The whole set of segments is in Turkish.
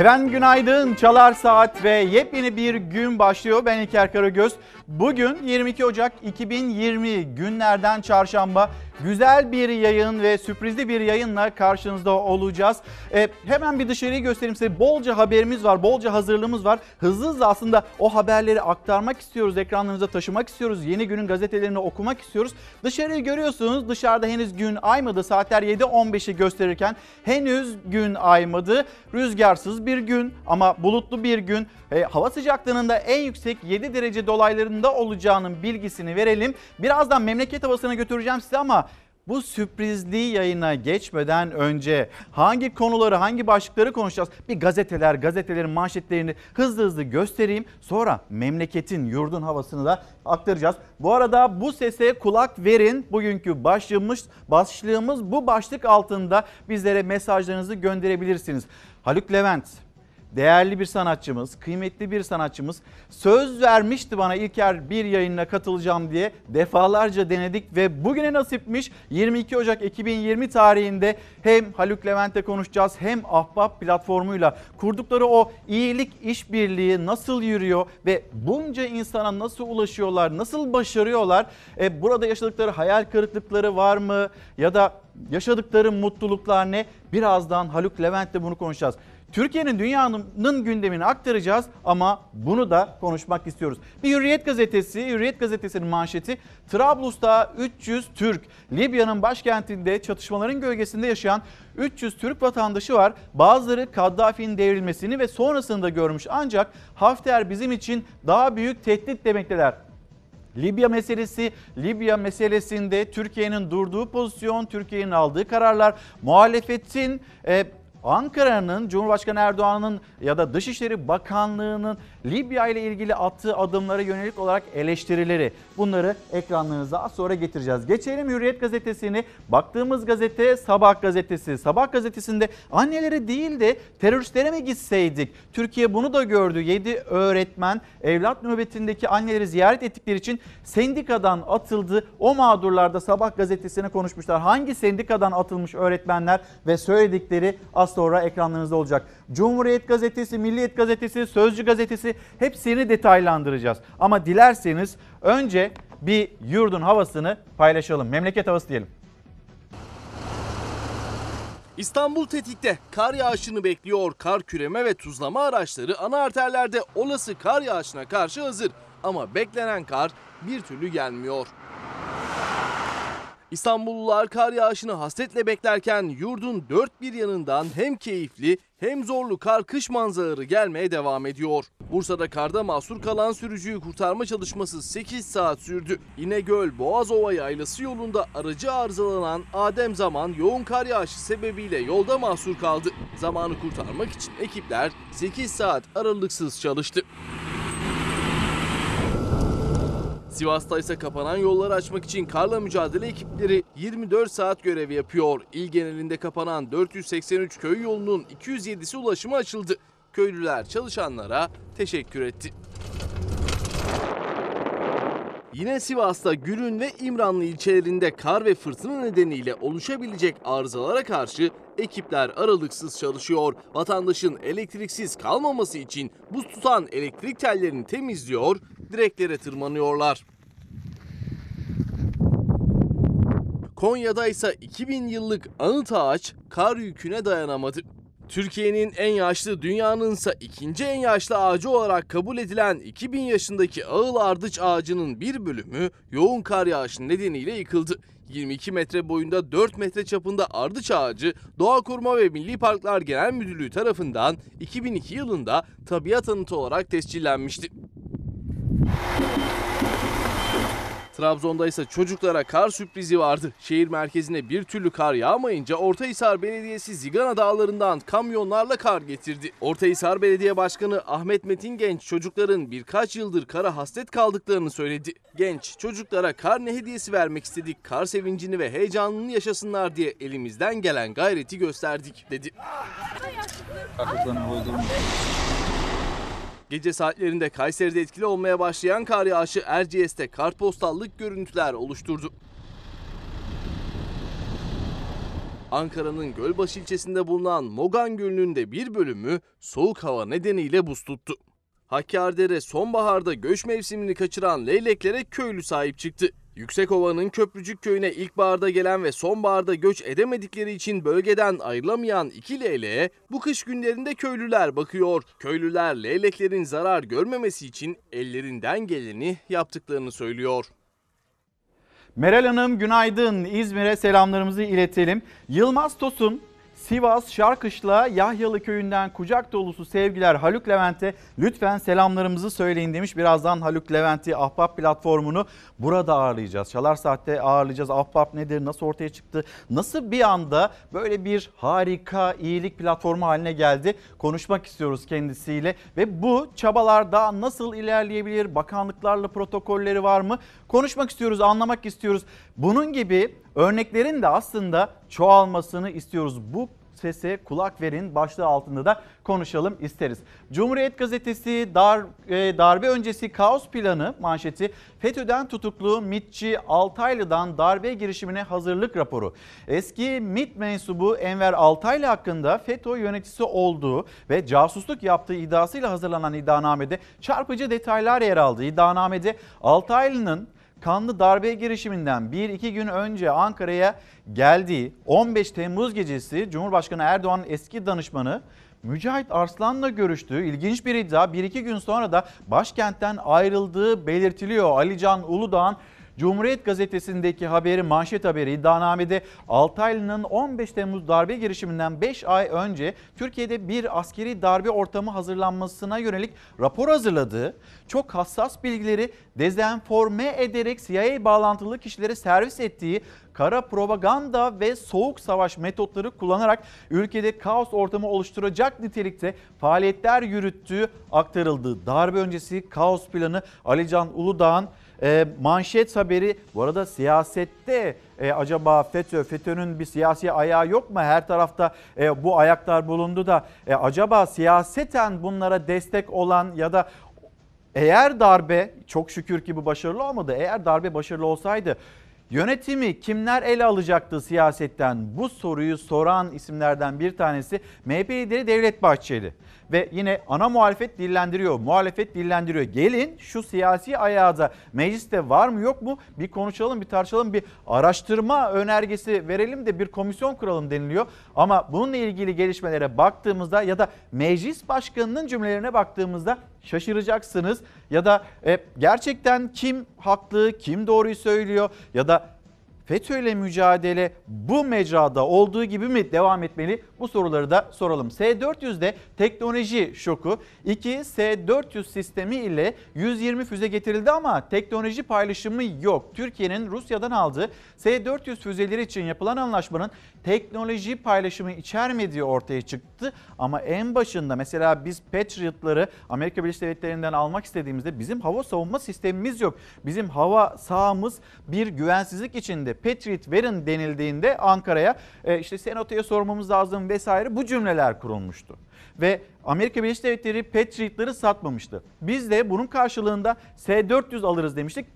Efendim günaydın. Çalar Saat ve yepyeni bir gün başlıyor. Ben İlker Karagöz. Bugün 22 Ocak 2020 günlerden çarşamba güzel bir yayın ve sürprizli bir yayınla karşınızda olacağız. Ee, hemen bir dışarıyı göstereyim size. Bolca haberimiz var, bolca hazırlığımız var. Hızlı hızlı aslında o haberleri aktarmak istiyoruz, ekranlarınıza taşımak istiyoruz. Yeni günün gazetelerini okumak istiyoruz. Dışarıyı görüyorsunuz. Dışarıda henüz gün aymadı. Saatler 7.15'i gösterirken henüz gün aymadı. Rüzgarsız bir gün ama bulutlu bir gün. E, hava sıcaklığının da en yüksek 7 derece dolaylarında olacağının bilgisini verelim. Birazdan memleket havasına götüreceğim size ama bu sürprizli yayına geçmeden önce hangi konuları, hangi başlıkları konuşacağız? Bir gazeteler, gazetelerin manşetlerini hızlı hızlı göstereyim. Sonra memleketin, yurdun havasını da aktaracağız. Bu arada bu sese kulak verin. Bugünkü başlığımız, başlığımız bu başlık altında bizlere mesajlarınızı gönderebilirsiniz. Haluk Levent, değerli bir sanatçımız, kıymetli bir sanatçımız söz vermişti bana İlker bir yayınına katılacağım diye. Defalarca denedik ve bugüne nasipmiş 22 Ocak 2020 tarihinde hem Haluk Levent'le konuşacağız hem Ahbap platformuyla kurdukları o iyilik işbirliği nasıl yürüyor ve bunca insana nasıl ulaşıyorlar, nasıl başarıyorlar? E, burada yaşadıkları hayal kırıklıkları var mı ya da yaşadıkları mutluluklar ne? Birazdan Haluk Levent'le bunu konuşacağız. Türkiye'nin dünyanın gündemini aktaracağız ama bunu da konuşmak istiyoruz. Bir Hürriyet gazetesi, Hürriyet gazetesinin manşeti Trablus'ta 300 Türk, Libya'nın başkentinde çatışmaların gölgesinde yaşayan 300 Türk vatandaşı var. Bazıları Kaddafi'nin devrilmesini ve sonrasında görmüş ancak Hafter bizim için daha büyük tehdit demekteler. Libya meselesi, Libya meselesinde Türkiye'nin durduğu pozisyon, Türkiye'nin aldığı kararlar, muhalefetin e, Ankara'nın Cumhurbaşkanı Erdoğan'ın ya da Dışişleri Bakanlığı'nın Libya ile ilgili attığı adımlara yönelik olarak eleştirileri. Bunları ekranlarınıza az sonra getireceğiz. Geçelim Hürriyet gazetesini. Baktığımız gazete Sabah gazetesi. Sabah gazetesinde annelere değil de teröristlere mi gitseydik? Türkiye bunu da gördü. 7 öğretmen evlat nöbetindeki anneleri ziyaret ettikleri için sendikadan atıldı. O mağdurlar da Sabah gazetesine konuşmuşlar. Hangi sendikadan atılmış öğretmenler ve söyledikleri az sonra ekranlarınızda olacak. Cumhuriyet gazetesi, Milliyet gazetesi, Sözcü gazetesi hepsini detaylandıracağız. Ama dilerseniz önce bir yurdun havasını paylaşalım. Memleket havası diyelim. İstanbul tetikte kar yağışını bekliyor. Kar küreme ve tuzlama araçları ana arterlerde olası kar yağışına karşı hazır. Ama beklenen kar bir türlü gelmiyor. İstanbullular kar yağışını hasretle beklerken yurdun dört bir yanından hem keyifli hem zorlu kar kış manzaraları gelmeye devam ediyor. Bursa'da karda mahsur kalan sürücüyü kurtarma çalışması 8 saat sürdü. İnegöl Boğazova yaylası yolunda aracı arızalanan Adem Zaman yoğun kar yağışı sebebiyle yolda mahsur kaldı. Zamanı kurtarmak için ekipler 8 saat aralıksız çalıştı. Sivas'ta ise kapanan yolları açmak için karla mücadele ekipleri 24 saat görev yapıyor. İl genelinde kapanan 483 köy yolunun 207'si ulaşıma açıldı. Köylüler çalışanlara teşekkür etti. Yine Sivas'ta Gülün ve İmranlı ilçelerinde kar ve fırtına nedeniyle oluşabilecek arızalara karşı ekipler aralıksız çalışıyor. Vatandaşın elektriksiz kalmaması için buz tutan elektrik tellerini temizliyor, direklere tırmanıyorlar. Konya'da ise 2000 yıllık anıt ağaç kar yüküne dayanamadı. Türkiye'nin en yaşlı, dünyanın ise ikinci en yaşlı ağacı olarak kabul edilen 2000 yaşındaki ağıl ardıç ağacının bir bölümü yoğun kar yağışı nedeniyle yıkıldı. 22 metre boyunda 4 metre çapında ardıç ağacı Doğa Koruma ve Milli Parklar Genel Müdürlüğü tarafından 2002 yılında tabiat anıtı olarak tescillenmişti. Trabzon'da ise çocuklara kar sürprizi vardı. Şehir merkezine bir türlü kar yağmayınca Ortahisar Belediyesi Zigana Dağları'ndan kamyonlarla kar getirdi. Ortahisar Belediye Başkanı Ahmet Metin Genç çocukların birkaç yıldır kara hasret kaldıklarını söyledi. Genç çocuklara kar ne hediyesi vermek istedik, kar sevincini ve heyecanını yaşasınlar diye elimizden gelen gayreti gösterdik dedi. Gece saatlerinde Kayseri'de etkili olmaya başlayan kar yağışı Erciyes'te kartpostallık görüntüler oluşturdu. Ankara'nın Gölbaşı ilçesinde bulunan Mogan Gölü'nün de bir bölümü soğuk hava nedeniyle buz tuttu. Hakkari'de sonbaharda göç mevsimini kaçıran leyleklere köylü sahip çıktı. Yüksekova'nın Köprücük köyüne ilkbaharda gelen ve sonbaharda göç edemedikleri için bölgeden ayrılamayan iki leyleğe bu kış günlerinde köylüler bakıyor. Köylüler leyleklerin zarar görmemesi için ellerinden geleni yaptıklarını söylüyor. Meral Hanım günaydın. İzmir'e selamlarımızı iletelim. Yılmaz Tosun Sivas Şarkışla Yahyalı köyünden kucak dolusu sevgiler Haluk Levent'e lütfen selamlarımızı söyleyin demiş. Birazdan Haluk Levent'i Ahbap platformunu burada ağırlayacağız. Çalar Saat'te ağırlayacağız. Ahbap nedir, nasıl ortaya çıktı, nasıl bir anda böyle bir harika iyilik platformu haline geldi. Konuşmak istiyoruz kendisiyle ve bu çabalar daha nasıl ilerleyebilir, bakanlıklarla protokolleri var mı? Konuşmak istiyoruz, anlamak istiyoruz. Bunun gibi örneklerin de aslında çoğalmasını istiyoruz. Bu sese kulak verin başlığı altında da konuşalım isteriz. Cumhuriyet Gazetesi dar, e, darbe öncesi kaos planı manşeti FETÖ'den tutuklu MİTçi Altaylı'dan darbe girişimine hazırlık raporu. Eski MİT mensubu Enver Altaylı hakkında FETÖ yöneticisi olduğu ve casusluk yaptığı iddiasıyla hazırlanan iddianamede çarpıcı detaylar yer aldı. İddianamede Altaylı'nın kanlı darbe girişiminden 1-2 gün önce Ankara'ya geldiği 15 Temmuz gecesi Cumhurbaşkanı Erdoğan'ın eski danışmanı Mücahit Arslan'la görüştüğü ilginç bir iddia 1-2 gün sonra da başkentten ayrıldığı belirtiliyor. Alican Uludağ'ın Cumhuriyet Gazetesi'ndeki haberi manşet haberi iddianamede Altaylı'nın 15 Temmuz darbe girişiminden 5 ay önce Türkiye'de bir askeri darbe ortamı hazırlanmasına yönelik rapor hazırladığı, çok hassas bilgileri dezenforme ederek CIA bağlantılı kişilere servis ettiği kara propaganda ve soğuk savaş metotları kullanarak ülkede kaos ortamı oluşturacak nitelikte faaliyetler yürüttüğü aktarıldı. Darbe öncesi kaos planı Alican Uludağ'ın e, manşet haberi bu arada siyasette e, acaba FETÖ, FETÖ'nün bir siyasi ayağı yok mu? Her tarafta e, bu ayaklar bulundu da e, acaba siyaseten bunlara destek olan ya da eğer darbe çok şükür ki bu başarılı olmadı. Eğer darbe başarılı olsaydı Yönetimi kimler ele alacaktı siyasetten? Bu soruyu soran isimlerden bir tanesi MHP lideri Devlet Bahçeli. Ve yine ana muhalefet dillendiriyor, muhalefet dillendiriyor. Gelin şu siyasi ayağı da mecliste var mı yok mu bir konuşalım, bir tartışalım, bir araştırma önergesi verelim de bir komisyon kuralım deniliyor. Ama bununla ilgili gelişmelere baktığımızda ya da meclis başkanının cümlelerine baktığımızda şaşıracaksınız. Ya da e, gerçekten kim haklı, kim doğruyu söylüyor ya da FETÖ ile mücadele bu mecrada olduğu gibi mi devam etmeli? Bu soruları da soralım. S-400'de teknoloji şoku. 2 S-400 sistemi ile 120 füze getirildi ama teknoloji paylaşımı yok. Türkiye'nin Rusya'dan aldığı S-400 füzeleri için yapılan anlaşmanın teknoloji paylaşımı içermediği ortaya çıktı. Ama en başında mesela biz Patriot'ları Amerika Birleşik Devletleri'nden almak istediğimizde bizim hava savunma sistemimiz yok. Bizim hava sahamız bir güvensizlik içinde. Patriot verin denildiğinde Ankara'ya e, işte senatoya sormamız lazım vesaire bu cümleler kurulmuştu. Ve Amerika Birleşik Devletleri Patriot'ları satmamıştı. Biz de bunun karşılığında S-400 alırız demiştik.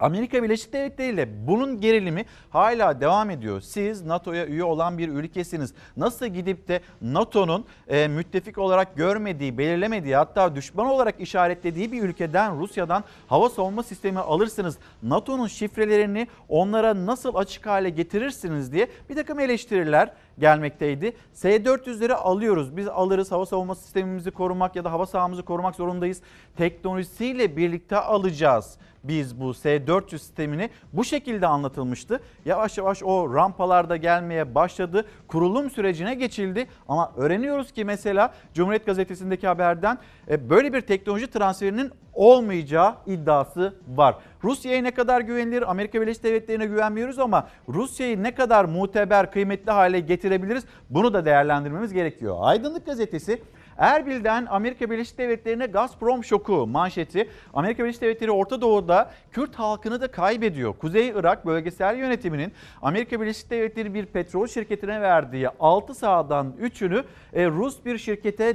Amerika Birleşik Devletleri ile bunun gerilimi hala devam ediyor. Siz NATO'ya üye olan bir ülkesiniz. Nasıl gidip de NATO'nun e, müttefik olarak görmediği, belirlemediği hatta düşman olarak işaretlediği bir ülkeden Rusya'dan hava savunma sistemi alırsınız. NATO'nun şifrelerini onlara nasıl açık hale getirirsiniz diye bir takım eleştiriler gelmekteydi. S-400'leri alıyoruz. Biz alırız hava savunma sistemimizi korumak ya da hava sahamızı korumak zorundayız. Teknolojisiyle birlikte alacağız biz bu S-400 sistemini bu şekilde anlatılmıştı. Yavaş yavaş o rampalarda gelmeye başladı. Kurulum sürecine geçildi ama öğreniyoruz ki mesela Cumhuriyet Gazetesi'ndeki haberden e, böyle bir teknoloji transferinin olmayacağı iddiası var. Rusya'ya ne kadar güvenilir? Amerika Birleşik Devletleri'ne güvenmiyoruz ama Rusya'yı ne kadar muteber, kıymetli hale getirebiliriz? Bunu da değerlendirmemiz gerekiyor. Aydınlık Gazetesi Erbil'den Amerika Birleşik Devletleri'ne Gazprom şoku manşeti. Amerika Birleşik Devletleri Orta Doğu'da Kürt halkını da kaybediyor. Kuzey Irak bölgesel yönetiminin Amerika Birleşik Devletleri bir petrol şirketine verdiği 6 sahadan 3'ünü e, Rus bir şirkete e,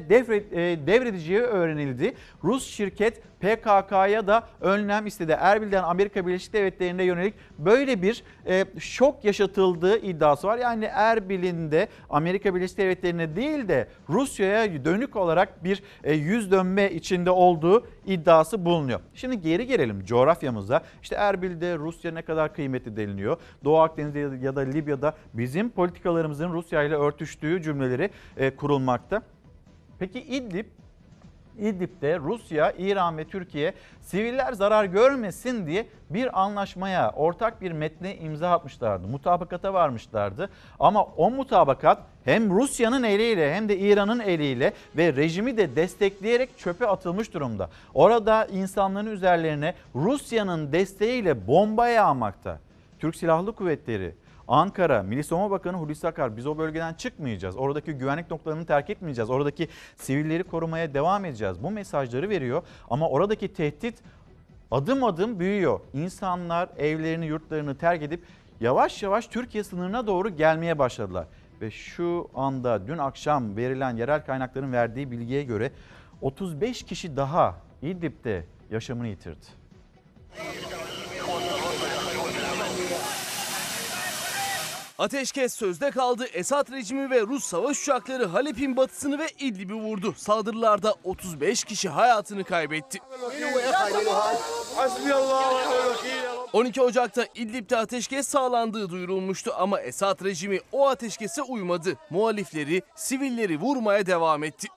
devredeceği öğrenildi. Rus şirket PKK'ya da önlem istedi. Erbil'den Amerika Birleşik Devletleri'ne yönelik böyle bir e, şok yaşatıldığı iddiası var. Yani Erbil'in de Amerika Birleşik Devletleri'ne değil de Rusya'ya dönük olarak bir e, yüz dönme içinde olduğu iddiası bulunuyor. Şimdi geri gelelim coğrafyamıza. İşte Erbil'de Rusya ne kadar kıymetli deniliyor. Doğu Akdeniz'de ya da Libya'da bizim politikalarımızın Rusya ile örtüştüğü cümleleri e, kurulmakta. Peki İdlib İdlib'de Rusya, İran ve Türkiye siviller zarar görmesin diye bir anlaşmaya, ortak bir metne imza atmışlardı. Mutabakata varmışlardı. Ama o mutabakat hem Rusya'nın eliyle hem de İran'ın eliyle ve rejimi de destekleyerek çöpe atılmış durumda. Orada insanların üzerlerine Rusya'nın desteğiyle bomba yağmakta. Türk Silahlı Kuvvetleri, Ankara Milli Savunma Bakanı Hulusi Akar biz o bölgeden çıkmayacağız. Oradaki güvenlik noktalarını terk etmeyeceğiz. Oradaki sivilleri korumaya devam edeceğiz. Bu mesajları veriyor ama oradaki tehdit adım adım büyüyor. İnsanlar evlerini, yurtlarını terk edip yavaş yavaş Türkiye sınırına doğru gelmeye başladılar. Ve şu anda dün akşam verilen yerel kaynakların verdiği bilgiye göre 35 kişi daha İdlib'de yaşamını yitirdi. Ateşkes sözde kaldı. Esad rejimi ve Rus savaş uçakları Halep'in batısını ve İdlib'i vurdu. Saldırılarda 35 kişi hayatını kaybetti. 12 Ocak'ta İdlib'de ateşkes sağlandığı duyurulmuştu ama Esad rejimi o ateşkese uymadı. Muhalifleri, sivilleri vurmaya devam etti.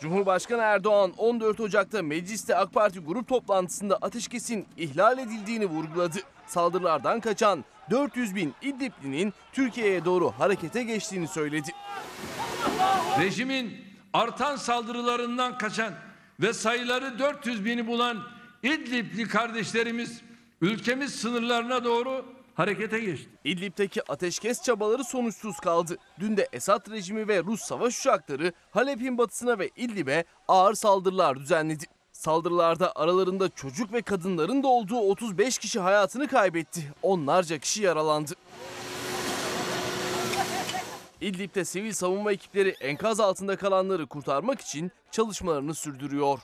Cumhurbaşkanı Erdoğan 14 Ocak'ta mecliste AK Parti grup toplantısında ateşkesin ihlal edildiğini vurguladı. Saldırılardan kaçan 400 bin İdliblinin Türkiye'ye doğru harekete geçtiğini söyledi. Rejimin artan saldırılarından kaçan ve sayıları 400 bini bulan İdlibli kardeşlerimiz ülkemiz sınırlarına doğru harekete geçti. İdlib'deki ateşkes çabaları sonuçsuz kaldı. Dün de Esad rejimi ve Rus savaş uçakları Halep'in batısına ve İdlib'e ağır saldırılar düzenledi. Saldırılarda aralarında çocuk ve kadınların da olduğu 35 kişi hayatını kaybetti. Onlarca kişi yaralandı. İdlib'de sivil savunma ekipleri enkaz altında kalanları kurtarmak için çalışmalarını sürdürüyor.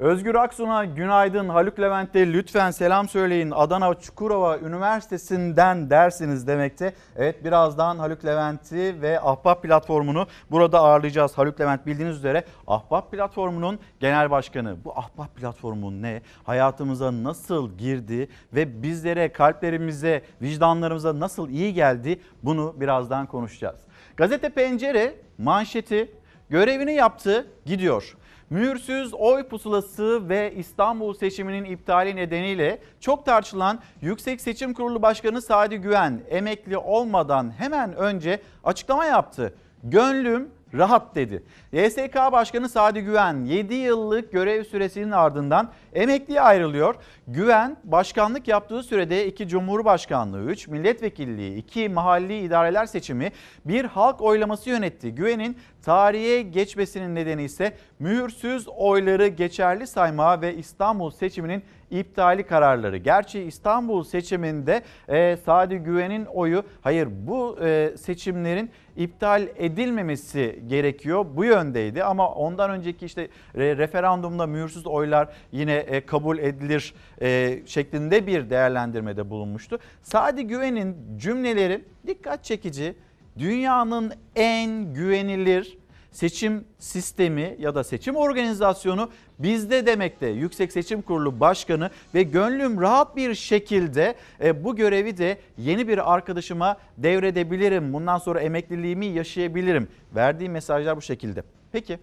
Özgür Aksun'a günaydın. Haluk Levent'e lütfen selam söyleyin. Adana Çukurova Üniversitesi'nden dersiniz demekte. Evet birazdan Haluk Levent'i ve Ahbap platformunu burada ağırlayacağız. Haluk Levent bildiğiniz üzere Ahbap platformunun genel başkanı. Bu Ahbap platformu ne? Hayatımıza nasıl girdi ve bizlere, kalplerimize, vicdanlarımıza nasıl iyi geldi? Bunu birazdan konuşacağız. Gazete Pencere manşeti görevini yaptı, gidiyor. Mühürsüz oy pusulası ve İstanbul seçiminin iptali nedeniyle çok tartışılan Yüksek Seçim Kurulu Başkanı Sadi Güven emekli olmadan hemen önce açıklama yaptı. Gönlüm rahat dedi. YSK Başkanı Sadi Güven 7 yıllık görev süresinin ardından emekliye ayrılıyor. Güven başkanlık yaptığı sürede 2 Cumhurbaşkanlığı, 3 milletvekilliği, 2 mahalli idareler seçimi, bir halk oylaması yönetti. Güven'in tarihe geçmesinin nedeni ise mühürsüz oyları geçerli sayma ve İstanbul seçiminin iptali kararları. Gerçi İstanbul seçiminde e, Sadi Güven'in oyu hayır bu e, seçimlerin iptal edilmemesi gerekiyor. Bu yöndeydi ama ondan önceki işte re, referandumda mühürsüz oylar yine e, kabul edilir e, şeklinde bir değerlendirmede bulunmuştu. Sadi Güven'in cümleleri dikkat çekici. Dünyanın en güvenilir seçim sistemi ya da seçim organizasyonu bizde demekte. Yüksek Seçim Kurulu Başkanı ve gönlüm rahat bir şekilde e, bu görevi de yeni bir arkadaşıma devredebilirim. Bundan sonra emekliliğimi yaşayabilirim. Verdiği mesajlar bu şekilde. Peki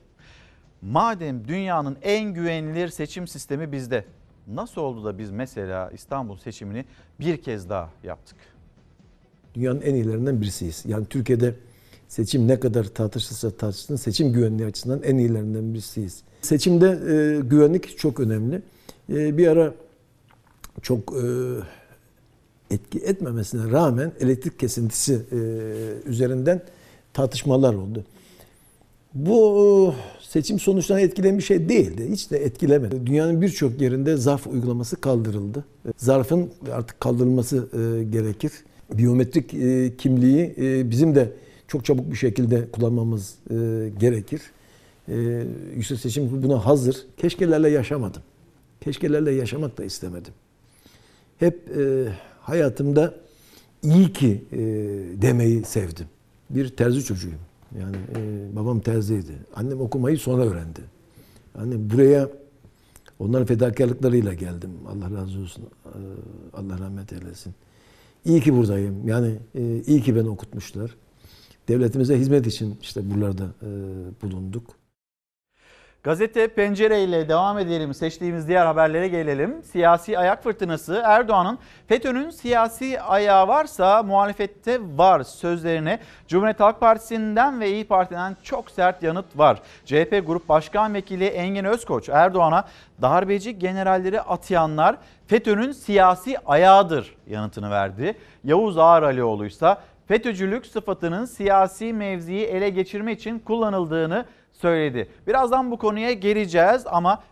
madem dünyanın en güvenilir seçim sistemi bizde nasıl oldu da biz mesela İstanbul seçimini bir kez daha yaptık? Dünyanın en iyilerinden birisiyiz. Yani Türkiye'de seçim ne kadar tartışılsa tartışsın seçim güvenliği açısından en iyilerinden birisiyiz. Seçimde e, güvenlik çok önemli. E, bir ara çok e, etki etmemesine rağmen elektrik kesintisi e, üzerinden tartışmalar oldu. Bu seçim sonuçlarını etkileyen bir şey değildi. Hiç de etkilemedi. Dünyanın birçok yerinde zarf uygulaması kaldırıldı. Zarfın artık kaldırılması e, gerekir. Biyometrik e, kimliği e, bizim de çok çabuk bir şekilde kullanmamız e, gerekir. E, Yüksek Seçim Kurulu buna hazır. Keşkelerle yaşamadım. Keşkelerle yaşamak da istemedim. Hep e, hayatımda iyi ki e, demeyi sevdim. Bir terzi çocuğuyum. Yani e, babam terziydi. Annem okumayı sonra öğrendi. Annem buraya onların fedakarlıklarıyla geldim. Allah razı olsun. E, Allah rahmet eylesin. İyi ki buradayım. Yani e, iyi ki beni okutmuşlar. Devletimize hizmet için işte buralarda e, bulunduk. Gazete Pencere ile devam edelim. Seçtiğimiz diğer haberlere gelelim. Siyasi ayak fırtınası Erdoğan'ın FETÖ'nün siyasi ayağı varsa muhalefette var sözlerine Cumhuriyet Halk Partisi'nden ve İyi Parti'den çok sert yanıt var. CHP Grup Başkan Vekili Engin Özkoç Erdoğan'a darbeci generalleri atayanlar FETÖ'nün siyasi ayağıdır yanıtını verdi. Yavuz Ağaralioğlu ise FETÖ'cülük sıfatının siyasi mevziyi ele geçirme için kullanıldığını söyledi. Birazdan bu konuya geleceğiz ama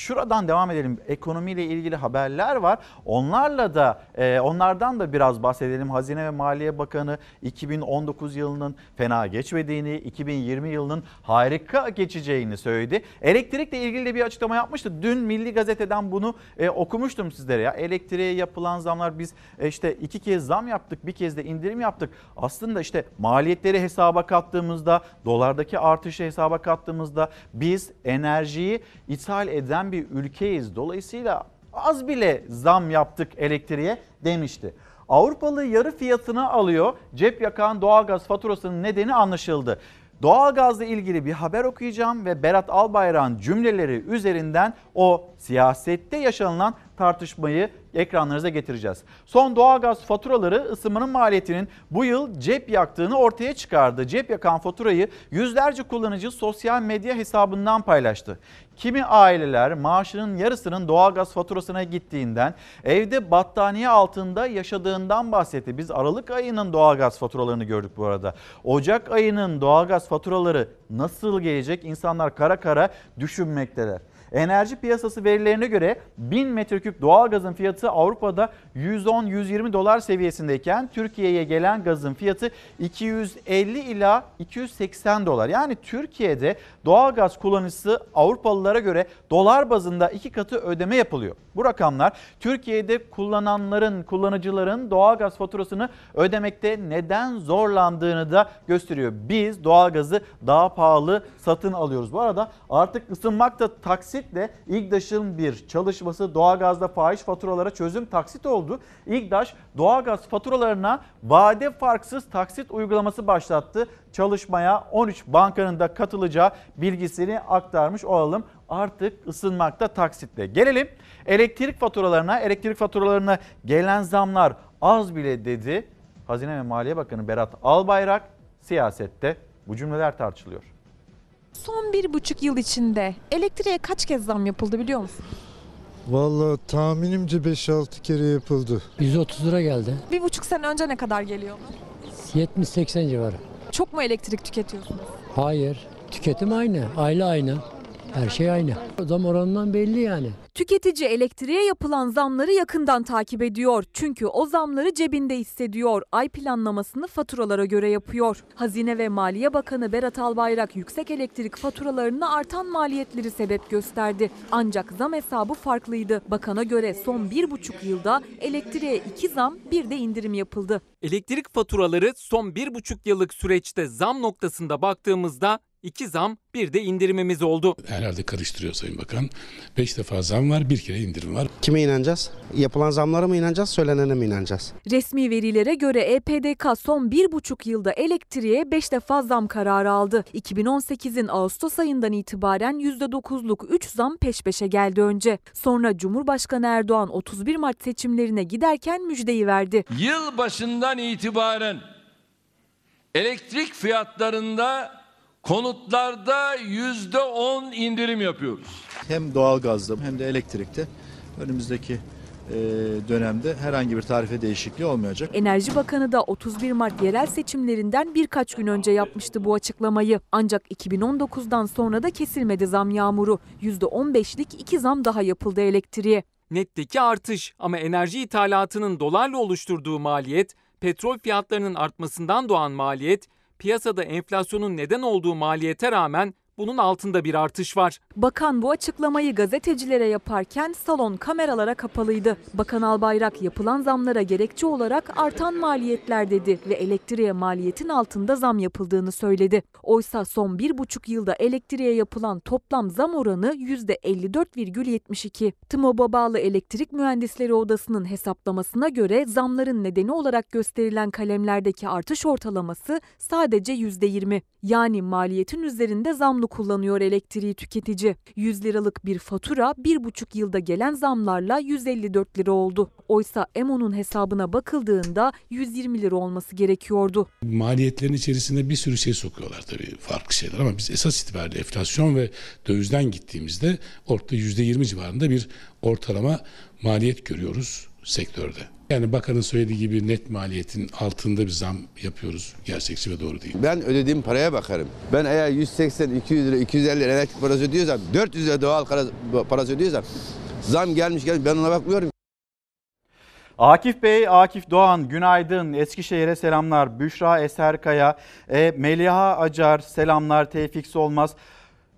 şuradan devam edelim. Ekonomiyle ilgili haberler var. Onlarla da e, onlardan da biraz bahsedelim. Hazine ve Maliye Bakanı 2019 yılının fena geçmediğini, 2020 yılının harika geçeceğini söyledi. Elektrikle ilgili de bir açıklama yapmıştı. Dün Milli Gazete'den bunu e, okumuştum sizlere ya. Elektriğe yapılan zamlar biz e, işte iki kez zam yaptık, bir kez de indirim yaptık. Aslında işte maliyetleri hesaba kattığımızda, dolardaki artışı hesaba kattığımızda biz enerjiyi ithal eden bir ülkeyiz. Dolayısıyla az bile zam yaptık elektriğe demişti. Avrupalı yarı fiyatına alıyor. Cep yakan doğalgaz faturasının nedeni anlaşıldı. Doğalgazla ilgili bir haber okuyacağım ve Berat Albayrak'ın cümleleri üzerinden o siyasette yaşanılan tartışmayı ekranlarınıza getireceğiz. Son doğalgaz faturaları ısınmanın maliyetinin bu yıl cep yaktığını ortaya çıkardı. Cep yakan faturayı yüzlerce kullanıcı sosyal medya hesabından paylaştı. Kimi aileler maaşının yarısının doğalgaz faturasına gittiğinden, evde battaniye altında yaşadığından bahsetti. Biz Aralık ayının doğalgaz faturalarını gördük bu arada. Ocak ayının doğalgaz faturaları nasıl gelecek? İnsanlar kara kara düşünmekteler. Enerji piyasası verilerine göre 1000 metreküp doğal gazın fiyatı Avrupa'da 110-120 dolar seviyesindeyken Türkiye'ye gelen gazın fiyatı 250 ila 280 dolar. Yani Türkiye'de doğal gaz kullanıcısı Avrupalılara göre dolar bazında iki katı ödeme yapılıyor. Bu rakamlar Türkiye'de kullananların, kullanıcıların doğal gaz faturasını ödemekte neden zorlandığını da gösteriyor. Biz doğalgazı daha pahalı satın alıyoruz. Bu arada artık ısınmak da taksitle İGDAŞ'ın bir çalışması doğalgazda fahiş faturalara çözüm taksit oldu. İGDAŞ doğalgaz faturalarına vade farksız taksit uygulaması başlattı. Çalışmaya 13 bankanın da katılacağı bilgisini aktarmış olalım. Artık ısınmakta taksitle. Gelelim elektrik faturalarına. Elektrik faturalarına gelen zamlar az bile dedi. Hazine ve Maliye Bakanı Berat Albayrak siyasette bu cümleler tartışılıyor. Son bir buçuk yıl içinde elektriğe kaç kez zam yapıldı biliyor musun? Vallahi tahminimce 5-6 kere yapıldı. 130 lira geldi. Bir buçuk sene önce ne kadar geliyordu? 70-80 civarı. Çok mu elektrik tüketiyorsunuz? Hayır. Tüketim aynı. Aile aynı. Her şey aynı. Zam oranından belli yani. Tüketici elektriğe yapılan zamları yakından takip ediyor. Çünkü o zamları cebinde hissediyor. Ay planlamasını faturalara göre yapıyor. Hazine ve Maliye Bakanı Berat Albayrak yüksek elektrik faturalarına artan maliyetleri sebep gösterdi. Ancak zam hesabı farklıydı. Bakana göre son bir buçuk yılda elektriğe iki zam bir de indirim yapıldı. Elektrik faturaları son bir buçuk yıllık süreçte zam noktasında baktığımızda iki zam bir de indirimimiz oldu. Herhalde karıştırıyor Sayın Bakan. Beş defa zam var, bir kere indirim var. Kime inanacağız? Yapılan zamlara mı inanacağız, söylenene mi inanacağız? Resmi verilere göre EPDK son bir buçuk yılda elektriğe 5 defa zam kararı aldı. 2018'in Ağustos ayından itibaren %9'luk 3 zam peş peşe geldi önce. Sonra Cumhurbaşkanı Erdoğan 31 Mart seçimlerine giderken müjdeyi verdi. Yıl başından itibaren elektrik fiyatlarında konutlarda yüzde on indirim yapıyoruz. Hem doğalgazda hem de elektrikte önümüzdeki dönemde herhangi bir tarife değişikliği olmayacak. Enerji Bakanı da 31 Mart yerel seçimlerinden birkaç gün önce yapmıştı bu açıklamayı. Ancak 2019'dan sonra da kesilmedi zam yağmuru. %15'lik iki zam daha yapıldı elektriğe. Netteki artış ama enerji ithalatının dolarla oluşturduğu maliyet, petrol fiyatlarının artmasından doğan maliyet, piyasada enflasyonun neden olduğu maliyete rağmen bunun altında bir artış var. Bakan bu açıklamayı gazetecilere yaparken salon kameralara kapalıydı. Bakan Albayrak yapılan zamlara gerekçe olarak artan maliyetler dedi ve elektriğe maliyetin altında zam yapıldığını söyledi. Oysa son bir buçuk yılda elektriğe yapılan toplam zam oranı %54,72. TMOB'a bağlı Elektrik Mühendisleri Odası'nın hesaplamasına göre zamların nedeni olarak gösterilen kalemlerdeki artış ortalaması sadece %20. Yani maliyetin üzerinde zamlı kullanıyor elektriği tüketici. 100 liralık bir fatura bir buçuk yılda gelen zamlarla 154 lira oldu. Oysa EMO'nun hesabına bakıldığında 120 lira olması gerekiyordu. Maliyetlerin içerisinde bir sürü şey sokuyorlar tabii farklı şeyler ama biz esas itibariyle enflasyon ve dövizden gittiğimizde ortada %20 civarında bir ortalama maliyet görüyoruz sektörde. Yani bakanın söylediği gibi net maliyetin altında bir zam yapıyoruz. Gerçekçi ve doğru değil. Ben ödediğim paraya bakarım. Ben eğer 180, 200 lira, 250 lira elektrik parası ödüyorsam, 400 lira doğal parası ödüyorsam zam gelmiş gelmiş ben ona bakmıyorum. Akif Bey, Akif Doğan günaydın. Eskişehir'e selamlar. Büşra Eserkaya, e, Meliha Acar selamlar. Tevfik Solmaz.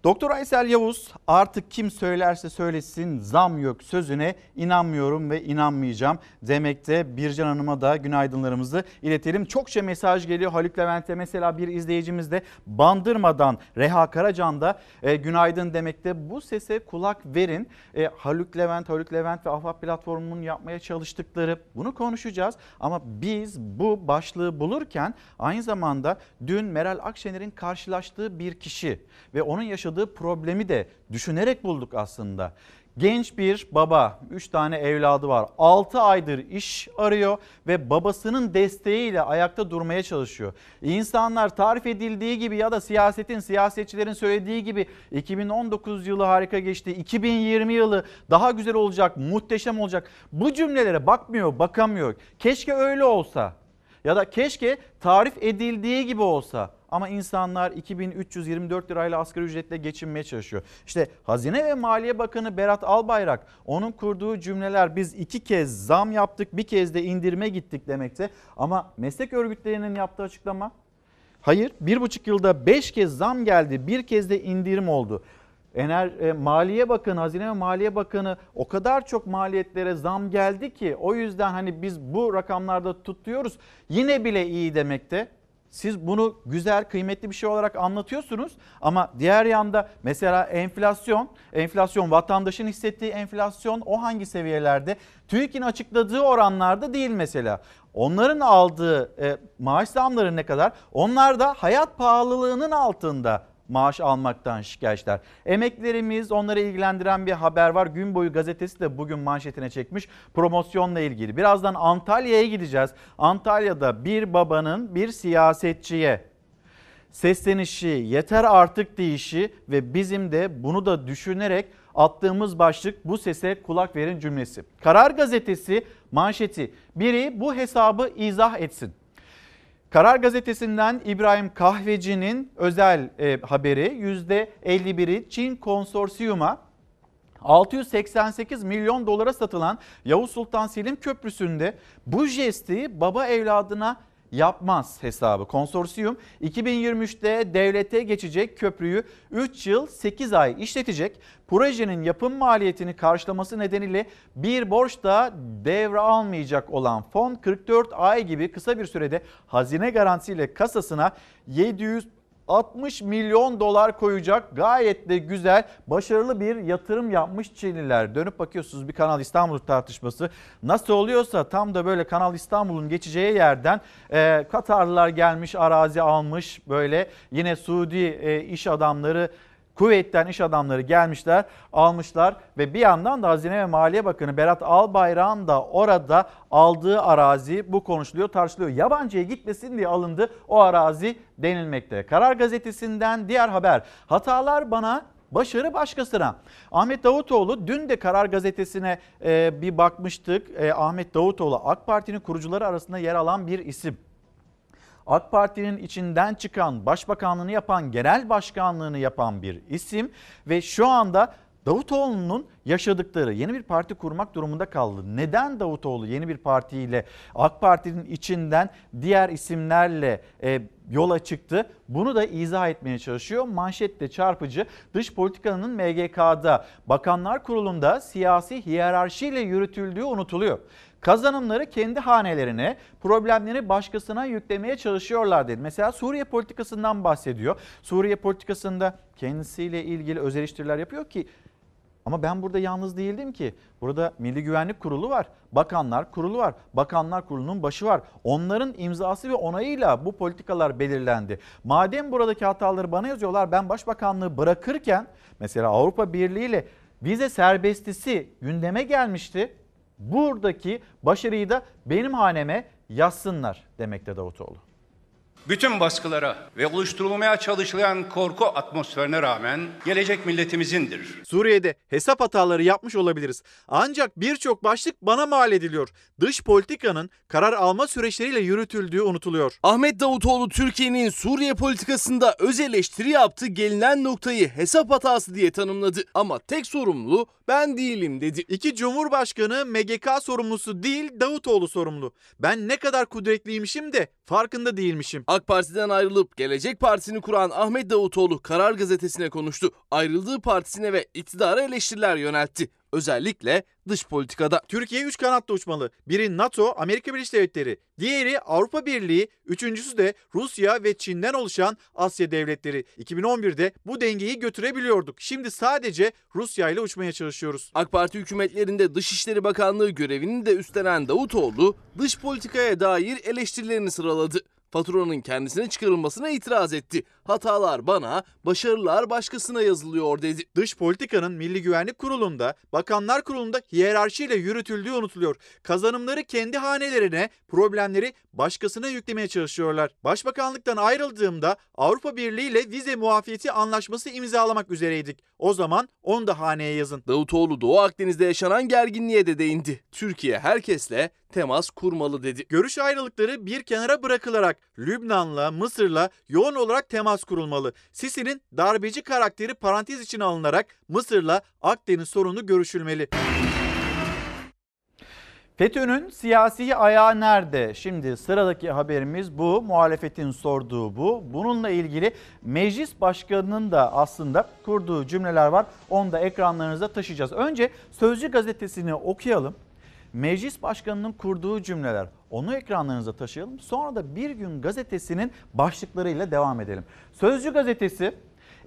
Doktor Aysel Yavuz artık kim söylerse söylesin zam yok sözüne inanmıyorum ve inanmayacağım demekte. Bircan Hanım'a da günaydınlarımızı iletelim. Çokça mesaj geliyor Haluk Levent'e mesela bir izleyicimiz de bandırmadan Reha Karacan da e, günaydın demekte. Bu sese kulak verin. E, Haluk Levent, Haluk Levent ve Afat Platformu'nun yapmaya çalıştıkları bunu konuşacağız. Ama biz bu başlığı bulurken aynı zamanda dün Meral Akşener'in karşılaştığı bir kişi ve onun yaşadığı problemi de düşünerek bulduk aslında. Genç bir baba, 3 tane evladı var. 6 aydır iş arıyor ve babasının desteğiyle ayakta durmaya çalışıyor. İnsanlar tarif edildiği gibi ya da siyasetin, siyasetçilerin söylediği gibi 2019 yılı harika geçti. 2020 yılı daha güzel olacak, muhteşem olacak. Bu cümlelere bakmıyor, bakamıyor. Keşke öyle olsa. Ya da keşke tarif edildiği gibi olsa. Ama insanlar 2324 lirayla asgari ücretle geçinmeye çalışıyor. İşte Hazine ve Maliye Bakanı Berat Albayrak onun kurduğu cümleler biz iki kez zam yaptık bir kez de indirime gittik demekte. Ama meslek örgütlerinin yaptığı açıklama hayır bir buçuk yılda beş kez zam geldi bir kez de indirim oldu. Ener e, Maliye Bakanı, Hazine ve Maliye Bakanı o kadar çok maliyetlere zam geldi ki o yüzden hani biz bu rakamlarda tutuyoruz. Yine bile iyi demekte. Siz bunu güzel, kıymetli bir şey olarak anlatıyorsunuz ama diğer yanda mesela enflasyon, enflasyon vatandaşın hissettiği enflasyon o hangi seviyelerde? TÜİK'in açıkladığı oranlarda değil mesela. Onların aldığı e, maaş zamları ne kadar? Onlar da hayat pahalılığının altında maaş almaktan şikayetler. Emeklerimiz onları ilgilendiren bir haber var. Gün boyu gazetesi de bugün manşetine çekmiş promosyonla ilgili. Birazdan Antalya'ya gideceğiz. Antalya'da bir babanın bir siyasetçiye seslenişi yeter artık deyişi ve bizim de bunu da düşünerek attığımız başlık bu sese kulak verin cümlesi. Karar gazetesi manşeti biri bu hesabı izah etsin. Karar Gazetesi'nden İbrahim Kahveci'nin özel e, haberi %51'i Çin konsorsiyuma 688 milyon dolara satılan Yavuz Sultan Selim Köprüsü'nde bu jesti baba evladına yapmaz hesabı. Konsorsiyum 2023'te devlete geçecek köprüyü 3 yıl 8 ay işletecek. Projenin yapım maliyetini karşılaması nedeniyle bir borç da devre almayacak olan fon 44 ay gibi kısa bir sürede hazine garantisiyle kasasına 700 60 milyon dolar koyacak gayet de güzel başarılı bir yatırım yapmış Çinliler. Dönüp bakıyorsunuz bir Kanal İstanbul tartışması nasıl oluyorsa tam da böyle Kanal İstanbul'un geçeceği yerden e, Katarlılar gelmiş arazi almış böyle yine Suudi e, iş adamları Kuveyt'ten iş adamları gelmişler, almışlar ve bir yandan da Hazine ve Maliye Bakanı Berat Albayrak'ın da orada aldığı arazi bu konuşuluyor, tartışılıyor. Yabancıya gitmesin diye alındı o arazi denilmekte. Karar Gazetesi'nden diğer haber. Hatalar bana başarı başkasına. Ahmet Davutoğlu dün de Karar Gazetesi'ne e, bir bakmıştık. E, Ahmet Davutoğlu AK Parti'nin kurucuları arasında yer alan bir isim. AK Parti'nin içinden çıkan, başbakanlığını yapan, genel başkanlığını yapan bir isim ve şu anda Davutoğlu'nun yaşadıkları yeni bir parti kurmak durumunda kaldı. Neden Davutoğlu yeni bir partiyle AK Parti'nin içinden diğer isimlerle e, yola çıktı? Bunu da izah etmeye çalışıyor. Manşette çarpıcı dış politikanın MGK'da Bakanlar Kurulu'nda siyasi hiyerarşiyle yürütüldüğü unutuluyor. Kazanımları kendi hanelerine, problemleri başkasına yüklemeye çalışıyorlar dedi. Mesela Suriye politikasından bahsediyor. Suriye politikasında kendisiyle ilgili öz eleştiriler yapıyor ki ama ben burada yalnız değildim ki. Burada Milli Güvenlik Kurulu var, Bakanlar Kurulu var, Bakanlar Kurulu'nun başı var. Onların imzası ve onayıyla bu politikalar belirlendi. Madem buradaki hataları bana yazıyorlar, ben başbakanlığı bırakırken mesela Avrupa Birliği ile vize serbestisi gündeme gelmişti. Buradaki başarıyı da benim haneme yazsınlar demekte Davutoğlu. Bütün baskılara ve oluşturulmaya çalışılan korku atmosferine rağmen gelecek milletimizindir. Suriye'de hesap hataları yapmış olabiliriz. Ancak birçok başlık bana mal ediliyor. Dış politikanın karar alma süreçleriyle yürütüldüğü unutuluyor. Ahmet Davutoğlu Türkiye'nin Suriye politikasında öz eleştiri yaptı gelinen noktayı hesap hatası diye tanımladı. Ama tek sorumlu ben değilim dedi. İki Cumhurbaşkanı MGK sorumlusu değil Davutoğlu sorumlu. Ben ne kadar kudretliymişim de farkında değilmişim. AK Parti'den ayrılıp Gelecek Partisi'ni kuran Ahmet Davutoğlu Karar Gazetesi'ne konuştu. Ayrıldığı partisine ve iktidara eleştiriler yöneltti. Özellikle dış politikada. Türkiye 3 kanatlı uçmalı. Biri NATO, Amerika Birleşik Devletleri, diğeri Avrupa Birliği, üçüncüsü de Rusya ve Çin'den oluşan Asya devletleri. 2011'de bu dengeyi götürebiliyorduk. Şimdi sadece Rusya ile uçmaya çalışıyoruz. AK Parti hükümetlerinde Dışişleri Bakanlığı görevini de üstlenen Davutoğlu dış politikaya dair eleştirilerini sıraladı. Faturanın kendisine çıkarılmasına itiraz etti. Hatalar bana, başarılar başkasına yazılıyor dedi. Dış politikanın Milli Güvenlik Kurulu'nda, Bakanlar Kurulu'nda hiyerarşiyle yürütüldüğü unutuluyor. Kazanımları kendi hanelerine, problemleri başkasına yüklemeye çalışıyorlar. Başbakanlıktan ayrıldığımda Avrupa Birliği ile vize muafiyeti anlaşması imzalamak üzereydik. O zaman onu da haneye yazın. Davutoğlu Doğu Akdeniz'de yaşanan gerginliğe de değindi. Türkiye herkesle temas kurmalı dedi. Görüş ayrılıkları bir kenara bırakılarak Lübnan'la, Mısır'la yoğun olarak temas kurulmalı. Sisi'nin darbeci karakteri parantez içine alınarak Mısır'la Akdeniz sorunu görüşülmeli. FETÖ'nün siyasi ayağı nerede? Şimdi sıradaki haberimiz bu. Muhalefetin sorduğu bu. Bununla ilgili meclis başkanının da aslında kurduğu cümleler var. Onu da ekranlarınıza taşıyacağız. Önce Sözcü gazetesini okuyalım. Meclis başkanının kurduğu cümleler. Onu ekranlarınıza taşıyalım. Sonra da Bir Gün gazetesinin başlıklarıyla devam edelim. Sözcü gazetesi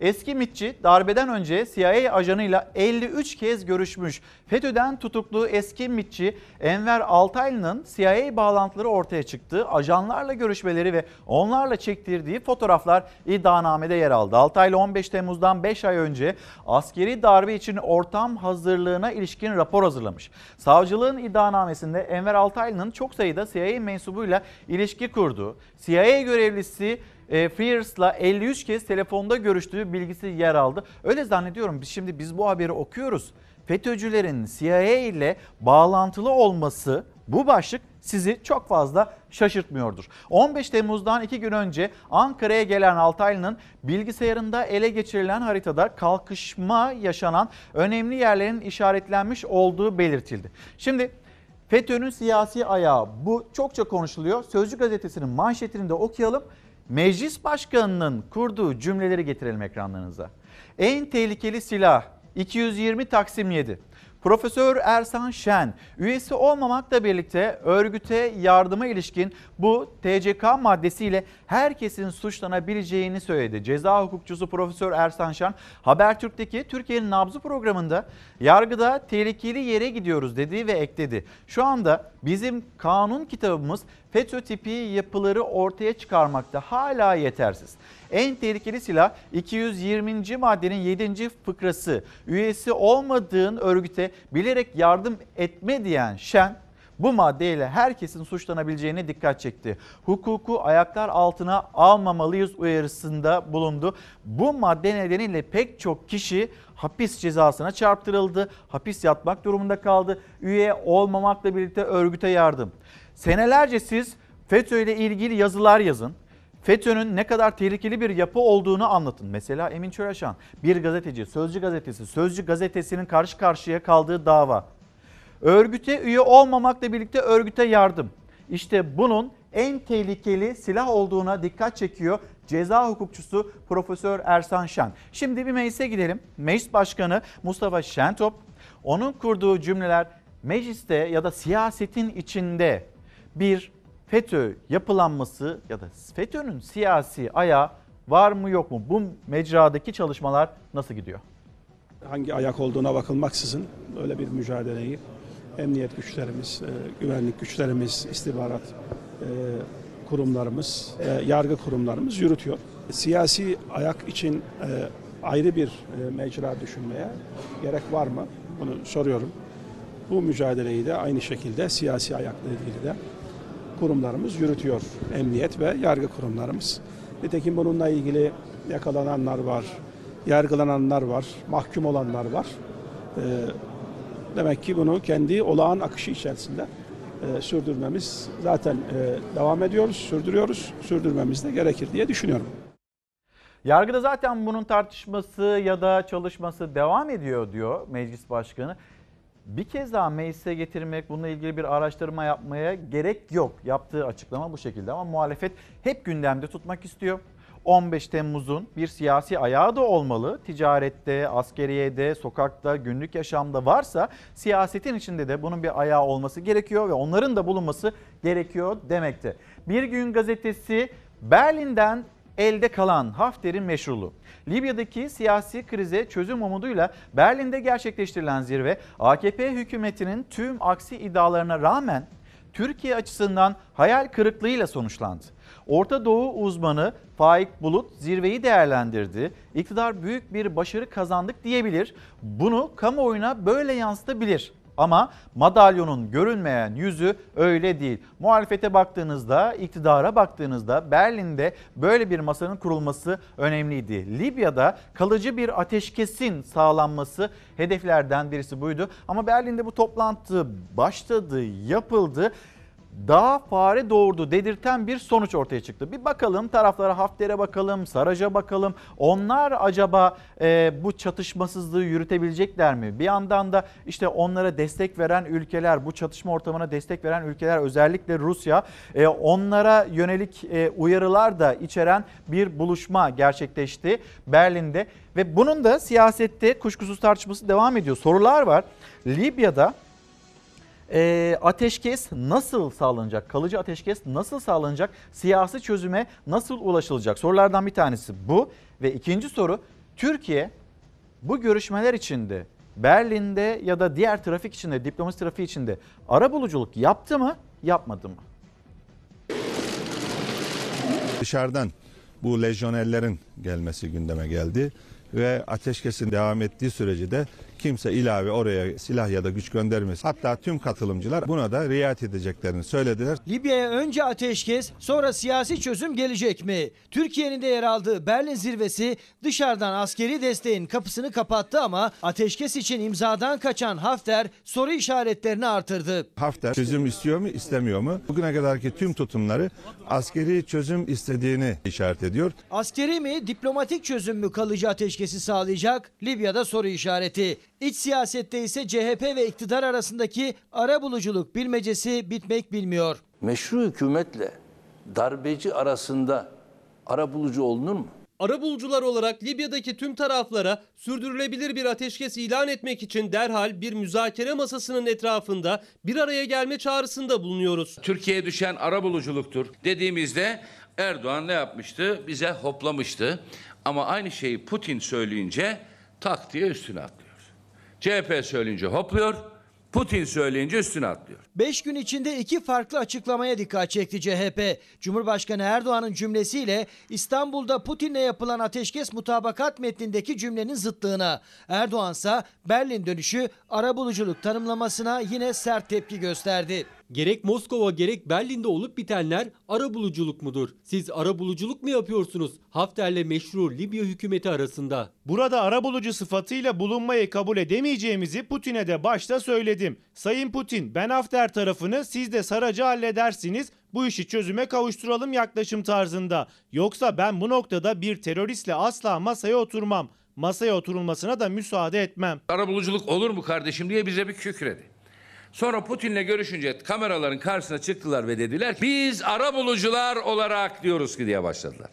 Eski MİTçi darbeden önce CIA ajanıyla 53 kez görüşmüş. FETÖ'den tutuklu eski MİTçi Enver Altaylı'nın CIA bağlantıları ortaya çıktı. Ajanlarla görüşmeleri ve onlarla çektirdiği fotoğraflar iddianamede yer aldı. Altaylı 15 Temmuz'dan 5 ay önce askeri darbe için ortam hazırlığına ilişkin rapor hazırlamış. Savcılığın iddianamesinde Enver Altaylı'nın çok sayıda CIA mensubuyla ilişki kurduğu, CIA görevlisi e, Frears'la 53 kez telefonda görüştüğü bilgisi yer aldı. Öyle zannediyorum biz şimdi biz bu haberi okuyoruz. FETÖ'cülerin CIA ile bağlantılı olması bu başlık sizi çok fazla şaşırtmıyordur. 15 Temmuz'dan 2 gün önce Ankara'ya gelen Altaylı'nın bilgisayarında ele geçirilen haritada kalkışma yaşanan önemli yerlerin işaretlenmiş olduğu belirtildi. Şimdi FETÖ'nün siyasi ayağı bu çokça konuşuluyor. Sözcü gazetesinin manşetini de okuyalım. Meclis Başkanı'nın kurduğu cümleleri getirelim ekranlarınıza. En tehlikeli silah 220 Taksim 7. Profesör Ersan Şen üyesi olmamakla birlikte örgüte yardıma ilişkin bu TCK maddesiyle herkesin suçlanabileceğini söyledi. Ceza hukukçusu Profesör Ersan Şen Habertürk'teki Türkiye'nin nabzı programında yargıda tehlikeli yere gidiyoruz dedi ve ekledi. Şu anda bizim kanun kitabımız FETÖ tipi yapıları ortaya çıkarmakta hala yetersiz. En tehlikeli silah 220. maddenin 7. fıkrası. Üyesi olmadığın örgüte bilerek yardım etme diyen Şen bu maddeyle herkesin suçlanabileceğine dikkat çekti. Hukuku ayaklar altına almamalıyız uyarısında bulundu. Bu madde nedeniyle pek çok kişi hapis cezasına çarptırıldı. Hapis yatmak durumunda kaldı. Üye olmamakla birlikte örgüte yardım. Senelerce siz FETÖ ile ilgili yazılar yazın. FETÖ'nün ne kadar tehlikeli bir yapı olduğunu anlatın. Mesela Emin Çöreşan bir gazeteci, Sözcü gazetesi, Sözcü gazetesinin karşı karşıya kaldığı dava. Örgüte üye olmamakla birlikte örgüte yardım. İşte bunun en tehlikeli silah olduğuna dikkat çekiyor ceza hukukçusu Profesör Ersan Şen. Şimdi bir meclise gidelim. Meclis Başkanı Mustafa Şentop, onun kurduğu cümleler mecliste ya da siyasetin içinde bir FETÖ yapılanması ya da FETÖ'nün siyasi ayağı var mı yok mu? Bu mecradaki çalışmalar nasıl gidiyor? hangi ayak olduğuna bakılmaksızın öyle bir mücadeleyi emniyet güçlerimiz, e, güvenlik güçlerimiz, istihbarat e, kurumlarımız, yargı kurumlarımız yürütüyor. Siyasi ayak için e, ayrı bir mecra düşünmeye gerek var mı? Bunu soruyorum. Bu mücadeleyi de aynı şekilde siyasi ayakla ilgili de kurumlarımız yürütüyor. Emniyet ve yargı kurumlarımız. Nitekim bununla ilgili yakalananlar var, yargılananlar var, mahkum olanlar var. Ee, demek ki bunu kendi olağan akışı içerisinde e, sürdürmemiz zaten e, devam ediyoruz, sürdürüyoruz, sürdürmemiz de gerekir diye düşünüyorum. Yargıda zaten bunun tartışması ya da çalışması devam ediyor diyor meclis başkanı. Bir kez daha meclise getirmek, bununla ilgili bir araştırma yapmaya gerek yok. Yaptığı açıklama bu şekilde ama muhalefet hep gündemde tutmak istiyor. 15 Temmuz'un bir siyasi ayağı da olmalı. Ticarette, askeriyede, sokakta, günlük yaşamda varsa siyasetin içinde de bunun bir ayağı olması gerekiyor ve onların da bulunması gerekiyor demekte. Bir gün gazetesi Berlin'den elde kalan Hafter'in meşruluğu. Libya'daki siyasi krize çözüm umuduyla Berlin'de gerçekleştirilen zirve AKP hükümetinin tüm aksi iddialarına rağmen Türkiye açısından hayal kırıklığıyla sonuçlandı. Orta Doğu uzmanı Faik Bulut zirveyi değerlendirdi. İktidar büyük bir başarı kazandık diyebilir. Bunu kamuoyuna böyle yansıtabilir. Ama madalyonun görünmeyen yüzü öyle değil. Muhalefete baktığınızda, iktidara baktığınızda Berlin'de böyle bir masanın kurulması önemliydi. Libya'da kalıcı bir ateşkesin sağlanması hedeflerden birisi buydu. Ama Berlin'de bu toplantı başladı, yapıldı daha fare doğurdu dedirten bir sonuç ortaya çıktı. Bir bakalım taraflara Hafter'e bakalım, Saraj'a bakalım. Onlar acaba e, bu çatışmasızlığı yürütebilecekler mi? Bir yandan da işte onlara destek veren ülkeler, bu çatışma ortamına destek veren ülkeler özellikle Rusya e, onlara yönelik e, uyarılar da içeren bir buluşma gerçekleşti Berlin'de. Ve bunun da siyasette kuşkusuz tartışması devam ediyor. Sorular var. Libya'da e, ateşkes nasıl sağlanacak? Kalıcı ateşkes nasıl sağlanacak? Siyasi çözüme nasıl ulaşılacak? Sorulardan bir tanesi bu. Ve ikinci soru Türkiye bu görüşmeler içinde Berlin'de ya da diğer trafik içinde, diplomasi trafiği içinde ara buluculuk yaptı mı, yapmadı mı? Dışarıdan bu lejyonerlerin gelmesi gündeme geldi ve ateşkesin devam ettiği sürece de kimse ilave oraya silah ya da güç göndermesi. Hatta tüm katılımcılar buna da riayet edeceklerini söylediler. Libya'ya önce ateşkes sonra siyasi çözüm gelecek mi? Türkiye'nin de yer aldığı Berlin zirvesi dışarıdan askeri desteğin kapısını kapattı ama ateşkes için imzadan kaçan Hafter soru işaretlerini artırdı. Hafter çözüm istiyor mu istemiyor mu? Bugüne kadarki tüm tutumları askeri çözüm istediğini işaret ediyor. Askeri mi diplomatik çözüm mü kalıcı ateşkesi sağlayacak? Libya'da soru işareti. İç siyasette ise CHP ve iktidar arasındaki ara buluculuk bilmecesi bitmek bilmiyor. Meşru hükümetle darbeci arasında arabulucu olunur mu? Arabulucular olarak Libya'daki tüm taraflara sürdürülebilir bir ateşkes ilan etmek için derhal bir müzakere masasının etrafında bir araya gelme çağrısında bulunuyoruz. Türkiye'ye düşen arabuluculuktur dediğimizde Erdoğan ne yapmıştı? Bize hoplamıştı. Ama aynı şeyi Putin söyleyince tak diye üstüne atlıyor. CHP söyleyince hopluyor, Putin söyleyince üstüne atlıyor. 5 gün içinde iki farklı açıklamaya dikkat çekti CHP. Cumhurbaşkanı Erdoğan'ın cümlesiyle İstanbul'da Putin'le yapılan ateşkes mutabakat metnindeki cümlenin zıtlığına. Erdoğan ise Berlin dönüşü arabuluculuk tanımlamasına yine sert tepki gösterdi. Gerek Moskova gerek Berlin'de olup bitenler ara buluculuk mudur? Siz ara buluculuk mu yapıyorsunuz Hafter'le meşru Libya hükümeti arasında? Burada arabulucu sıfatıyla bulunmayı kabul edemeyeceğimizi Putin'e de başta söyledim. Sayın Putin ben Hafter tarafını siz de Saracı halledersiniz bu işi çözüme kavuşturalım yaklaşım tarzında. Yoksa ben bu noktada bir teröristle asla masaya oturmam. Masaya oturulmasına da müsaade etmem. Arabuluculuk olur mu kardeşim diye bize bir kükredi. Sonra Putin'le görüşünce kameraların karşısına çıktılar ve dediler ki, biz arabulucular olarak diyoruz ki diye başladılar.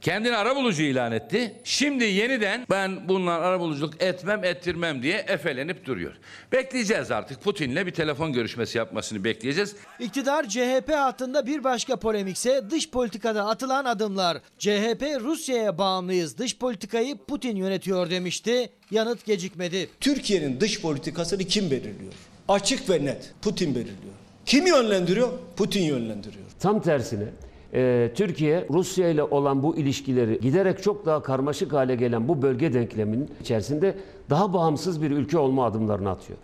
Kendini arabulucu ilan etti. Şimdi yeniden ben bunlar arabuluculuk etmem ettirmem diye efelenip duruyor. Bekleyeceğiz artık Putin'le bir telefon görüşmesi yapmasını bekleyeceğiz. İktidar CHP hattında bir başka polemikse dış politikada atılan adımlar. CHP Rusya'ya bağımlıyız dış politikayı Putin yönetiyor demişti. Yanıt gecikmedi. Türkiye'nin dış politikasını kim belirliyor? Açık ve net Putin belirliyor. Kim yönlendiriyor? Putin yönlendiriyor. Tam tersine e, Türkiye Rusya ile olan bu ilişkileri giderek çok daha karmaşık hale gelen bu bölge denkleminin içerisinde daha bağımsız bir ülke olma adımlarını atıyor.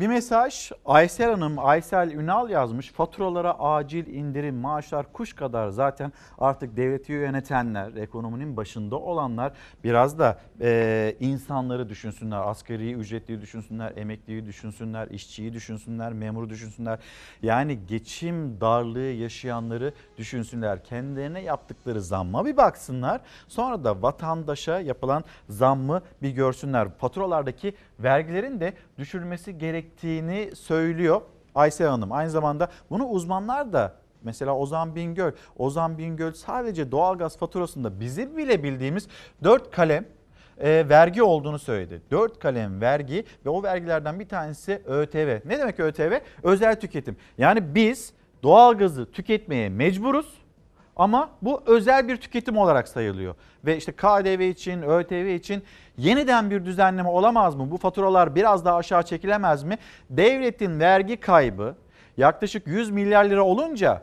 Bir mesaj Aysel Hanım, Aysel Ünal yazmış. Faturalara acil indirim, maaşlar kuş kadar zaten artık devleti yönetenler, ekonominin başında olanlar biraz da e, insanları düşünsünler. Asgari ücretliyi düşünsünler, emekliyi düşünsünler, işçiyi düşünsünler, memuru düşünsünler. Yani geçim darlığı yaşayanları düşünsünler. Kendilerine yaptıkları zamma bir baksınlar. Sonra da vatandaşa yapılan zammı bir görsünler. Faturalardaki vergilerin de düşürülmesi gerektiğini söylüyor Aysel Hanım. Aynı zamanda bunu uzmanlar da Mesela Ozan Bingöl, Ozan Bingöl sadece doğalgaz faturasında bizim bile bildiğimiz 4 kalem e, vergi olduğunu söyledi. 4 kalem vergi ve o vergilerden bir tanesi ÖTV. Ne demek ÖTV? Özel tüketim. Yani biz doğalgazı tüketmeye mecburuz ama bu özel bir tüketim olarak sayılıyor. Ve işte KDV için, ÖTV için yeniden bir düzenleme olamaz mı? Bu faturalar biraz daha aşağı çekilemez mi? Devletin vergi kaybı yaklaşık 100 milyar lira olunca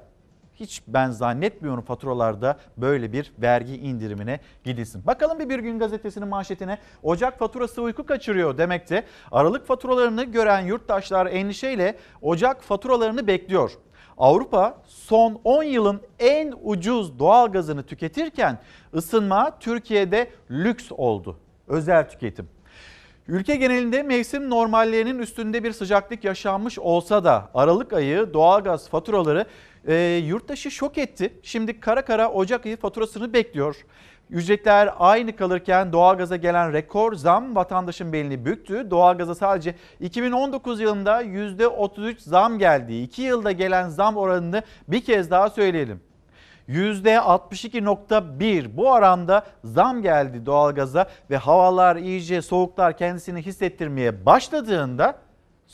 hiç ben zannetmiyorum faturalarda böyle bir vergi indirimine gidilsin. Bakalım bir Bir Gün Gazetesi'nin manşetine Ocak faturası uyku kaçırıyor demekte. Aralık faturalarını gören yurttaşlar endişeyle Ocak faturalarını bekliyor. Avrupa son 10 yılın en ucuz doğalgazını tüketirken ısınma Türkiye'de lüks oldu. Özel tüketim. Ülke genelinde mevsim normallerinin üstünde bir sıcaklık yaşanmış olsa da Aralık ayı doğalgaz faturaları e, yurttaşı şok etti. Şimdi kara kara Ocak ayı faturasını bekliyor. Ücretler aynı kalırken doğalgaza gelen rekor zam vatandaşın belini büktü. Doğalgaza sadece 2019 yılında %33 zam geldi. 2 yılda gelen zam oranını bir kez daha söyleyelim. %62.1 bu oranda zam geldi doğalgaza ve havalar iyice soğuklar kendisini hissettirmeye başladığında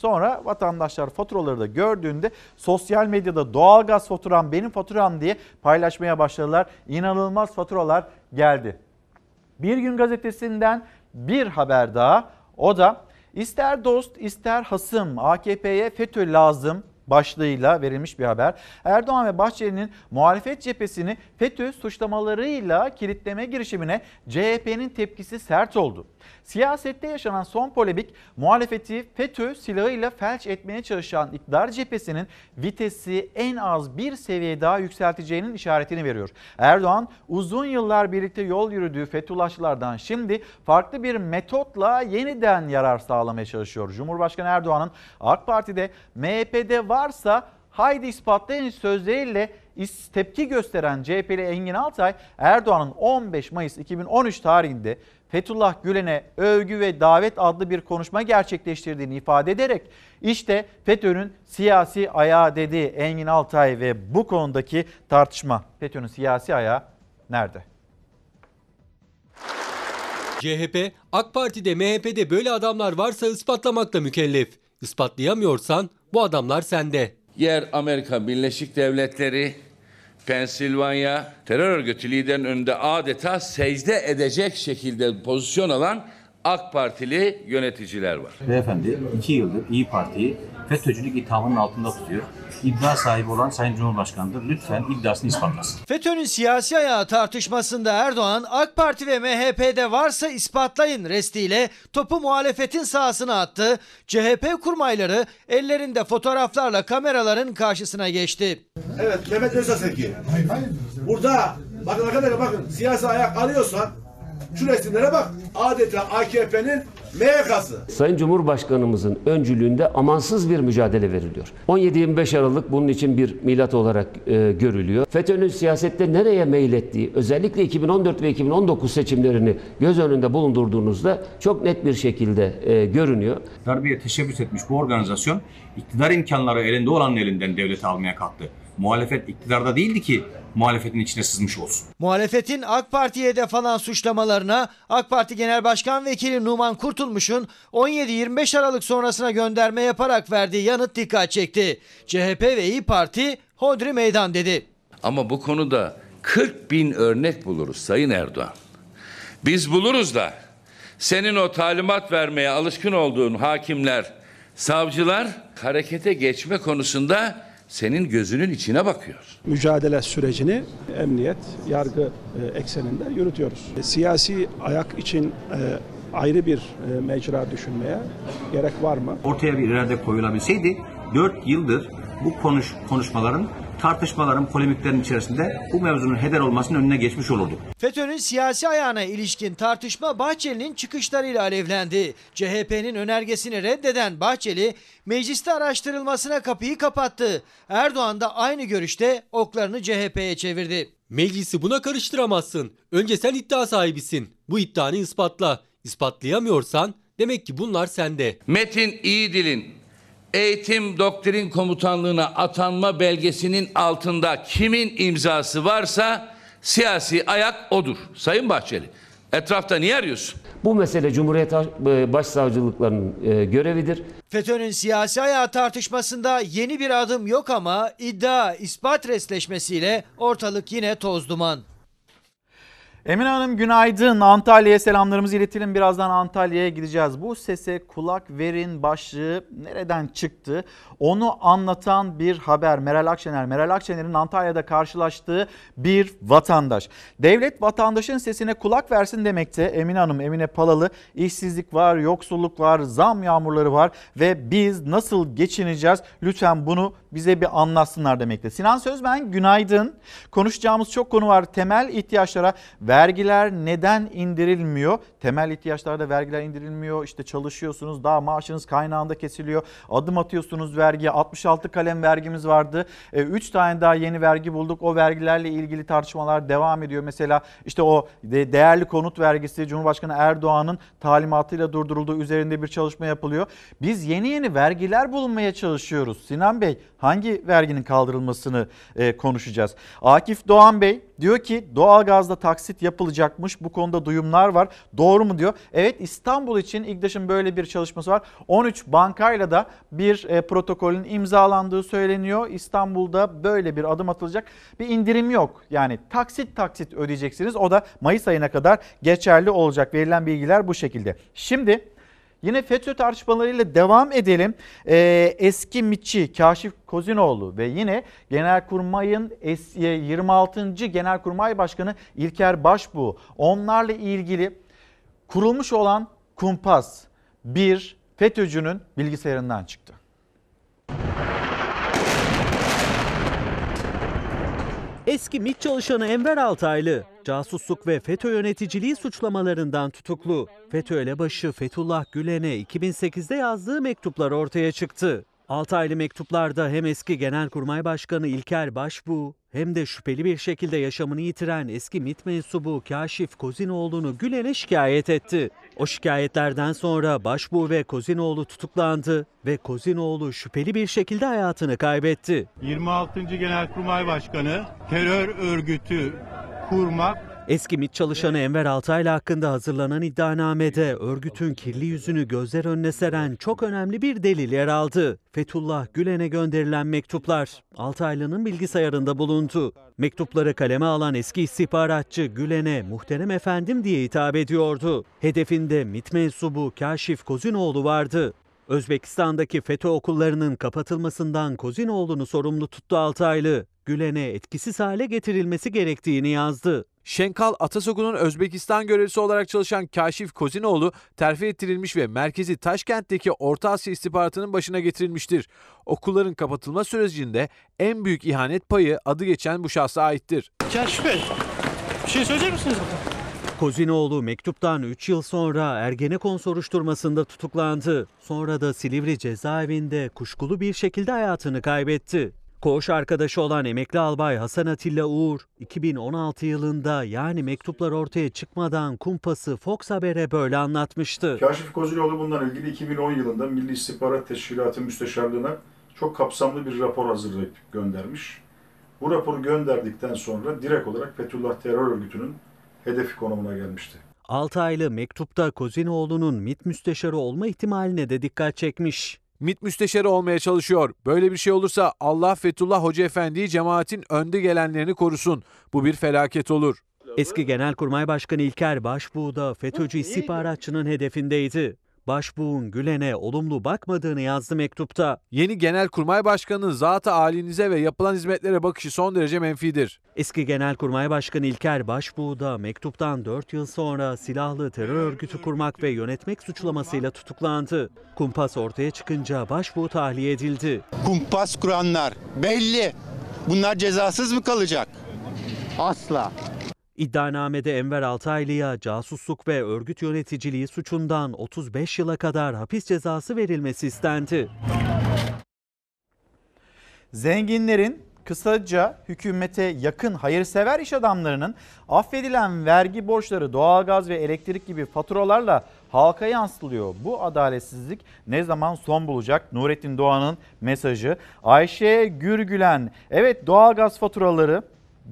sonra vatandaşlar faturaları da gördüğünde sosyal medyada doğalgaz faturam benim faturam diye paylaşmaya başladılar. İnanılmaz faturalar geldi. Bir gün gazetesinden bir haber daha o da ister dost ister hasım AKP'ye FETÖ lazım başlığıyla verilmiş bir haber. Erdoğan ve Bahçeli'nin muhalefet cephesini FETÖ suçlamalarıyla kilitleme girişimine CHP'nin tepkisi sert oldu. Siyasette yaşanan son polemik muhalefeti FETÖ silahıyla felç etmeye çalışan iktidar cephesinin vitesi en az bir seviye daha yükselteceğinin işaretini veriyor. Erdoğan uzun yıllar birlikte yol yürüdüğü Fethullahçılardan şimdi farklı bir metotla yeniden yarar sağlamaya çalışıyor. Cumhurbaşkanı Erdoğan'ın AK Parti'de MHP'de varsa haydi ispatlayın sözleriyle tepki gösteren CHP'li Engin Altay Erdoğan'ın 15 Mayıs 2013 tarihinde Fethullah Gülen'e övgü ve davet adlı bir konuşma gerçekleştirdiğini ifade ederek işte FETÖ'nün siyasi ayağı dedi Engin Altay ve bu konudaki tartışma FETÖ'nün siyasi ayağı nerede? CHP, AK Parti'de, MHP'de böyle adamlar varsa ispatlamakla mükellef. İspatlayamıyorsan bu adamlar sende. Yer Amerika Birleşik Devletleri, Pensilvanya terör örgütü liderinin önünde adeta secde edecek şekilde pozisyon alan AK Partili yöneticiler var. Beyefendi iki yıldır İyi Parti'yi FETÖ'cülük ithamının altında tutuyor. İddia sahibi olan Sayın Cumhurbaşkanı'dır. Lütfen iddiasını ispatlasın. FETÖ'nün siyasi ayağı tartışmasında Erdoğan AK Parti ve MHP'de varsa ispatlayın restiyle topu muhalefetin sahasına attı. CHP kurmayları ellerinde fotoğraflarla kameraların karşısına geçti. Evet Mehmet Özaseki. Burada bakın arkadaşlar bakın siyasi ayak alıyorsan şu resimlere bak. Adeta AKP'nin MYK'sı. Sayın Cumhurbaşkanımızın öncülüğünde amansız bir mücadele veriliyor. 17-25 Aralık bunun için bir milat olarak e, görülüyor. FETÖ'nün siyasette nereye meylettiği, özellikle 2014 ve 2019 seçimlerini göz önünde bulundurduğunuzda çok net bir şekilde e, görünüyor. Darbeye teşebbüs etmiş bu organizasyon iktidar imkanları elinde olanın elinden devleti almaya kalktı. Muhalefet iktidarda değildi ki muhalefetin içine sızmış olsun. Muhalefetin AK Parti'ye de falan suçlamalarına AK Parti Genel Başkan Vekili Numan Kurtulmuş'un 17-25 Aralık sonrasına gönderme yaparak verdiği yanıt dikkat çekti. CHP ve İyi Parti hodri meydan dedi. Ama bu konuda 40 bin örnek buluruz Sayın Erdoğan. Biz buluruz da senin o talimat vermeye alışkın olduğun hakimler, savcılar harekete geçme konusunda senin gözünün içine bakıyor. mücadele sürecini emniyet, yargı e, ekseninde yürütüyoruz. E, Siyasi ayak için e, ayrı bir mecra düşünmeye gerek var mı? Ortaya bir irade koyulabilseydi 4 yıldır bu konuş konuşmaların, tartışmaların, polemiklerin içerisinde bu mevzunun heder olmasının önüne geçmiş olurduk. FETÖ'nün siyasi ayağına ilişkin tartışma Bahçeli'nin çıkışlarıyla alevlendi. CHP'nin önergesini reddeden Bahçeli mecliste araştırılmasına kapıyı kapattı. Erdoğan da aynı görüşte oklarını CHP'ye çevirdi. Meclisi buna karıştıramazsın. Önce sen iddia sahibisin. Bu iddianı ispatla. İspatlayamıyorsan demek ki bunlar sende. Metin İyidil'in eğitim doktrin komutanlığına atanma belgesinin altında kimin imzası varsa siyasi ayak odur. Sayın Bahçeli etrafta niye arıyorsun? Bu mesele Cumhuriyet e, Başsavcılıklarının e, görevidir. FETÖ'nün siyasi ayağı tartışmasında yeni bir adım yok ama iddia ispat resleşmesiyle ortalık yine toz duman. Emine Hanım günaydın. Antalya'ya selamlarımızı iletelim. Birazdan Antalya'ya gideceğiz. Bu sese kulak verin başlığı nereden çıktı? Onu anlatan bir haber. Meral Akşener. Meral Akşener'in Antalya'da karşılaştığı bir vatandaş. Devlet vatandaşın sesine kulak versin demekte. Emine Hanım, Emine Palalı işsizlik var, yoksulluk var, zam yağmurları var ve biz nasıl geçineceğiz? Lütfen bunu bize bir anlatsınlar demekte. Sinan Sözmen günaydın. Konuşacağımız çok konu var. Temel ihtiyaçlara vergiler neden indirilmiyor? Temel ihtiyaçlarda vergiler indirilmiyor. İşte çalışıyorsunuz daha maaşınız kaynağında kesiliyor. Adım atıyorsunuz vergiye. 66 kalem vergimiz vardı. 3 tane daha yeni vergi bulduk. O vergilerle ilgili tartışmalar devam ediyor. Mesela işte o de- değerli konut vergisi Cumhurbaşkanı Erdoğan'ın talimatıyla durdurulduğu üzerinde bir çalışma yapılıyor. Biz yeni yeni vergiler bulmaya çalışıyoruz. Sinan Bey hangi verginin kaldırılmasını e, konuşacağız. Akif Doğan Bey diyor ki doğalgazda taksit yapılacakmış. Bu konuda duyumlar var. Doğru mu diyor. Evet İstanbul için İGDAŞ'ın böyle bir çalışması var. 13 bankayla da bir e, protokolün imzalandığı söyleniyor. İstanbul'da böyle bir adım atılacak. Bir indirim yok. Yani taksit taksit ödeyeceksiniz. O da Mayıs ayına kadar geçerli olacak. Verilen bilgiler bu şekilde. Şimdi Yine FETÖ tartışmalarıyla devam edelim. Ee, eski MİTçi Kaşif Kozinoğlu ve yine Genelkurmay'ın es- 26. Genelkurmay Başkanı İlker Başbuğ onlarla ilgili kurulmuş olan kumpas bir FETÖ'cünün bilgisayarından çıktı. Eski MİT çalışanı Enver Altaylı, casusluk ve FETÖ yöneticiliği suçlamalarından tutuklu. FETÖ elebaşı Fethullah Gülen'e 2008'de yazdığı mektuplar ortaya çıktı. Altaylı mektuplarda hem eski Genelkurmay Başkanı İlker Başbuğ hem de şüpheli bir şekilde yaşamını yitiren eski MİT mensubu Kaşif Kozinoğlu'nu Gülen'e şikayet etti. O şikayetlerden sonra Başbuğ ve Kozinoğlu tutuklandı ve Kozinoğlu şüpheli bir şekilde hayatını kaybetti. 26. Genelkurmay Başkanı terör örgütü kurmak Eski MİT çalışanı Enver Altaylı hakkında hazırlanan iddianamede örgütün kirli yüzünü gözler önüne seren çok önemli bir delil yer aldı. Fethullah Gülen'e gönderilen mektuplar Altaylı'nın bilgisayarında bulundu. Mektupları kaleme alan eski istihbaratçı Gülen'e muhterem efendim diye hitap ediyordu. Hedefinde MİT mensubu Kaşif Kozinoğlu vardı. Özbekistan'daki FETÖ okullarının kapatılmasından Kozinoğlu'nu sorumlu tuttu Altaylı. Gülen'e etkisiz hale getirilmesi gerektiğini yazdı. Şenkal Atasoku'nun Özbekistan görevlisi olarak çalışan Kaşif Kozinoğlu terfi ettirilmiş ve merkezi Taşkent'teki Orta Asya istihbaratının başına getirilmiştir. Okulların kapatılma sürecinde en büyük ihanet payı adı geçen bu şahsa aittir. Kaşif Bey, bir şey söyleyecek misiniz? Kozinoğlu mektuptan 3 yıl sonra Ergenekon soruşturmasında tutuklandı. Sonra da Silivri cezaevinde kuşkulu bir şekilde hayatını kaybetti. Koğuş arkadaşı olan emekli albay Hasan Atilla Uğur, 2016 yılında yani mektuplar ortaya çıkmadan kumpası Fox Haber'e böyle anlatmıştı. Kaşif Kozinoğlu bundan ilgili 2010 yılında Milli İstihbarat Teşkilatı Müsteşarlığı'na çok kapsamlı bir rapor hazırlayıp göndermiş. Bu raporu gönderdikten sonra direkt olarak Fethullah terör örgütünün hedefi konumuna gelmişti. Altaylı mektupta Kozinoğlu'nun MİT müsteşarı olma ihtimaline de dikkat çekmiş. MİT müsteşarı olmaya çalışıyor. Böyle bir şey olursa Allah Fethullah Hoca Efendi'yi cemaatin önde gelenlerini korusun. Bu bir felaket olur. Eski Genelkurmay Başkanı İlker Başbuğ da FETÖ'cü istihbaratçının hedefindeydi. Başbuğ'un Gülen'e olumlu bakmadığını yazdı mektupta. Yeni Genelkurmay Başkanı zat-ı alinize ve yapılan hizmetlere bakışı son derece menfidir. Eski Genelkurmay Başkanı İlker Başbuğ da mektuptan 4 yıl sonra silahlı terör örgütü kurmak ve yönetmek suçlamasıyla tutuklandı. Kumpas ortaya çıkınca Başbuğ tahliye edildi. Kumpas kuranlar belli. Bunlar cezasız mı kalacak? Asla. İddianamede Enver Altaylı'ya casusluk ve örgüt yöneticiliği suçundan 35 yıla kadar hapis cezası verilmesi istendi. Zenginlerin kısaca hükümete yakın hayırsever iş adamlarının affedilen vergi borçları doğalgaz ve elektrik gibi faturalarla halka yansıtılıyor. Bu adaletsizlik ne zaman son bulacak? Nurettin Doğan'ın mesajı. Ayşe Gürgülen evet doğalgaz faturaları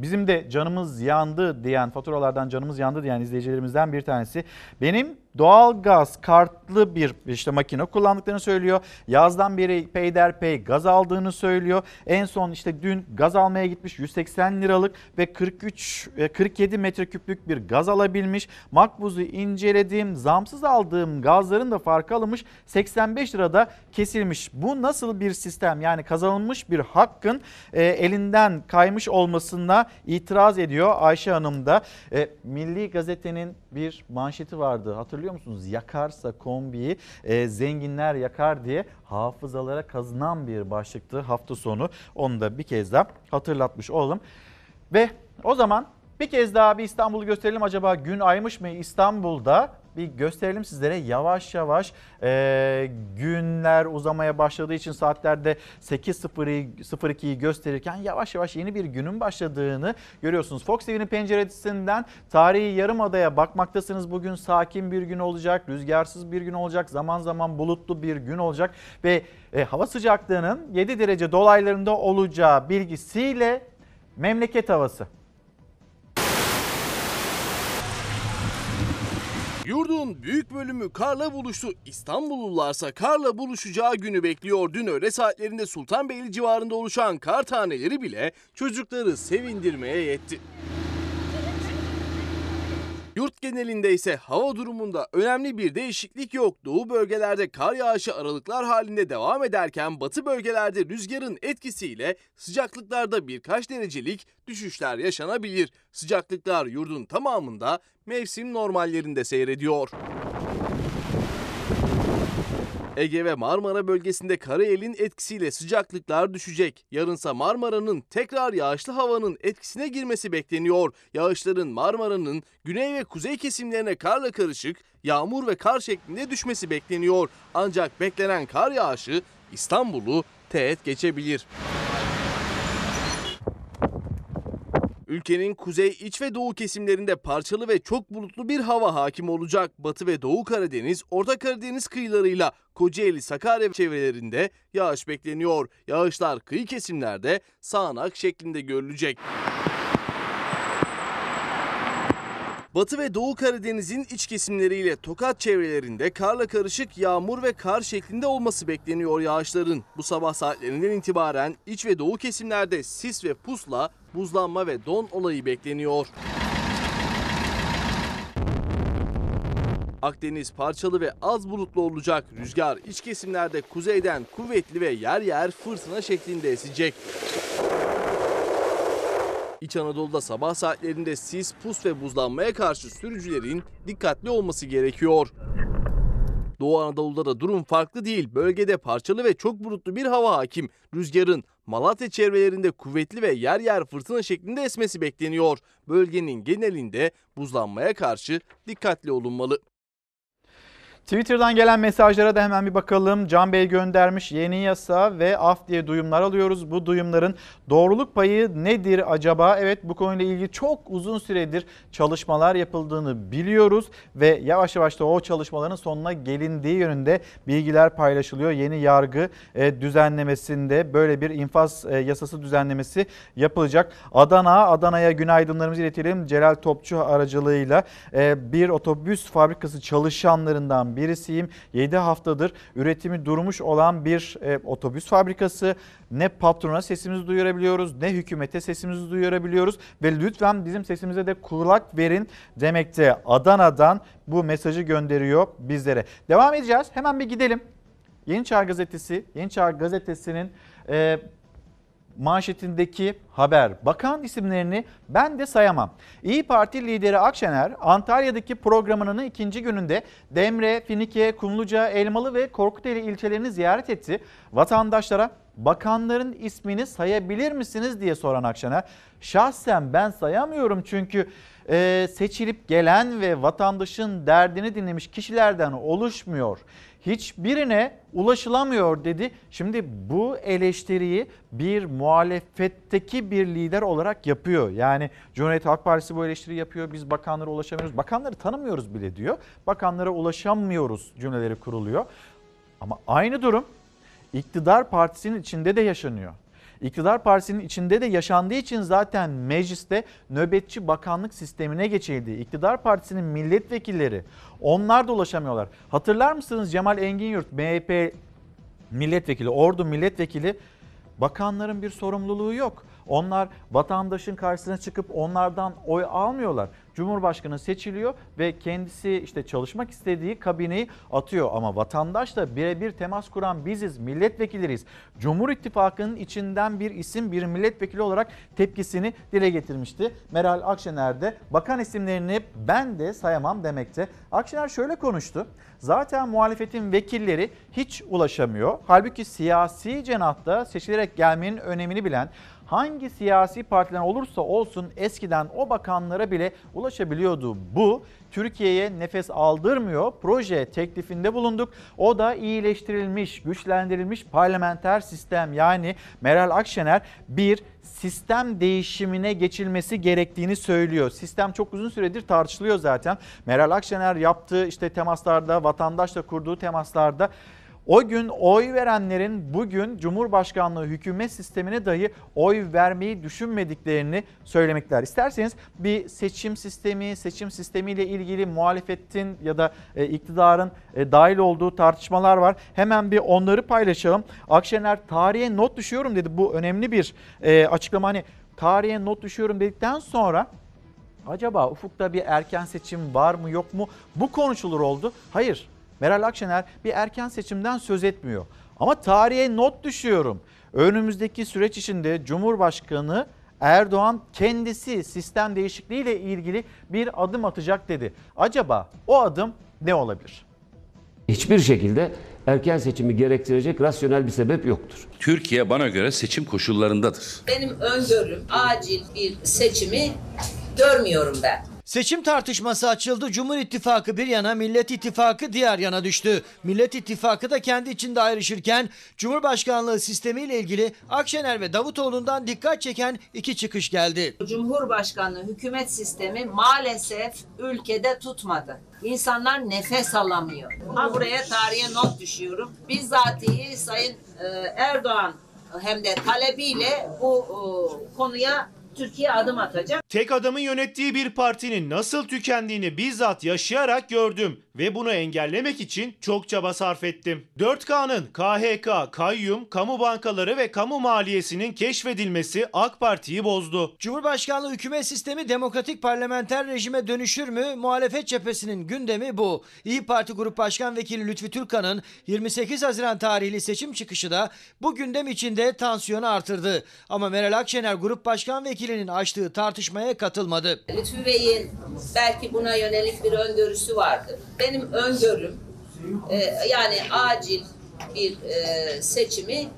bizim de canımız yandı diyen faturalardan canımız yandı diyen izleyicilerimizden bir tanesi. Benim doğalgaz kartlı bir işte makine kullandıklarını söylüyor. Yazdan beri peyderpey gaz aldığını söylüyor. En son işte dün gaz almaya gitmiş 180 liralık ve 43 47 metreküplük bir gaz alabilmiş. Makbuzu inceledim. Zamsız aldığım gazların da farkı alınmış. 85 lirada kesilmiş. Bu nasıl bir sistem? Yani kazanılmış bir hakkın e, elinden kaymış olmasına itiraz ediyor Ayşe Hanım da. E, Milli Gazete'nin bir manşeti vardı. Hatırlıyor musunuz? Yakarsa kombiyi e, zenginler yakar diye hafızalara kazınan bir başlıktı hafta sonu. Onu da bir kez daha hatırlatmış olalım. Ve o zaman bir kez daha bir İstanbul'u gösterelim. Acaba gün aymış mı İstanbul'da? Bir gösterelim sizlere yavaş yavaş e, günler uzamaya başladığı için saatlerde 8.02'yi gösterirken yavaş yavaş yeni bir günün başladığını görüyorsunuz. Fox TV'nin penceresinden tarihi yarımadaya bakmaktasınız. Bugün sakin bir gün olacak, rüzgarsız bir gün olacak, zaman zaman bulutlu bir gün olacak ve e, hava sıcaklığının 7 derece dolaylarında olacağı bilgisiyle memleket havası. Yurdun büyük bölümü karla buluştu. İstanbullularsa karla buluşacağı günü bekliyor. Dün öğle saatlerinde Sultanbeyli civarında oluşan kar taneleri bile çocukları sevindirmeye yetti. Yurt genelinde ise hava durumunda önemli bir değişiklik yok. Doğu bölgelerde kar yağışı aralıklar halinde devam ederken batı bölgelerde rüzgarın etkisiyle sıcaklıklarda birkaç derecelik düşüşler yaşanabilir. Sıcaklıklar yurdun tamamında mevsim normallerinde seyrediyor. Ege ve Marmara bölgesinde Karayel'in etkisiyle sıcaklıklar düşecek. Yarınsa Marmara'nın tekrar yağışlı havanın etkisine girmesi bekleniyor. Yağışların Marmara'nın güney ve kuzey kesimlerine karla karışık yağmur ve kar şeklinde düşmesi bekleniyor. Ancak beklenen kar yağışı İstanbul'u teğet geçebilir. Ülkenin kuzey, iç ve doğu kesimlerinde parçalı ve çok bulutlu bir hava hakim olacak. Batı ve Doğu Karadeniz, Orta Karadeniz kıyılarıyla Kocaeli, Sakarya çevrelerinde yağış bekleniyor. Yağışlar kıyı kesimlerde sağanak şeklinde görülecek. Batı ve Doğu Karadeniz'in iç kesimleriyle Tokat çevrelerinde karla karışık yağmur ve kar şeklinde olması bekleniyor yağışların. Bu sabah saatlerinden itibaren iç ve doğu kesimlerde sis ve pusla buzlanma ve don olayı bekleniyor. Akdeniz parçalı ve az bulutlu olacak. Rüzgar iç kesimlerde kuzeyden kuvvetli ve yer yer fırtına şeklinde esecek. İç Anadolu'da sabah saatlerinde sis, pus ve buzlanmaya karşı sürücülerin dikkatli olması gerekiyor. Doğu Anadolu'da da durum farklı değil. Bölgede parçalı ve çok bulutlu bir hava hakim. Rüzgarın Malatya çevrelerinde kuvvetli ve yer yer fırtına şeklinde esmesi bekleniyor. Bölgenin genelinde buzlanmaya karşı dikkatli olunmalı. Twitter'dan gelen mesajlara da hemen bir bakalım. Can Bey göndermiş yeni yasa ve af diye duyumlar alıyoruz. Bu duyumların doğruluk payı nedir acaba? Evet bu konuyla ilgili çok uzun süredir çalışmalar yapıldığını biliyoruz ve yavaş yavaş da o çalışmaların sonuna gelindiği yönünde bilgiler paylaşılıyor. Yeni yargı e, düzenlemesinde böyle bir infaz e, yasası düzenlemesi yapılacak. Adana, Adana'ya günaydınlarımızı iletelim. Celal Topçu aracılığıyla e, bir otobüs fabrikası çalışanlarından birisiyim. 7 haftadır üretimi durmuş olan bir e, otobüs fabrikası. Ne patrona sesimizi duyurabiliyoruz ne hükümete sesimizi duyurabiliyoruz. Ve lütfen bizim sesimize de kulak verin demekte. Adana'dan bu mesajı gönderiyor bizlere. Devam edeceğiz. Hemen bir gidelim. Yeni Çağ Gazetesi, Yeni Çağ Gazetesi'nin e, manşetindeki haber. Bakan isimlerini ben de sayamam. İyi Parti lideri Akşener Antalya'daki programının ikinci gününde Demre, Finike, Kumluca, Elmalı ve Korkuteli ilçelerini ziyaret etti. Vatandaşlara bakanların ismini sayabilir misiniz diye soran Akşener. Şahsen ben sayamıyorum çünkü e, seçilip gelen ve vatandaşın derdini dinlemiş kişilerden oluşmuyor hiçbirine ulaşılamıyor dedi. Şimdi bu eleştiriyi bir muhalefetteki bir lider olarak yapıyor. Yani Cumhuriyet Halk Partisi bu eleştiri yapıyor. Biz bakanlara ulaşamıyoruz. Bakanları tanımıyoruz bile diyor. Bakanlara ulaşamıyoruz cümleleri kuruluyor. Ama aynı durum iktidar partisinin içinde de yaşanıyor. İktidar partisinin içinde de yaşandığı için zaten mecliste nöbetçi bakanlık sistemine geçildi. İktidar partisinin milletvekilleri onlar da ulaşamıyorlar. Hatırlar mısınız Cemal Engin MHP milletvekili, Ordu milletvekili bakanların bir sorumluluğu yok. Onlar vatandaşın karşısına çıkıp onlardan oy almıyorlar. Cumhurbaşkanı seçiliyor ve kendisi işte çalışmak istediği kabineyi atıyor. Ama vatandaşla birebir temas kuran biziz, milletvekilleriyiz. Cumhur İttifakı'nın içinden bir isim bir milletvekili olarak tepkisini dile getirmişti. Meral Akşener de bakan isimlerini ben de sayamam demekte. Akşener şöyle konuştu. Zaten muhalefetin vekilleri hiç ulaşamıyor. Halbuki siyasi cenahta seçilerek gelmenin önemini bilen hangi siyasi partiden olursa olsun eskiden o bakanlara bile ulaşabiliyordu. Bu Türkiye'ye nefes aldırmıyor. Proje teklifinde bulunduk. O da iyileştirilmiş, güçlendirilmiş parlamenter sistem yani Meral Akşener bir sistem değişimine geçilmesi gerektiğini söylüyor. Sistem çok uzun süredir tartışılıyor zaten. Meral Akşener yaptığı işte temaslarda, vatandaşla kurduğu temaslarda o gün oy verenlerin bugün Cumhurbaşkanlığı hükümet sistemine dahi oy vermeyi düşünmediklerini söylemekler. İsterseniz bir seçim sistemi, seçim sistemiyle ilgili muhalefetin ya da e, iktidarın e, dahil olduğu tartışmalar var. Hemen bir onları paylaşalım. Akşener tarihe not düşüyorum dedi. Bu önemli bir e, açıklama. Hani tarihe not düşüyorum dedikten sonra acaba ufukta bir erken seçim var mı yok mu? Bu konuşulur oldu. Hayır Meral Akşener bir erken seçimden söz etmiyor. Ama tarihe not düşüyorum. Önümüzdeki süreç içinde Cumhurbaşkanı Erdoğan kendisi sistem değişikliğiyle ilgili bir adım atacak dedi. Acaba o adım ne olabilir? Hiçbir şekilde erken seçimi gerektirecek rasyonel bir sebep yoktur. Türkiye bana göre seçim koşullarındadır. Benim öngörüm acil bir seçimi görmüyorum ben. Seçim tartışması açıldı. Cumhur İttifakı bir yana, Millet İttifakı diğer yana düştü. Millet İttifakı da kendi içinde ayrışırken Cumhurbaşkanlığı sistemiyle ilgili Akşener ve Davutoğlu'ndan dikkat çeken iki çıkış geldi. Cumhurbaşkanlığı hükümet sistemi maalesef ülkede tutmadı. İnsanlar nefes alamıyor. Ha buraya tarihe not düşüyorum. Bizzatihi Sayın e, Erdoğan hem de talebiyle bu e, konuya Türkiye adım atacak. Tek adamın yönettiği bir partinin nasıl tükendiğini bizzat yaşayarak gördüm ve bunu engellemek için çok çaba sarf ettim. 4K'nın KHK, kayyum, kamu bankaları ve kamu maliyesinin keşfedilmesi AK Parti'yi bozdu. Cumhurbaşkanlığı hükümet sistemi demokratik parlamenter rejime dönüşür mü? Muhalefet cephesinin gündemi bu. İyi Parti Grup Başkan Vekili Lütfi Türkan'ın 28 Haziran tarihli seçim çıkışı da bu gündem içinde tansiyonu artırdı. Ama Meral Akşener Grup Başkan Vekilinin açtığı tartışmaya katılmadı. Lütfü Bey'in belki buna yönelik bir öngörüsü vardır. Benim öngörüm e, yani acil bir e, seçimi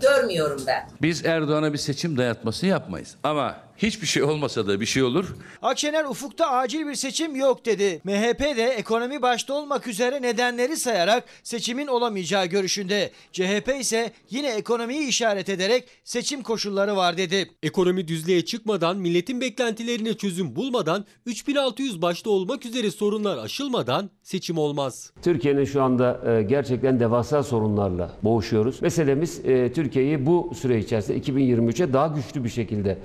görmüyorum ben. Biz Erdoğan'a bir seçim dayatması yapmayız. Ama hiçbir şey olmasa da bir şey olur. Akşener ufukta acil bir seçim yok dedi. MHP de ekonomi başta olmak üzere nedenleri sayarak seçimin olamayacağı görüşünde. CHP ise yine ekonomiyi işaret ederek seçim koşulları var dedi. Ekonomi düzlüğe çıkmadan, milletin beklentilerine çözüm bulmadan, 3600 başta olmak üzere sorunlar aşılmadan seçim olmaz. Türkiye'nin şu anda e, gerçekten devasa sorunlarla boğuşuyoruz. Meselemiz e, Türkiye'yi bu süre içerisinde 2023'e daha güçlü bir şekilde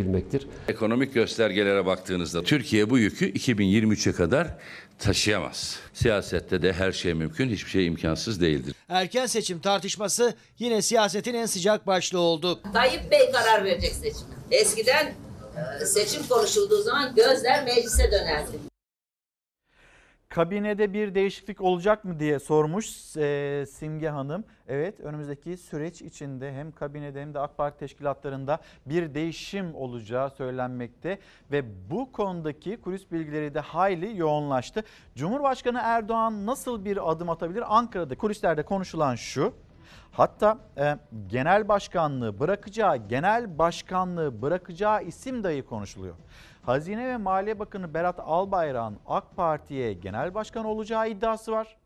götürebilmektir. Ekonomik göstergelere baktığınızda Türkiye bu yükü 2023'e kadar taşıyamaz. Siyasette de her şey mümkün, hiçbir şey imkansız değildir. Erken seçim tartışması yine siyasetin en sıcak başlığı oldu. Tayyip Bey karar verecek seçim. Eskiden e, seçim konuşulduğu zaman gözler meclise dönerdi. Kabinede bir değişiklik olacak mı diye sormuş e, Simge Hanım. Evet önümüzdeki süreç içinde hem kabinede hem de AK Parti teşkilatlarında bir değişim olacağı söylenmekte. Ve bu konudaki kulis bilgileri de hayli yoğunlaştı. Cumhurbaşkanı Erdoğan nasıl bir adım atabilir? Ankara'da kulislerde konuşulan şu. Hatta e, genel başkanlığı bırakacağı, genel başkanlığı bırakacağı isim dahi konuşuluyor. Hazine ve Maliye Bakanı Berat Albayrak'ın AK Parti'ye genel başkan olacağı iddiası var.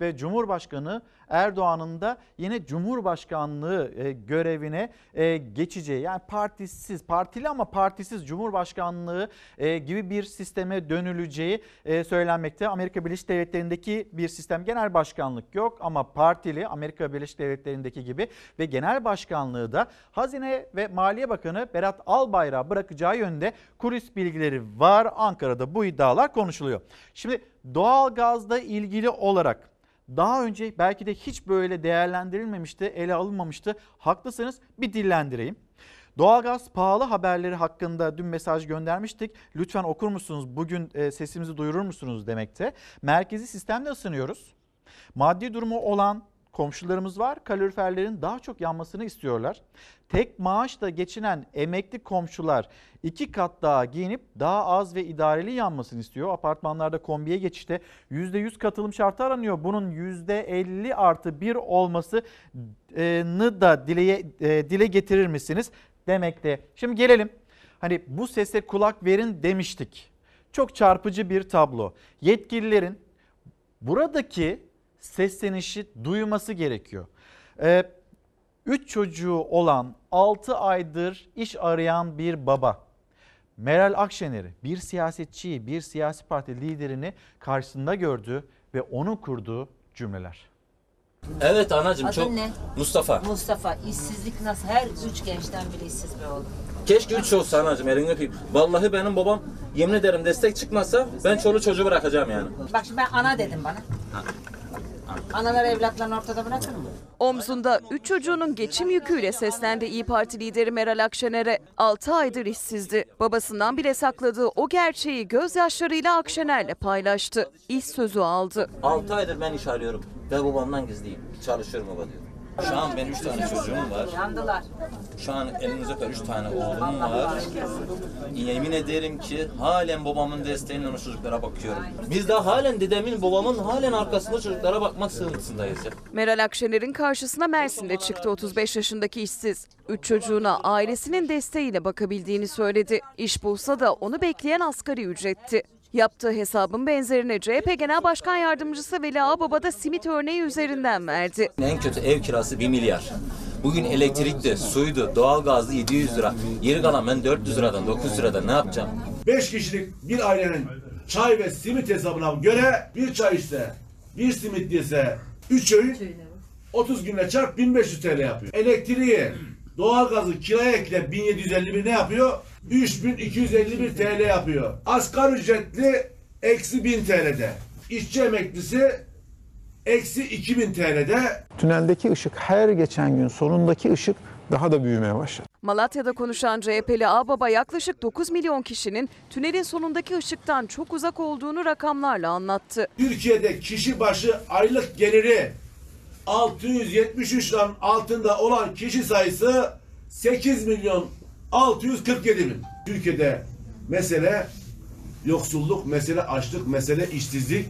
Ve Cumhurbaşkanı Erdoğan'ın da yine Cumhurbaşkanlığı e, görevine e, geçeceği yani partisiz, partili ama partisiz Cumhurbaşkanlığı e, gibi bir sisteme dönüleceği söylenmekte. Amerika Birleşik Devletleri'ndeki bir sistem genel başkanlık yok ama partili Amerika Birleşik Devletleri'ndeki gibi ve genel başkanlığı da Hazine ve Maliye Bakanı Berat Albayrak bırakacağı yönde kulis bilgileri var. Ankara'da bu iddialar konuşuluyor. Şimdi doğalgazla ilgili olarak daha önce belki de hiç böyle değerlendirilmemişti, ele alınmamıştı. Haklısınız bir dillendireyim. Doğalgaz pahalı haberleri hakkında dün mesaj göndermiştik. Lütfen okur musunuz? Bugün e, sesimizi duyurur musunuz demekte. Merkezi sistemle ısınıyoruz. Maddi durumu olan komşularımız var. Kaloriferlerin daha çok yanmasını istiyorlar. Tek maaşla geçinen emekli komşular iki kat daha giyinip daha az ve idareli yanmasını istiyor. Apartmanlarda kombiye geçişte %100 katılım şartı aranıyor. Bunun %50 artı 1 olmasını da dile, dile getirir misiniz demekte. Şimdi gelelim hani bu sese kulak verin demiştik. Çok çarpıcı bir tablo. Yetkililerin buradaki seslenişi duyması gerekiyor. 3 ee, çocuğu olan 6 aydır iş arayan bir baba Meral Akşener'i bir siyasetçiyi, bir siyasi parti liderini karşısında gördü ve onun kurduğu cümleler. Evet anacığım Adın çok ne? Mustafa. Mustafa işsizlik nasıl? Her üç gençten biri işsiz be oğlum. Keşke üç olsa anacığım elini öpeyim. Vallahi benim babam yemin ederim destek çıkmazsa ben çoluğu çocuğu bırakacağım yani. Bak şimdi ben ana dedim bana. Analar evlatlarını ortada bırakır mı? Omzunda 3 çocuğunun geçim yüküyle seslendi İyi Parti lideri Meral Akşener'e. 6 aydır işsizdi. Babasından bile sakladığı o gerçeği gözyaşlarıyla Akşener'le paylaştı. İş sözü aldı. 6 aydır ben iş arıyorum ve babamdan gizliyim. Çalışıyorum baba diyor. Şu an benim üç tane çocuğum var. Şu an elinize öper üç tane oğlum var. Yemin ederim ki halen babamın desteğiyle o çocuklara bakıyorum. Biz de halen dedemin babamın halen arkasında çocuklara bakmak sığıntısındayız. Meral Akşener'in karşısına Mersin'de çıktı 35 yaşındaki işsiz. Üç çocuğuna ailesinin desteğiyle bakabildiğini söyledi. İş bulsa da onu bekleyen asgari ücretti. Yaptığı hesabın benzerini CHP Genel Başkan Yardımcısı Veli Ağbaba da simit örneği üzerinden verdi. En kötü ev kirası 1 milyar. Bugün elektrikti, suydu, doğalgazdı 700 lira. Geri kalan ben 400 liradan, 900 liradan ne yapacağım? 5 kişilik bir ailenin çay ve simit hesabına göre bir çay işte bir simit ise 3 öğün 30 günle çarp 1500 TL yapıyor. Elektriği Doğalgazı kiraya ekle 1751 ne yapıyor? 3251 TL yapıyor. Asgari ücretli eksi 1000 TL'de. İşçi emeklisi eksi 2000 TL'de. Tüneldeki ışık her geçen gün sonundaki ışık daha da büyümeye başladı. Malatya'da konuşan CHP'li Ağbaba yaklaşık 9 milyon kişinin tünelin sonundaki ışıktan çok uzak olduğunu rakamlarla anlattı. Türkiye'de kişi başı aylık geliri 673 liranın altında olan kişi sayısı 8 milyon 647 bin. Türkiye'de mesele yoksulluk, mesele açlık, mesele işsizlik.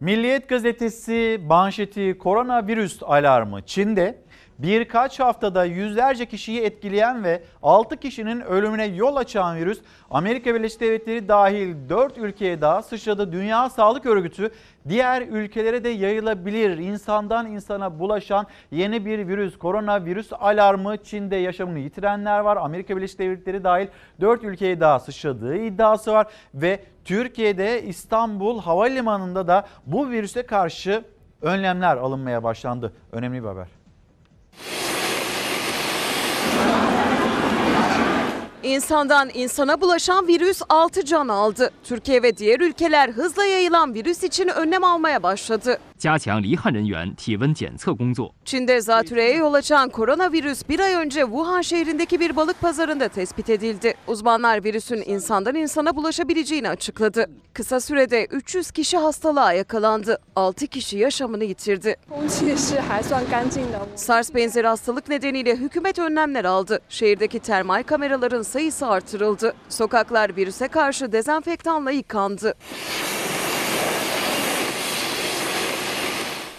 Milliyet gazetesi manşeti koronavirüs alarmı Çin'de birkaç haftada yüzlerce kişiyi etkileyen ve 6 kişinin ölümüne yol açan virüs Amerika Birleşik Devletleri dahil 4 ülkeye daha sıçradı. Dünya Sağlık Örgütü diğer ülkelere de yayılabilir insandan insana bulaşan yeni bir virüs koronavirüs alarmı Çin'de yaşamını yitirenler var. Amerika Birleşik Devletleri dahil 4 ülkeye daha sıçradığı iddiası var ve Türkiye'de İstanbul Havalimanı'nda da bu virüse karşı önlemler alınmaya başlandı. Önemli bir haber. İnsandan insana bulaşan virüs 6 can aldı. Türkiye ve diğer ülkeler hızla yayılan virüs için önlem almaya başladı. 加强离汉人员体温检测工作。 Çin'de zatürreye yol açan koronavirüs bir ay önce Wuhan şehrindeki bir balık pazarında tespit edildi. Uzmanlar virüsün insandan insana bulaşabileceğini açıkladı. Kısa sürede 300 kişi hastalığa yakalandı. 6 kişi yaşamını yitirdi. SARS benzeri hastalık nedeniyle hükümet önlemler aldı. Şehirdeki termal kameraların sayısı artırıldı. Sokaklar virüse karşı dezenfektanla yıkandı.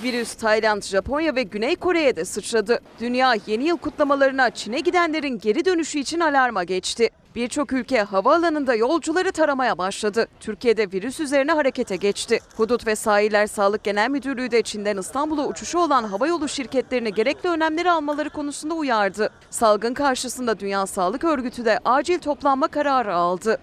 Virüs Tayland, Japonya ve Güney Kore'ye de sıçradı. Dünya yeni yıl kutlamalarına Çin'e gidenlerin geri dönüşü için alarma geçti. Birçok ülke havaalanında yolcuları taramaya başladı. Türkiye'de virüs üzerine harekete geçti. Hudut ve Sahiller Sağlık Genel Müdürlüğü de Çin'den İstanbul'a uçuşu olan havayolu şirketlerini gerekli önlemleri almaları konusunda uyardı. Salgın karşısında Dünya Sağlık Örgütü de acil toplanma kararı aldı.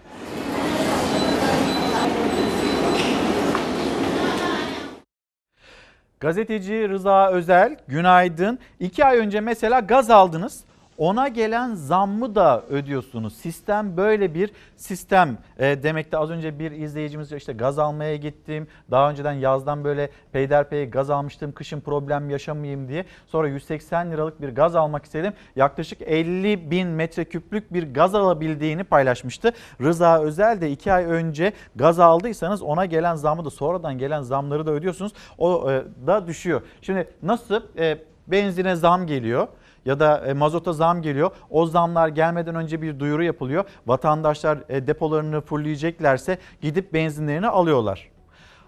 Gazeteci Rıza Özel, günaydın. İki ay önce mesela gaz aldınız. Ona gelen zammı da ödüyorsunuz. Sistem böyle bir sistem e, demekte. Az önce bir izleyicimiz işte gaz almaya gittim. Daha önceden yazdan böyle peyderpey gaz almıştım. Kışın problem yaşamayayım diye. Sonra 180 liralık bir gaz almak istedim. Yaklaşık 50 bin metreküplük bir gaz alabildiğini paylaşmıştı. Rıza Özel de iki ay önce gaz aldıysanız ona gelen zammı da sonradan gelen zamları da ödüyorsunuz. O e, da düşüyor. Şimdi nasıl e, benzine zam geliyor? Ya da e, mazota zam geliyor. O zamlar gelmeden önce bir duyuru yapılıyor. Vatandaşlar e, depolarını fullleyeceklerse gidip benzinlerini alıyorlar.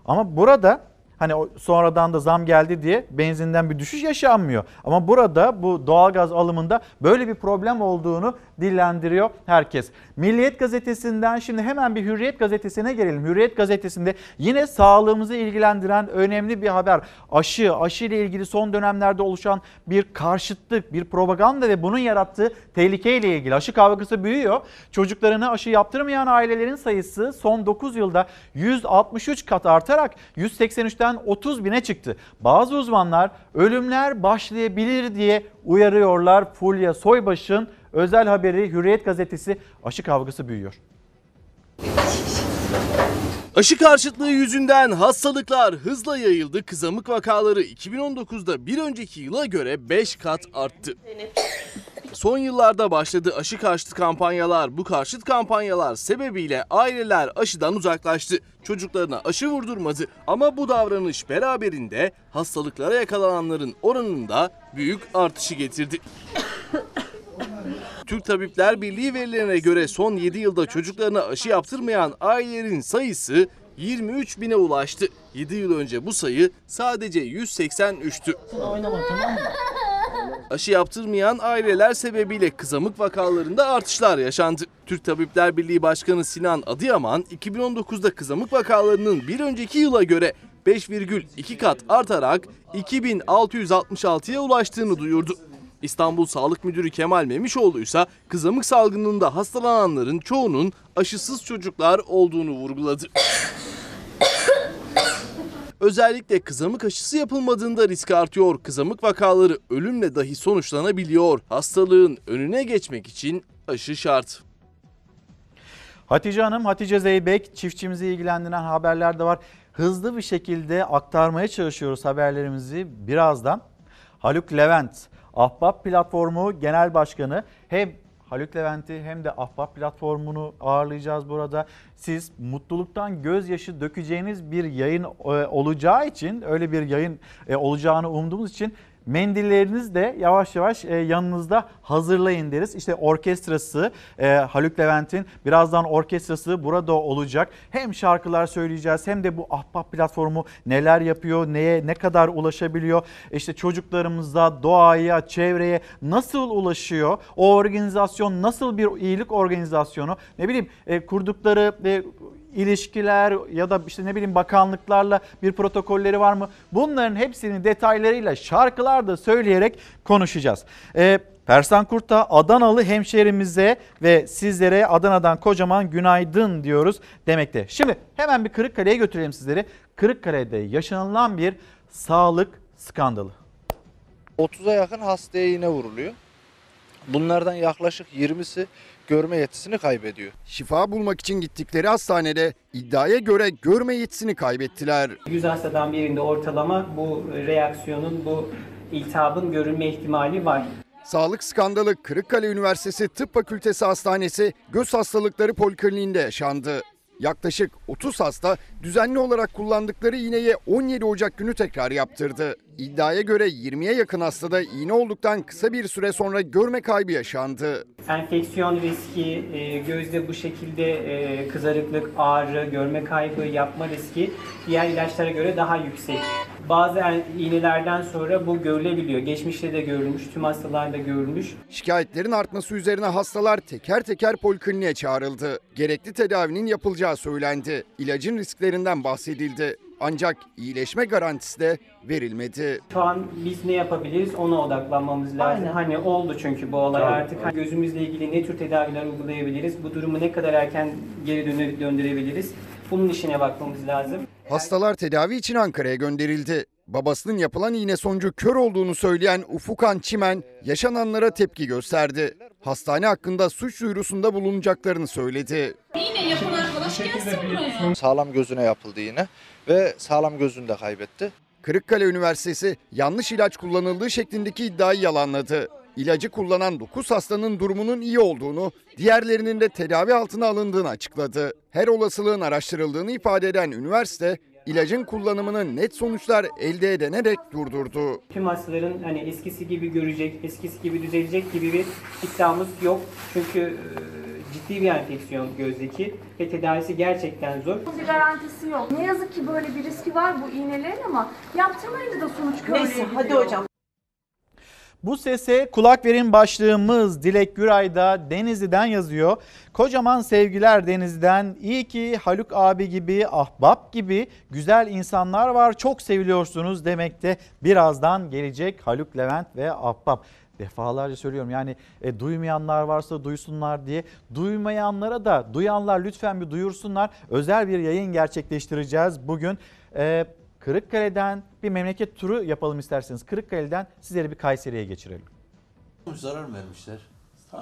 Ama burada hani sonradan da zam geldi diye benzinden bir düşüş yaşanmıyor. Ama burada bu doğalgaz alımında böyle bir problem olduğunu dillendiriyor herkes. Milliyet gazetesinden şimdi hemen bir Hürriyet gazetesine gelelim. Hürriyet gazetesinde yine sağlığımızı ilgilendiren önemli bir haber. Aşı, aşı ile ilgili son dönemlerde oluşan bir karşıtlık, bir propaganda ve bunun yarattığı tehlikeyle ilgili. Aşı kavgası büyüyor. Çocuklarına aşı yaptırmayan ailelerin sayısı son 9 yılda 163 kat artarak 183'ten 30 bine çıktı. Bazı uzmanlar ölümler başlayabilir diye uyarıyorlar. Fulya Soybaş'ın özel haberi Hürriyet gazetesi aşı kavgası büyüyor. Aşı karşıtlığı yüzünden hastalıklar hızla yayıldı. Kızamık vakaları 2019'da bir önceki yıla göre 5 kat arttı. Son yıllarda başladı aşı karşıtı kampanyalar. Bu karşıt kampanyalar sebebiyle aileler aşıdan uzaklaştı. Çocuklarına aşı vurdurmadı ama bu davranış beraberinde hastalıklara yakalananların oranında büyük artışı getirdi. Türk Tabipler Birliği verilerine göre son 7 yılda çocuklarına aşı yaptırmayan ailelerin sayısı 23 bine ulaştı. 7 yıl önce bu sayı sadece 183'tü. Aşı yaptırmayan aileler sebebiyle kızamık vakalarında artışlar yaşandı. Türk Tabipler Birliği Başkanı Sinan Adıyaman 2019'da kızamık vakalarının bir önceki yıla göre 5,2 kat artarak 2666'ya ulaştığını duyurdu. İstanbul Sağlık Müdürü Kemal Memişoğlu ise kızamık salgınında hastalananların çoğunun aşısız çocuklar olduğunu vurguladı. Özellikle kızamık aşısı yapılmadığında risk artıyor. Kızamık vakaları ölümle dahi sonuçlanabiliyor. Hastalığın önüne geçmek için aşı şart. Hatice Hanım, Hatice Zeybek çiftçimizi ilgilendiren haberler de var. Hızlı bir şekilde aktarmaya çalışıyoruz haberlerimizi birazdan. Haluk Levent, Ahbap Platformu Genel Başkanı hem Haluk Levent'i hem de Ahbap Platformu'nu ağırlayacağız burada. Siz mutluluktan gözyaşı dökeceğiniz bir yayın e, olacağı için, öyle bir yayın e, olacağını umduğumuz için Mendilleriniz de yavaş yavaş e, yanınızda hazırlayın deriz. İşte orkestrası e, Haluk Levent'in birazdan orkestrası burada olacak. Hem şarkılar söyleyeceğiz hem de bu Ahbap platformu neler yapıyor, neye ne kadar ulaşabiliyor. İşte çocuklarımıza, doğaya, çevreye nasıl ulaşıyor? O organizasyon nasıl bir iyilik organizasyonu? Ne bileyim e, kurdukları ilişkiler ya da işte ne bileyim bakanlıklarla bir protokolleri var mı? Bunların hepsini detaylarıyla şarkılarda söyleyerek konuşacağız. Ee, Persan Kurt da Adanalı hemşerimize ve sizlere Adana'dan kocaman günaydın diyoruz demekte. Şimdi hemen bir Kırıkkale'ye götürelim sizleri. Kırıkkale'de yaşanılan bir sağlık skandalı. 30'a yakın hastaya iğne vuruluyor. Bunlardan yaklaşık 20'si görme yetisini kaybediyor. Şifa bulmak için gittikleri hastanede iddiaya göre görme yetisini kaybettiler. 100 hastadan birinde ortalama bu reaksiyonun, bu iltihabın görülme ihtimali var. Sağlık skandalı Kırıkkale Üniversitesi Tıp Fakültesi Hastanesi Göz Hastalıkları Polikliniğinde yaşandı. Yaklaşık 30 hasta düzenli olarak kullandıkları iğneyi 17 Ocak günü tekrar yaptırdı. İddiaya göre 20'ye yakın hastada iğne olduktan kısa bir süre sonra görme kaybı yaşandı. Enfeksiyon riski, e, gözde bu şekilde e, kızarıklık, ağrı, görme kaybı yapma riski diğer ilaçlara göre daha yüksek. Bazı iğnelerden sonra bu görülebiliyor. Geçmişte de görülmüş, tüm hastalarda görülmüş. Şikayetlerin artması üzerine hastalar teker teker polikliniğe çağrıldı. Gerekli tedavinin yapılacağı söylendi. İlacın risklerinden bahsedildi. Ancak iyileşme garantisi de verilmedi. Şu an biz ne yapabiliriz ona odaklanmamız lazım. Aynen. Hani oldu çünkü bu olay Tabii. artık hani gözümüzle ilgili ne tür tedaviler uygulayabiliriz? Bu durumu ne kadar erken geri döne- döndürebiliriz? Bunun işine bakmamız lazım. Hastalar tedavi için Ankara'ya gönderildi. Babasının yapılan iğne sonucu kör olduğunu söyleyen Ufukan Çimen yaşananlara tepki gösterdi. Hastane hakkında suç duyurusunda bulunacaklarını söyledi. Yine yapan buraya. Sağlam gözüne yapıldı yine ve sağlam gözünü de kaybetti. Kırıkkale Üniversitesi yanlış ilaç kullanıldığı şeklindeki iddiayı yalanladı. İlacı kullanan 9 hastanın durumunun iyi olduğunu, diğerlerinin de tedavi altına alındığını açıkladı. Her olasılığın araştırıldığını ifade eden üniversite, ilacın kullanımını net sonuçlar elde edinerek durdurdu. Tüm hastaların hani eskisi gibi görecek, eskisi gibi düzelecek gibi bir iddiamız yok. Çünkü e, ciddi bir enfeksiyon gözdeki ve tedavisi gerçekten zor. Bir garantisi yok. Ne yazık ki böyle bir riski var bu iğnelerin ama yaptırmayınca da sonuç körlüğe Neyse, hadi gidiyor. hocam. Bu sese kulak verin başlığımız Dilek Güray da Denizli'den yazıyor. Kocaman sevgiler Denizli'den. İyi ki Haluk abi gibi, ahbap gibi güzel insanlar var. Çok seviliyorsunuz demekte. Birazdan gelecek Haluk Levent ve ahbap. Defalarca söylüyorum yani e, duymayanlar varsa duysunlar diye. Duymayanlara da duyanlar lütfen bir duyursunlar. Özel bir yayın gerçekleştireceğiz bugün. E, Kırıkkale'den bir memleket turu yapalım isterseniz. Kırıkkale'den sizleri bir Kayseri'ye geçirelim. Zarar vermişler?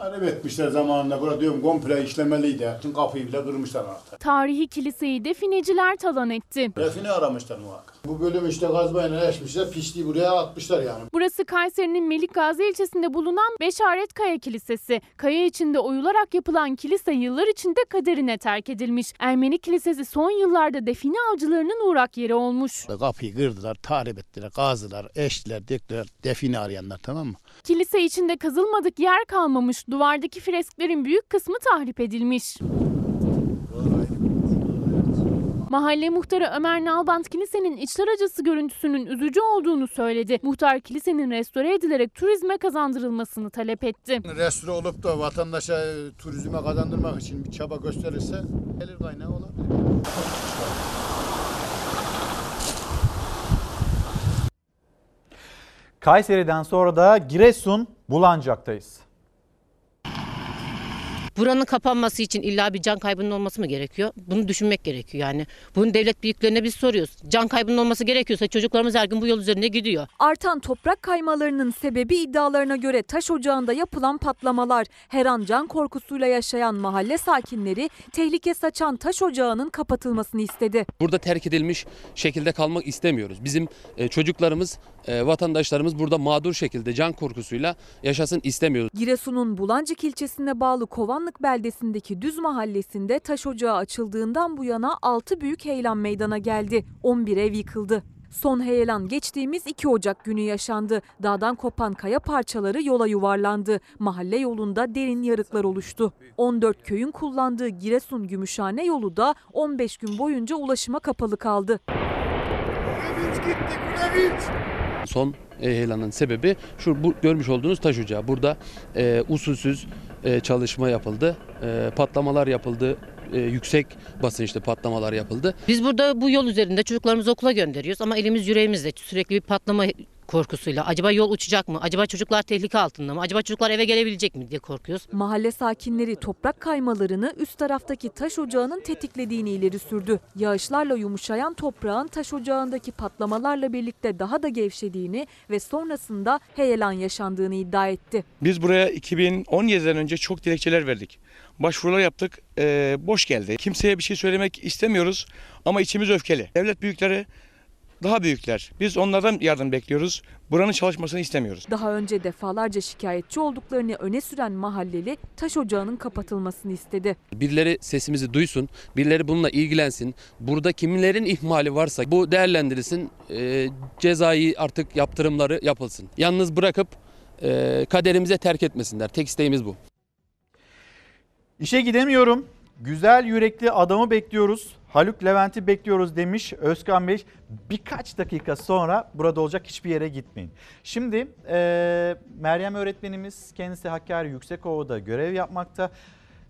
Tahrip etmişler zamanında. Burada diyorum komple işlemeliydi. Bütün kapıyı bile kırmışlar artık. Tarihi kiliseyi defineciler talan etti. Define aramışlar muhakkak. Bu bölüm işte gazbayla eşmişler. Pisliği buraya atmışlar yani. Burası Kayseri'nin Melikgazi ilçesinde bulunan Beşaret Kaya Kilisesi. Kaya içinde oyularak yapılan kilise yıllar içinde kaderine terk edilmiş. Ermeni kilisesi son yıllarda define avcılarının uğrak yeri olmuş. Kapıyı kırdılar, tahrip ettiler, kazdılar, eştiler, döktüler. Define arayanlar tamam mı? Kilise içinde kazılmadık yer kalmamış. Duvardaki fresklerin büyük kısmı tahrip edilmiş. Mahalle muhtarı Ömer Nalbant kilisenin içler acısı görüntüsünün üzücü olduğunu söyledi. Muhtar kilisenin restore edilerek turizme kazandırılmasını talep etti. Restore olup da vatandaşa turizme kazandırmak için bir çaba gösterirse gelir kaynağı olabilir. Kayseri'den sonra da Giresun Bulancak'tayız. Buranın kapanması için illa bir can kaybının olması mı gerekiyor? Bunu düşünmek gerekiyor yani. Bunu devlet büyüklerine biz soruyoruz. Can kaybının olması gerekiyorsa çocuklarımız her gün bu yol üzerinde gidiyor. Artan toprak kaymalarının sebebi iddialarına göre taş ocağında yapılan patlamalar. Her an can korkusuyla yaşayan mahalle sakinleri tehlike saçan taş ocağının kapatılmasını istedi. Burada terk edilmiş şekilde kalmak istemiyoruz. Bizim e, çocuklarımız, e, vatandaşlarımız burada mağdur şekilde can korkusuyla yaşasın istemiyoruz. Giresun'un Bulancık ilçesine bağlı Kovanlık beldesindeki Düz mahallesinde taş ocağı açıldığından bu yana 6 büyük heyelan meydana geldi. 11 ev yıkıldı. Son heyelan geçtiğimiz 2 Ocak günü yaşandı. Dağdan kopan kaya parçaları yola yuvarlandı. Mahalle yolunda derin yarıklar oluştu. 14 köyün kullandığı Giresun Gümüşhane yolu da 15 gün boyunca ulaşıma kapalı kaldı. Son e, heyelanın sebebi şu bu görmüş olduğunuz taş ocağı. Burada e, usulsüz çalışma yapıldı, e, patlamalar yapıldı, e, yüksek basınçlı patlamalar yapıldı. Biz burada bu yol üzerinde çocuklarımızı okula gönderiyoruz ama elimiz yüreğimizde sürekli bir patlama korkusuyla. Acaba yol uçacak mı? Acaba çocuklar tehlike altında mı? Acaba çocuklar eve gelebilecek mi diye korkuyoruz. Mahalle sakinleri toprak kaymalarını üst taraftaki taş ocağının tetiklediğini ileri sürdü. Yağışlarla yumuşayan toprağın taş ocağındaki patlamalarla birlikte daha da gevşediğini ve sonrasında heyelan yaşandığını iddia etti. Biz buraya 2017'den önce çok dilekçeler verdik. Başvurular yaptık, eee, boş geldi. Kimseye bir şey söylemek istemiyoruz ama içimiz öfkeli. Devlet büyükleri daha büyükler. Biz onlardan yardım bekliyoruz. Buranın çalışmasını istemiyoruz. Daha önce defalarca şikayetçi olduklarını öne süren mahalleli taş ocağının kapatılmasını istedi. Birileri sesimizi duysun, birileri bununla ilgilensin. Burada kimlerin ihmali varsa bu değerlendirilsin, e, cezai artık yaptırımları yapılsın. Yalnız bırakıp e, kaderimize terk etmesinler. Tek isteğimiz bu. İşe gidemiyorum. Güzel yürekli adamı bekliyoruz. Haluk Levent'i bekliyoruz demiş Özkan Bey. Birkaç dakika sonra burada olacak hiçbir yere gitmeyin. Şimdi e, Meryem öğretmenimiz kendisi Hakkari Yüksekova'da görev yapmakta.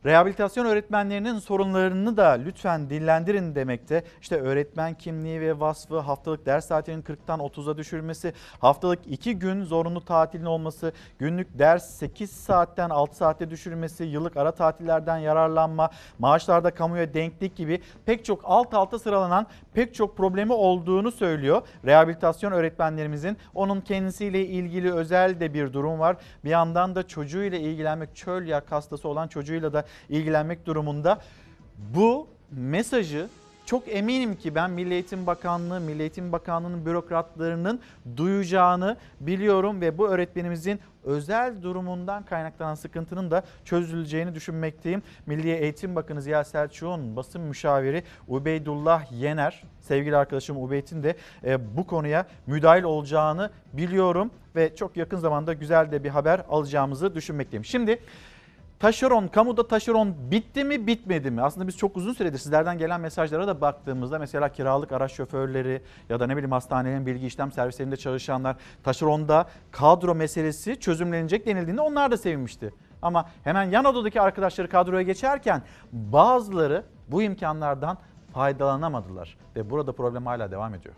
Rehabilitasyon öğretmenlerinin sorunlarını da lütfen dillendirin demekte. İşte öğretmen kimliği ve vasfı, haftalık ders saatinin 40'tan 30'a düşürülmesi, haftalık 2 gün zorunlu tatilin olması, günlük ders 8 saatten 6 saate düşürülmesi, yıllık ara tatillerden yararlanma, maaşlarda kamuya denklik gibi pek çok alt alta sıralanan pek çok problemi olduğunu söylüyor. Rehabilitasyon öğretmenlerimizin onun kendisiyle ilgili özel de bir durum var. Bir yandan da çocuğuyla ilgilenmek, çöl yak hastası olan çocuğuyla da ilgilenmek durumunda. Bu mesajı çok eminim ki ben Milli Eğitim Bakanlığı, Milli Eğitim Bakanlığı'nın bürokratlarının duyacağını biliyorum ve bu öğretmenimizin özel durumundan kaynaklanan sıkıntının da çözüleceğini düşünmekteyim. Milli Eğitim Bakanı Ziya Selçuk'un basın müşaviri Ubeydullah Yener, sevgili arkadaşım Ubeyd'in de e, bu konuya müdahil olacağını biliyorum ve çok yakın zamanda güzel de bir haber alacağımızı düşünmekteyim. Şimdi Taşeron, kamuda taşeron bitti mi bitmedi mi? Aslında biz çok uzun süredir sizlerden gelen mesajlara da baktığımızda mesela kiralık araç şoförleri ya da ne bileyim hastanelerin bilgi işlem servislerinde çalışanlar taşeronda kadro meselesi çözümlenecek denildiğinde onlar da sevinmişti. Ama hemen yan odadaki arkadaşları kadroya geçerken bazıları bu imkanlardan faydalanamadılar ve burada problem hala devam ediyor.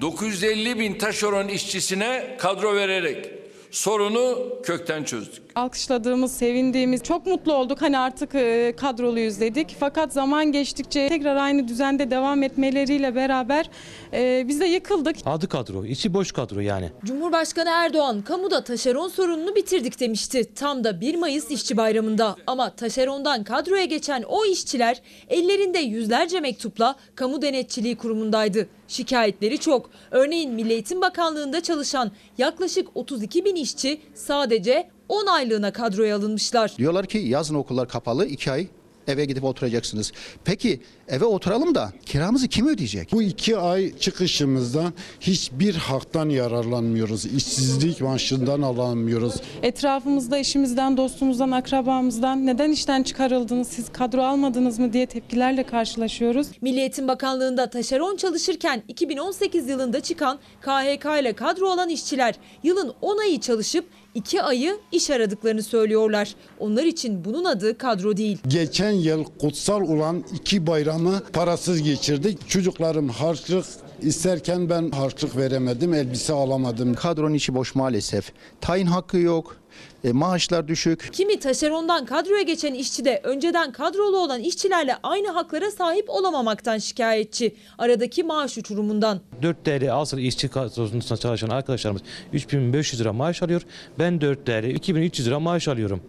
950 bin taşeron işçisine kadro vererek sorunu kökten çözdük. Alkışladığımız, sevindiğimiz, çok mutlu olduk. Hani artık e, kadroluyuz dedik. Fakat zaman geçtikçe tekrar aynı düzende devam etmeleriyle beraber e, biz de yıkıldık. Adı kadro, içi boş kadro yani. Cumhurbaşkanı Erdoğan kamuda taşeron sorununu bitirdik demişti. Tam da 1 Mayıs İşçi Bayramı'nda. Ama taşerondan kadroya geçen o işçiler ellerinde yüzlerce mektupla kamu denetçiliği kurumundaydı. Şikayetleri çok. Örneğin Milli Eğitim Bakanlığı'nda çalışan yaklaşık 32 bin işçi sadece 10 aylığına kadroya alınmışlar. Diyorlar ki yazın okullar kapalı 2 ay eve gidip oturacaksınız. Peki eve oturalım da kiramızı kim ödeyecek? Bu iki ay çıkışımızdan hiçbir haktan yararlanmıyoruz. İşsizlik maaşından alamıyoruz. Etrafımızda eşimizden, dostumuzdan, akrabamızdan neden işten çıkarıldınız, siz kadro almadınız mı diye tepkilerle karşılaşıyoruz. Milli Eğitim Bakanlığı'nda taşeron çalışırken 2018 yılında çıkan KHK ile kadro olan işçiler yılın 10 ayı çalışıp 2 ayı iş aradıklarını söylüyorlar. Onlar için bunun adı kadro değil. Geçen yıl kutsal olan iki bayramı parasız geçirdik. Çocuklarım harçlık isterken ben harçlık veremedim, elbise alamadım. Kadronun içi boş maalesef. Tayin hakkı yok. E, maaşlar düşük. Kimi taşerondan kadroya geçen işçi de önceden kadrolu olan işçilerle aynı haklara sahip olamamaktan şikayetçi. Aradaki maaş uçurumundan. 4 değerli asıl işçi kadrosunda çalışan arkadaşlarımız 3500 lira maaş alıyor. Ben 4 değerli 2300 lira maaş alıyorum.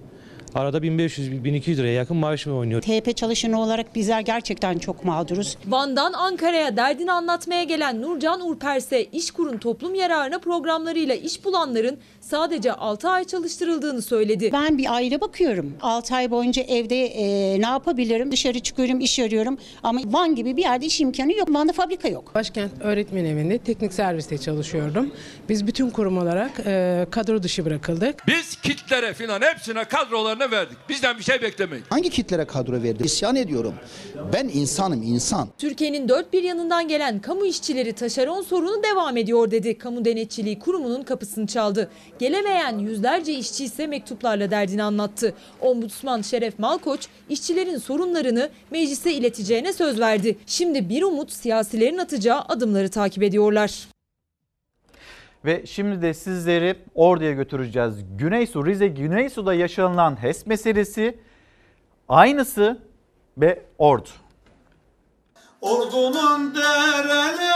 Arada 1500-1200 liraya yakın maaşım oynuyor. TP çalışanı olarak bizler gerçekten çok mağduruz. Van'dan Ankara'ya derdini anlatmaya gelen Nurcan Urperse İşkur'un toplum yararına programlarıyla iş bulanların sadece 6 ay çalıştırıldığını söyledi. Ben bir aile bakıyorum. 6 ay boyunca evde e, ne yapabilirim? Dışarı çıkıyorum, iş arıyorum. Ama Van gibi bir yerde iş imkanı yok. Van'da fabrika yok. Başkent Öğretmen Evi'nde teknik serviste çalışıyordum. Biz bütün kurum olarak e, kadro dışı bırakıldık. Biz kitlere filan hepsine kadrolarını verdik. Bizden bir şey beklemeyin. Hangi kitlere kadro verdi? İsyan ediyorum. Ben insanım insan. Türkiye'nin dört bir yanından gelen kamu işçileri taşeron sorunu devam ediyor dedi. Kamu Denetçiliği Kurumu'nun kapısını çaldı. Gelemeyen yüzlerce işçi ise mektuplarla derdini anlattı. Ombudsman Şeref Malkoç işçilerin sorunlarını meclise ileteceğine söz verdi. Şimdi bir umut siyasilerin atacağı adımları takip ediyorlar. Ve şimdi de sizleri Ordu'ya götüreceğiz. Güneysu, Rize Güneysu'da yaşanılan HES meselesi aynısı ve Ordu. Ordunun dereleri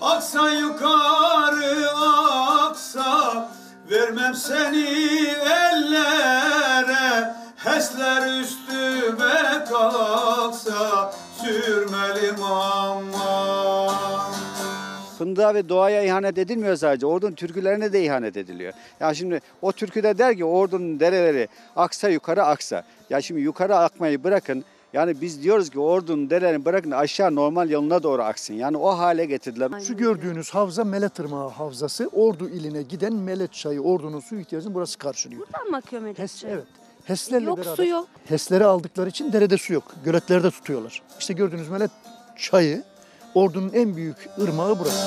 aksa yukarı Vermem seni ellere Hesler üstüme kalksa Sürmelim aman Fındığa ve doğaya ihanet edilmiyor sadece. Ordunun türkülerine de ihanet ediliyor. Ya şimdi o türküde der ki ordunun dereleri aksa yukarı aksa. Ya şimdi yukarı akmayı bırakın. Yani biz diyoruz ki ordunun derelerini bırakın aşağı normal yoluna doğru aksın. Yani o hale getirdiler. Şu gördüğünüz havza Melet Irmağı Havzası. Ordu iline giden Melet Çayı, Ordu'nun su ihtiyacını burası karşılıyor. Buradan mı akıyor Medet HES, Çayı? evet. HES'lerle Yok, beraber. su yok. HES'leri aldıkları için derede su yok. Göletlerde tutuyorlar. İşte gördüğünüz Melet Çayı, Ordu'nun en büyük ırmağı burası.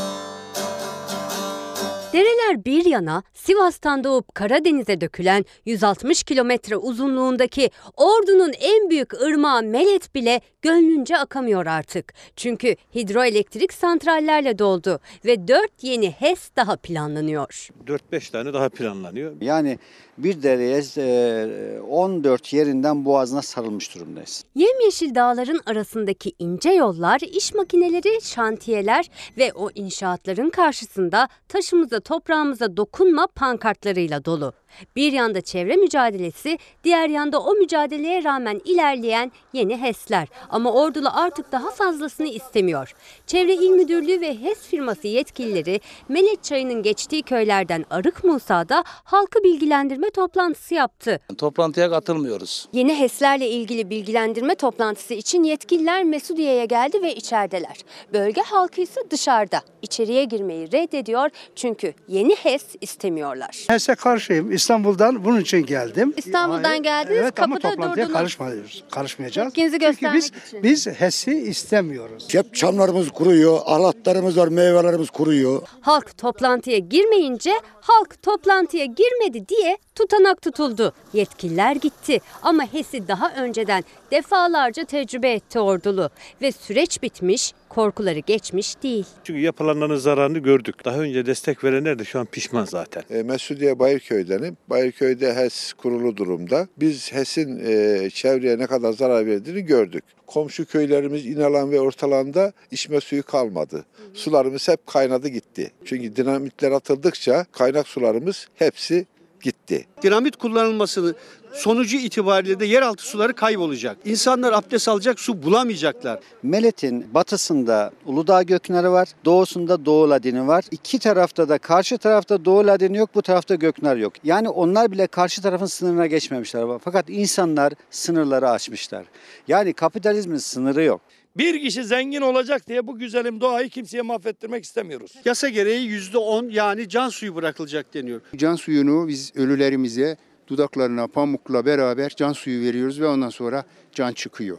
Dereler bir yana Sivas'tan doğup Karadeniz'e dökülen 160 kilometre uzunluğundaki Ordu'nun en büyük ırmağı Melet bile gönlünce akamıyor artık. Çünkü hidroelektrik santrallerle doldu ve 4 yeni HES daha planlanıyor. 4-5 tane daha planlanıyor. Yani bir dereye e, 14 yerinden boğazına sarılmış durumdayız. Yemyeşil dağların arasındaki ince yollar, iş makineleri, şantiyeler ve o inşaatların karşısında taşımıza toprağımıza dokunma pankartlarıyla dolu. Bir yanda çevre mücadelesi, diğer yanda o mücadeleye rağmen ilerleyen yeni HES'ler. Ama Ordulu artık daha fazlasını istemiyor. Çevre İl Müdürlüğü ve HES firması yetkilileri Melet Çayı'nın geçtiği köylerden Arık Musa'da halkı bilgilendirme toplantısı yaptı. Toplantıya katılmıyoruz. Yeni HES'lerle ilgili bilgilendirme toplantısı için yetkililer Mesudiye'ye geldi ve içerideler. Bölge halkı ise dışarıda. İçeriye girmeyi reddediyor çünkü yeni HES istemiyorlar. HES'e karşıyım. İstanbul'dan bunun için geldim. İstanbul'dan geldiniz, evet, ama kapıda toplantıya durdunuz. karışmıyoruz, karışmayacağız. Tepkinizi Çünkü göstermek biz, için. biz HES'i istemiyoruz. Hep çamlarımız kuruyor, ahlatlarımız var, meyvelerimiz kuruyor. Halk toplantıya girmeyince halk toplantıya girmedi diye tutanak tutuldu. Yetkililer gitti ama HES'i daha önceden defalarca tecrübe etti ordulu ve süreç bitmiş, korkuları geçmiş değil. Çünkü yapılanların zararını gördük. Daha önce destek verenler de şu an pişman zaten. E, Mesudiye Bayırköy'denim. Bayırköy'de HES kurulu durumda. Biz HES'in e, çevreye ne kadar zarar verdiğini gördük. Komşu köylerimiz İnalan ve Ortalan'da içme suyu kalmadı. Sularımız hep kaynadı gitti. Çünkü dinamitler atıldıkça kaynak sularımız hepsi gitti. Dinamit kullanılmasını sonucu itibariyle de yeraltı suları kaybolacak. İnsanlar abdest alacak su bulamayacaklar. Melet'in batısında Uludağ Göknarı var, doğusunda Doğu Ladini var. İki tarafta da karşı tarafta Doğu Ladini yok, bu tarafta Göknar yok. Yani onlar bile karşı tarafın sınırına geçmemişler. Fakat insanlar sınırları aşmışlar. Yani kapitalizmin sınırı yok. Bir kişi zengin olacak diye bu güzelim doğayı kimseye mahvettirmek istemiyoruz. Yasa gereği yüzde on yani can suyu bırakılacak deniyor. Can suyunu biz ölülerimize dudaklarına pamukla beraber can suyu veriyoruz ve ondan sonra can çıkıyor.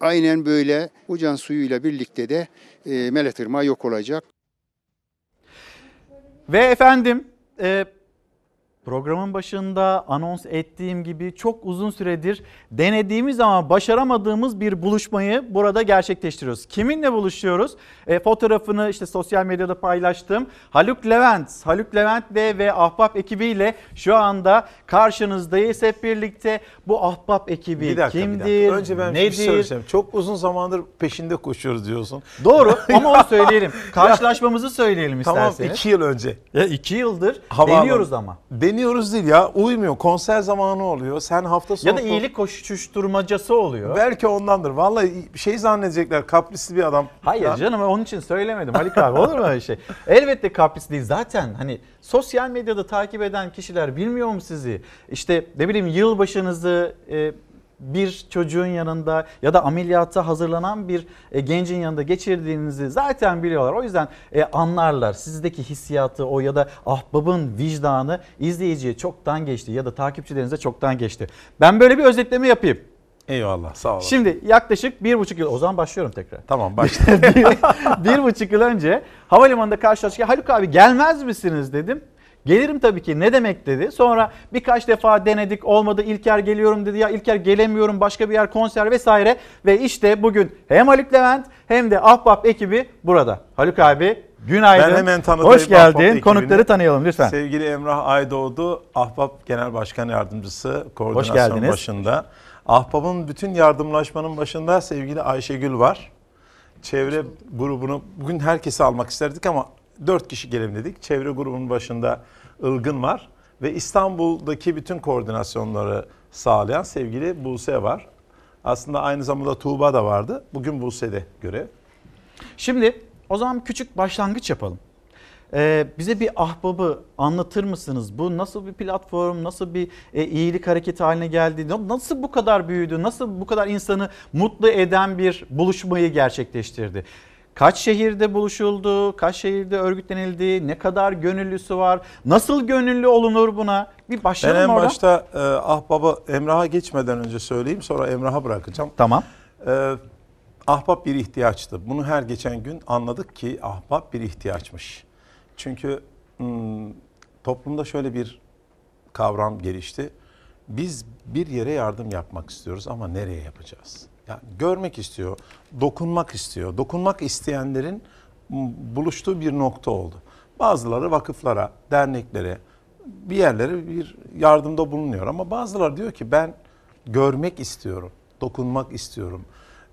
Aynen böyle bu can suyuyla birlikte de e, Melet Irmağı yok olacak. Ve efendim e, Programın başında anons ettiğim gibi çok uzun süredir denediğimiz ama başaramadığımız bir buluşmayı burada gerçekleştiriyoruz. Kiminle buluşuyoruz? E, fotoğrafını işte sosyal medyada paylaştım. Haluk Levent, Haluk Levent Bey ve Ahbap ekibiyle şu anda karşınızdayız hep birlikte. Bu Ahbap ekibi Bir dakika, bir kimdir? dakika. Önce ben bir nedir? şey söyleyeceğim. Çok uzun zamandır peşinde koşuyoruz diyorsun. Doğru ama onu söyleyelim. Karşılaşmamızı söyleyelim Tamam isterseniz. iki yıl önce. Ya iki yıldır Havaalanı- deniyoruz ama. Deniyoruz değil ya uymuyor. Konser zamanı oluyor. Sen hafta sonu... Ya da iyilik koşuşturmacası oluyor. Belki ondandır. Vallahi şey zannedecekler kaprisli bir adam. Hayır Ya. canım onun için söylemedim Haluk abi olur mu öyle şey? Elbette kapris değil zaten hani sosyal medyada takip eden kişiler bilmiyor mu sizi? İşte ne bileyim yılbaşınızı e, bir çocuğun yanında ya da ameliyata hazırlanan bir e, gencin yanında geçirdiğinizi zaten biliyorlar. O yüzden e, anlarlar sizdeki hissiyatı o ya da ahbabın vicdanı izleyiciye çoktan geçti ya da takipçilerinize çoktan geçti. Ben böyle bir özetleme yapayım. Eyvallah sağ olun. Şimdi yaklaşık bir buçuk yıl o zaman başlıyorum tekrar. Tamam başla. bir, bir buçuk yıl önce havalimanında karşılaştık. Haluk abi gelmez misiniz dedim. Gelirim tabii ki ne demek dedi. Sonra birkaç defa denedik olmadı İlker geliyorum dedi ya İlker gelemiyorum başka bir yer konser vesaire. Ve işte bugün hem Haluk Levent hem de Ahbap ekibi burada. Haluk abi günaydın. Ben hemen tanıtayım. Hoş geldin. Ahbap Konukları tanıyalım lütfen. Sevgili Emrah Aydoğdu, Ahbap Genel Başkan Yardımcısı, koordinasyon başında. Ahbap'ın bütün yardımlaşmanın başında sevgili Ayşegül var. Çevre grubunu, bugün herkesi almak isterdik ama dört kişi gelelim dedik. Çevre grubunun başında Ilgın var. Ve İstanbul'daki bütün koordinasyonları sağlayan sevgili Buse var. Aslında aynı zamanda Tuğba da vardı. Bugün Buse'de görev. Şimdi o zaman küçük başlangıç yapalım. Ee, bize bir ahbabı anlatır mısınız? Bu nasıl bir platform, nasıl bir e, iyilik hareketi haline geldi? Na- Nasıl bu kadar büyüdü? Nasıl bu kadar insanı mutlu eden bir buluşmayı gerçekleştirdi? Kaç şehirde buluşuldu? Kaç şehirde örgütlenildi? Ne kadar gönüllüsü var? Nasıl gönüllü olunur buna? Bir Ben başlayalım en oradan. başta e, Ahbap'a Emrah'a geçmeden önce söyleyeyim sonra Emrah'a bırakacağım. Tamam. E, ahbap bir ihtiyaçtı. Bunu her geçen gün anladık ki ahbap bir ihtiyaçmış. Çünkü hmm, toplumda şöyle bir kavram gelişti. Biz bir yere yardım yapmak istiyoruz ama nereye yapacağız? Yani görmek istiyor, dokunmak istiyor. Dokunmak isteyenlerin buluştuğu bir nokta oldu. Bazıları vakıflara, derneklere, bir yerlere bir yardımda bulunuyor ama bazıları diyor ki ben görmek istiyorum, dokunmak istiyorum,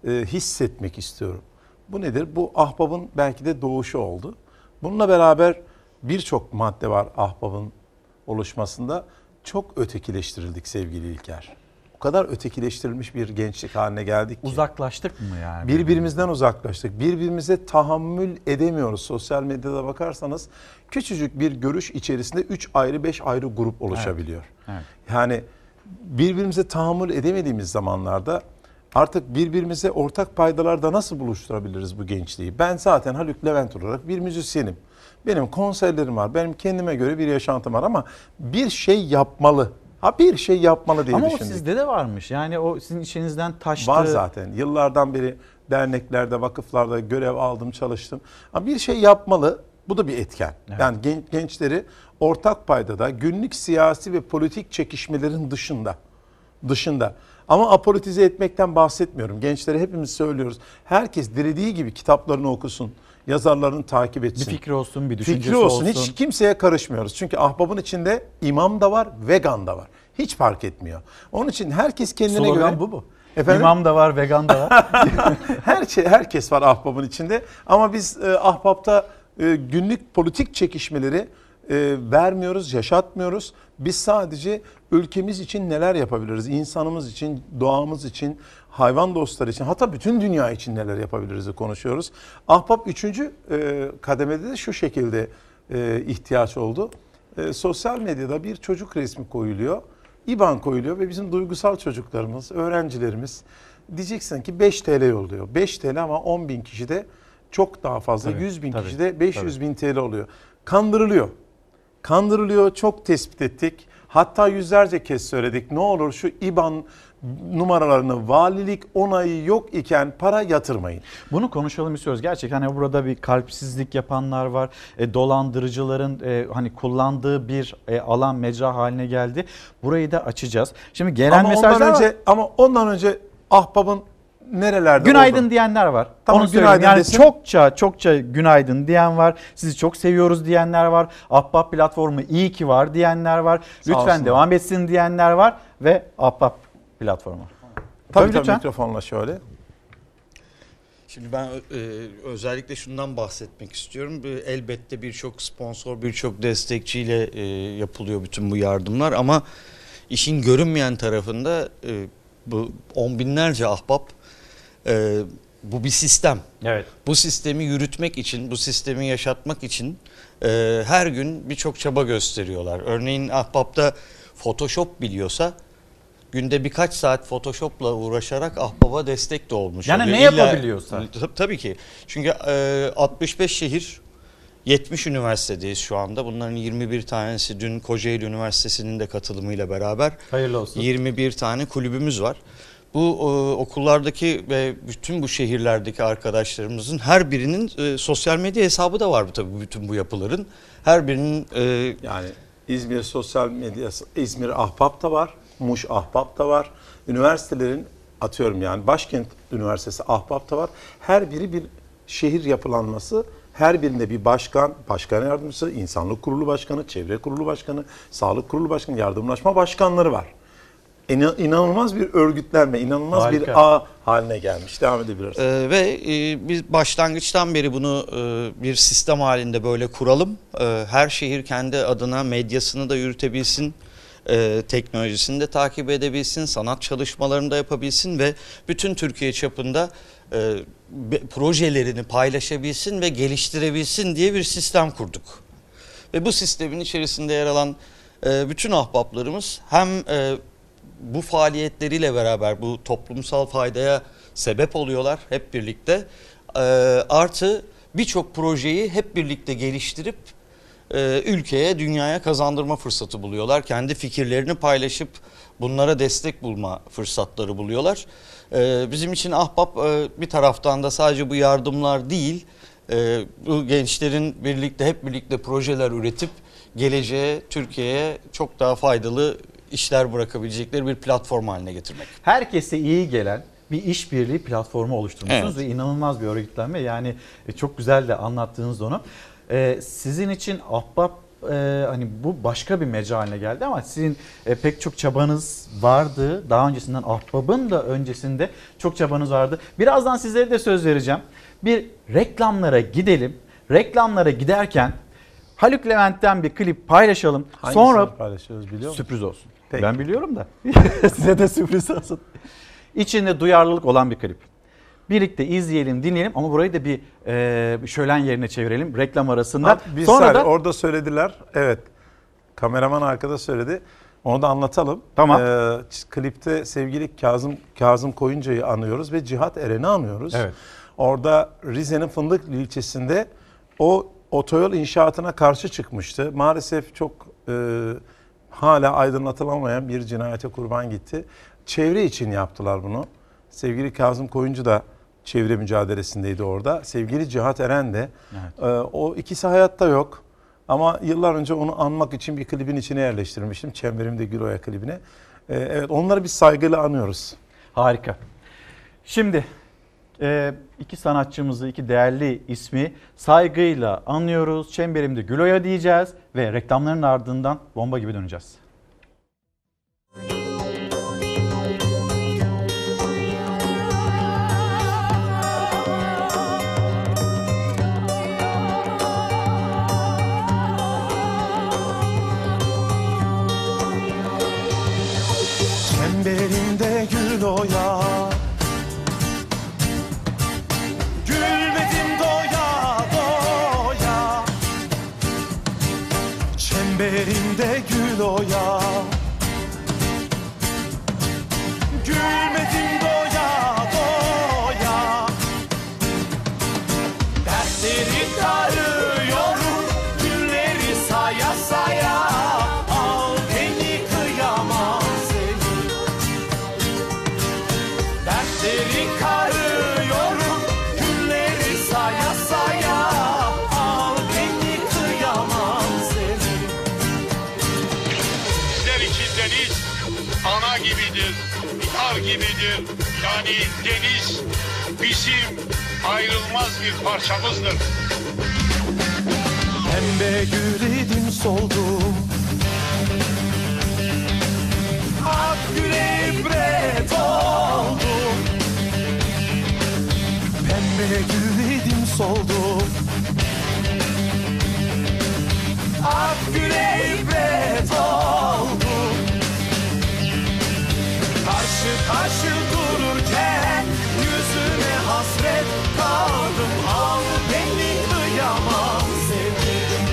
e, hissetmek istiyorum. Bu nedir? Bu ahbabın belki de doğuşu oldu. Bununla beraber birçok madde var ahbabın oluşmasında. Çok ötekileştirildik sevgili İlker. O kadar ötekileştirilmiş bir gençlik haline geldik ki. Uzaklaştık mı yani? Birbirimizden uzaklaştık. Birbirimize tahammül edemiyoruz. Sosyal medyada bakarsanız küçücük bir görüş içerisinde 3 ayrı 5 ayrı grup oluşabiliyor. Evet. Yani birbirimize tahammül edemediğimiz zamanlarda artık birbirimize ortak paydalarda nasıl buluşturabiliriz bu gençliği? Ben zaten Haluk Levent olarak bir müzisyenim. Benim konserlerim var. Benim kendime göre bir yaşantım var ama bir şey yapmalı. Ha bir şey yapmalı diye Ama o düşündük. sizde de varmış. Yani o sizin içinizden taştı. Var zaten. Yıllardan beri derneklerde, vakıflarda görev aldım, çalıştım. Ama bir şey yapmalı. Bu da bir etken. Yani gen- gençleri ortak paydada günlük siyasi ve politik çekişmelerin dışında dışında. Ama apolitize etmekten bahsetmiyorum. Gençlere hepimiz söylüyoruz. Herkes dilediği gibi kitaplarını okusun. Yazarlarını takip etsin. Bir fikri olsun, bir düşüncesi Fikri olsun. olsun. Hiç kimseye karışmıyoruz. Çünkü ahbabın içinde imam da var, vegan da var. Hiç fark etmiyor. Onun için herkes kendine Slogan göre... bu mu? Efendim? İmam da var, vegan da var. Her şey, herkes var ahbabın içinde. Ama biz e, ahbapta e, günlük politik çekişmeleri e, vermiyoruz, yaşatmıyoruz. Biz sadece ülkemiz için neler yapabiliriz? İnsanımız için, doğamız için, hayvan dostları için, hatta bütün dünya için neler yapabiliriz konuşuyoruz. Ahbap üçüncü e, kademede de şu şekilde e, ihtiyaç oldu. E, sosyal medyada bir çocuk resmi koyuluyor. İban koyuluyor ve bizim duygusal çocuklarımız, öğrencilerimiz diyeceksin ki 5 TL yolluyor. 5 TL ama 10 bin kişi de çok daha fazla. Tabii, 100 bin tabii, kişi de 500 bin TL oluyor. Kandırılıyor. Kandırılıyor çok tespit ettik. Hatta yüzlerce kez söyledik. Ne olur şu IBAN numaralarını valilik onayı yok iken para yatırmayın. Bunu konuşalım istiyoruz. Gerçekten hani burada bir kalpsizlik yapanlar var. E, dolandırıcıların e, hani kullandığı bir e, alan mecra haline geldi. Burayı da açacağız. Şimdi gelen ama mesajlar ondan önce ama ondan önce ahbabın nerelerde Günaydın olduğunu- diyenler var. Tamam, Onu söyleyeyim. günaydın Yani desin. çokça çokça günaydın diyen var. Sizi çok seviyoruz diyenler var. Ahbap platformu iyi ki var diyenler var. Lütfen olsunlar. devam etsin diyenler var ve Ahbap platformu. Tabii tabii lütfen. mikrofonla şöyle. Şimdi ben e, özellikle şundan bahsetmek istiyorum. Elbette birçok sponsor, birçok destekçiyle e, yapılıyor bütün bu yardımlar ama işin görünmeyen tarafında e, bu on binlerce ahbap e, bu bir sistem. Evet. Bu sistemi yürütmek için, bu sistemi yaşatmak için e, her gün birçok çaba gösteriyorlar. Örneğin ahbapta Photoshop biliyorsa günde birkaç saat Photoshop'la uğraşarak ahbaba destek de olmuş. Yani oluyor. ne yapabiliyorsa. Tab- Tabii ki. Çünkü e, 65 şehir 70 üniversitedeyiz şu anda. Bunların 21 tanesi dün Kocaeli Üniversitesi'nin de katılımıyla beraber Hayırlı olsun. 21 tane kulübümüz var. Bu e, okullardaki ve bütün bu şehirlerdeki arkadaşlarımızın her birinin e, sosyal medya hesabı da var bu tabii bütün bu yapıların. Her birinin e, yani İzmir sosyal medyası, İzmir Ahbap da var, Muş Ahbap da var. Üniversitelerin atıyorum yani Başkent Üniversitesi Ahbap da var. Her biri bir şehir yapılanması. Her birinde bir başkan, başkan yardımcısı, insanlık kurulu başkanı, çevre kurulu başkanı, sağlık kurulu başkanı, yardımlaşma başkanları var. İna- İnanılmaz bir örgütlenme, inanılmaz Harika. bir ağ haline gelmiş. Devam edebiliriz. Ee, ve e, biz başlangıçtan beri bunu e, bir sistem halinde böyle kuralım. E, her şehir kendi adına medyasını da yürütebilsin, e, teknolojisini de takip edebilsin, sanat çalışmalarını da yapabilsin ve bütün Türkiye çapında e, be- projelerini paylaşabilsin ve geliştirebilsin diye bir sistem kurduk. Ve bu sistemin içerisinde yer alan e, bütün ahbaplarımız hem e, bu faaliyetleriyle beraber bu toplumsal faydaya sebep oluyorlar hep birlikte. E, artı birçok projeyi hep birlikte geliştirip e, ülkeye, dünyaya kazandırma fırsatı buluyorlar. Kendi fikirlerini paylaşıp bunlara destek bulma fırsatları buluyorlar. E, bizim için Ahbap e, bir taraftan da sadece bu yardımlar değil, e, bu gençlerin birlikte hep birlikte projeler üretip geleceğe, Türkiye'ye çok daha faydalı işler bırakabilecekleri bir platform haline getirmek. herkese iyi gelen bir işbirliği platformu oluşturmuşsunuz Evet. ve inanılmaz bir örgütlenme. Yani e, çok güzel de anlattığınız onu. Ee, sizin için Ahbap e, hani bu başka bir mecra haline geldi ama sizin e, pek çok çabanız vardı. Daha öncesinden Ahbap'ın da öncesinde çok çabanız vardı. Birazdan sizlere de söz vereceğim. Bir reklamlara gidelim. Reklamlara giderken Haluk Levent'ten bir klip paylaşalım. Hangisini Sonra paylaşıyoruz biliyor musun? Sürpriz olsun. Peki. Ben biliyorum da. Size de sürpriz olsun. İçinde duyarlılık olan bir klip. Birlikte izleyelim, dinleyelim ama burayı da bir e, şölen yerine çevirelim reklam arasında. Ha, bir Sonra saniye, da orada söylediler. Evet. Kameraman arkada söyledi. Onu da anlatalım. Tamam. Ee, klipte sevgili Kazım Kazım Koyunca'yı anıyoruz ve Cihat Eren'i anıyoruz. Evet. Orada Rize'nin Fındıklı ilçesinde o otoyol inşaatına karşı çıkmıştı. Maalesef çok e, hala aydınlatılamayan bir cinayete kurban gitti. Çevre için yaptılar bunu. Sevgili Kazım Koyuncu da çevre mücadelesindeydi orada. Sevgili Cihat Eren de. Evet. Ee, o ikisi hayatta yok. Ama yıllar önce onu anmak için bir klibin içine yerleştirmiştim. Çemberimde Güloya klibine. Ee, evet onları biz saygıyla anıyoruz. harika. Şimdi e, iki sanatçımızı, iki değerli ismi saygıyla anlıyoruz. Çemberimde Güloya diyeceğiz ve reklamların ardından bomba gibi döneceğiz. Bir parçamızdır. Pembe gül idim soldum. Ak güle ibret oldum. Pembe gül idim soldum. Ak güle ibret oldum. Karşı karşı dururken hasret kaldım. Al beni kıyamam sevdim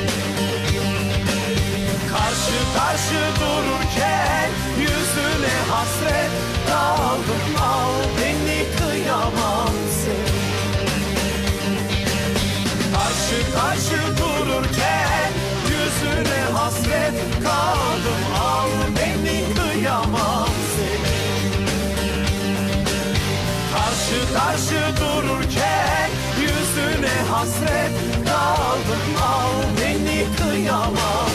Karşı karşı dururken Yüzüne hasret kaldım. Al beni kıyamam Karşı dururken yüzüne hasret kaldım. Al beni kıyamam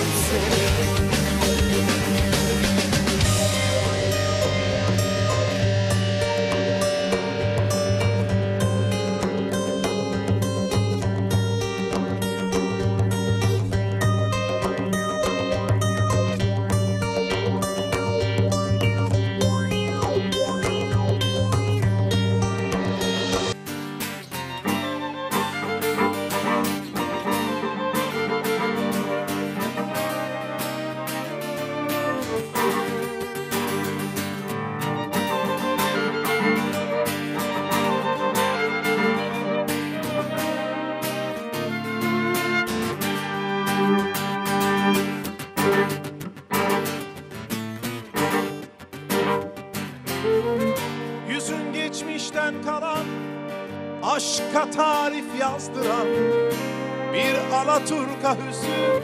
Hüzün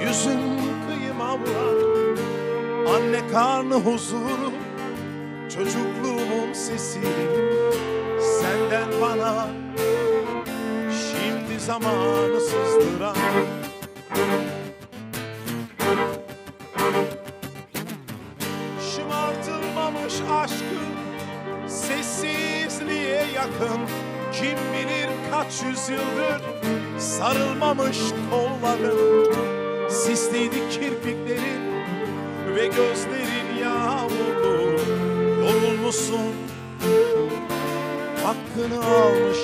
Yüzün kıyıma vuran Anne karnı huzuru Çocukluğumun sesi. Senden bana Şimdi zamanı sızdıran. Şımartılmamış aşkın Sessizliğe yakın. Kim bilir kaç yüzyıldır Sarılmamış kolların Sisliydi kirpiklerin Ve gözlerin yağmurlu. Yorulmuşsun Hakkını almış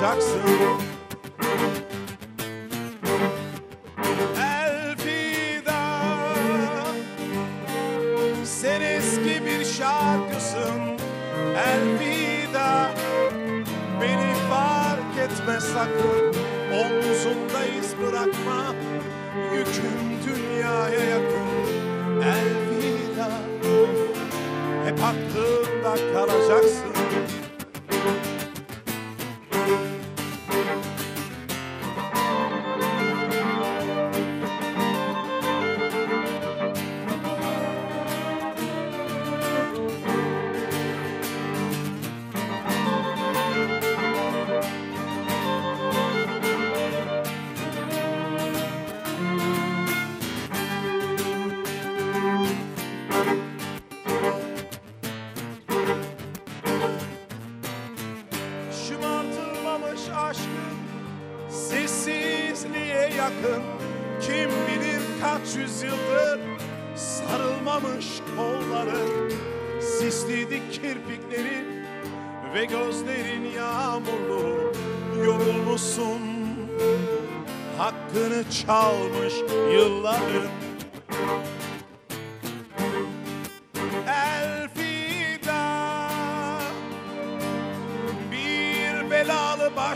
kalacaksın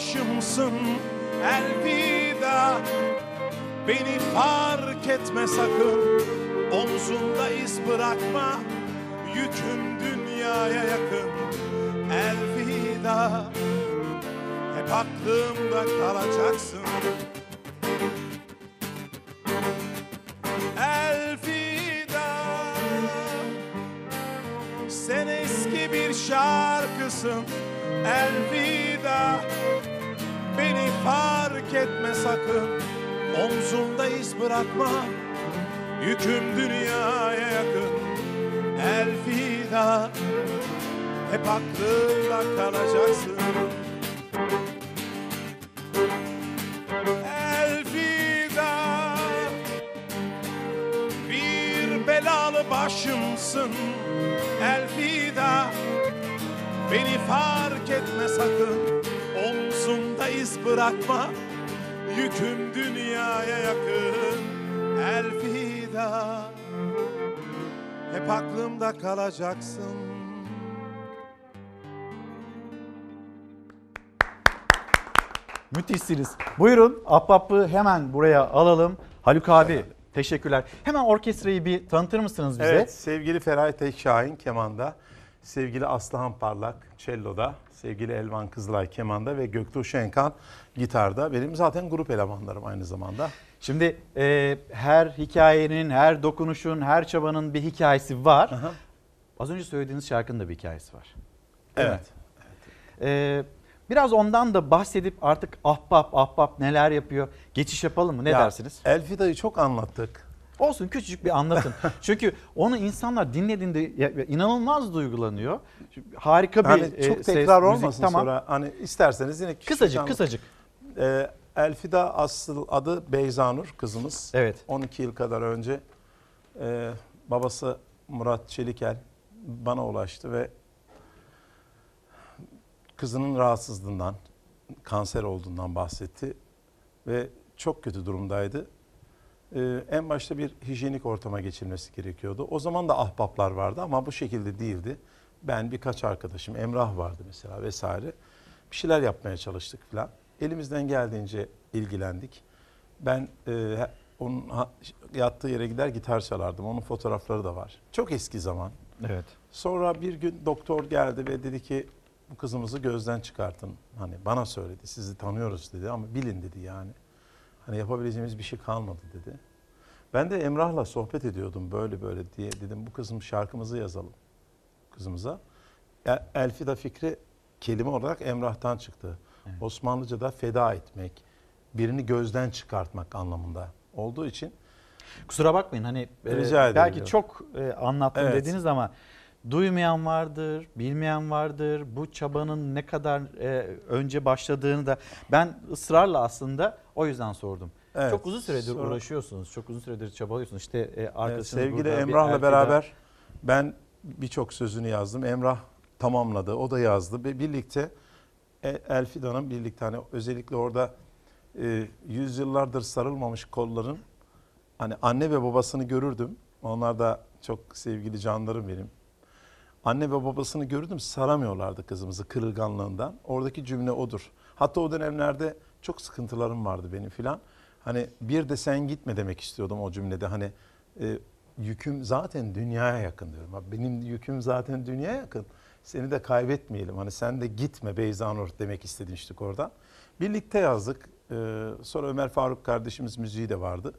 başımsın elvida. Beni fark etme sakın Omzunda iz bırakma Yüküm dünyaya yakın Elvida. Hep aklımda kalacaksın. Elvida. Sen eski bir şarkısın sakın Omzumda iz bırakma. Yüküm dünyaya yakın Elvida Hep aklımda kalacaksın. Elvida Bir belalı başımsın. Elvida Beni fark etme sakın. Omzumda iz bırakma Yüküm dünyaya yakın Elvida Hep aklımda kalacaksın Müthişsiniz. Buyurun Ahbap'ı hemen buraya alalım. Haluk abi teşekkürler. Hemen orkestrayı bir tanıtır mısınız bize? Evet sevgili Feray Tek Şahin kemanda, sevgili Aslıhan Parlak cello'da, sevgili Elvan Kızılay kemanda ve Göktuğ Şenkan gitarda. Benim zaten grup elemanlarım aynı zamanda. Şimdi e, her hikayenin, her dokunuşun, her çabanın bir hikayesi var. Az önce söylediğiniz şarkının da bir hikayesi var. Mi? Evet. E, biraz ondan da bahsedip artık ahbap ahbap neler yapıyor geçiş yapalım mı? Ne Ya, dersiniz? Elfida'yı çok anlattık. Olsun küçücük bir anlatın. Çünkü onu insanlar dinlediğinde inanılmaz duygulanıyor. Harika bir Hani e, çok ses, tekrar müzik. olmasın Tamam. sonra hani isterseniz yine Kısacık, kısacık. Ee, Elfida asıl adı Beyzanur kızımız. Evet. 12 yıl kadar önce e, babası Murat Çelikel bana ulaştı ve kızının rahatsızlığından, kanser olduğundan bahsetti ve çok kötü durumdaydı. Ee, en başta bir hijyenik ortama geçilmesi gerekiyordu. O zaman da ahbaplar vardı ama bu şekilde değildi. Ben birkaç arkadaşım, Emrah vardı mesela vesaire. Bir şeyler yapmaya çalıştık falan. Elimizden geldiğince ilgilendik. Ben e, onun yattığı yere gider gitar çalardım. Onun fotoğrafları da var. Çok eski zaman. Evet. Sonra bir gün doktor geldi ve dedi ki bu kızımızı gözden çıkartın. Hani bana söyledi sizi tanıyoruz dedi ama bilin dedi yani. Hani yapabileceğimiz bir şey kalmadı dedi. Ben de Emrah'la sohbet ediyordum böyle böyle diye dedim bu kızım şarkımızı yazalım kızımıza. El- Elfida fikri kelime olarak Emrah'tan çıktı. Osmanlıca'da feda etmek, birini gözden çıkartmak anlamında olduğu için Kusura bakmayın hani e, belki çok e, anlattım Evet. dediniz ama duymayan vardır, bilmeyen vardır. Bu çabanın ne kadar e, önce başladığını da ben ısrarla aslında o yüzden sordum. Evet. Çok uzun süredir Sonra- uğraşıyorsunuz, çok uzun süredir çabalıyorsunuz. İşte e, Evet, arkadaşınız sevgili burada, bir Emrah'la beraber ben birçok sözünü yazdım. Emrah tamamladı, o da yazdı birlikte E- Elfida'nın birlikte hani özellikle orada e, yüzyıllardır sarılmamış kolların hani anne ve babasını görürdüm. Onlar da çok sevgili canlarım benim. Anne ve babasını görürdüm saramıyorlardı kızımızı kırılganlığından. Oradaki cümle odur. Hatta o dönemlerde çok sıkıntılarım vardı benim filan. Hani bir de sen gitme demek istiyordum o cümlede. Hani e, yüküm zaten dünyaya yakın diyorum. Benim yüküm zaten dünyaya yakın. Seni de kaybetmeyelim. Hani sen de gitme Beyzanur demek istemiştik orada. Birlikte yazdık. Ee, sonra Ömer Faruk kardeşimiz müziği de vardı.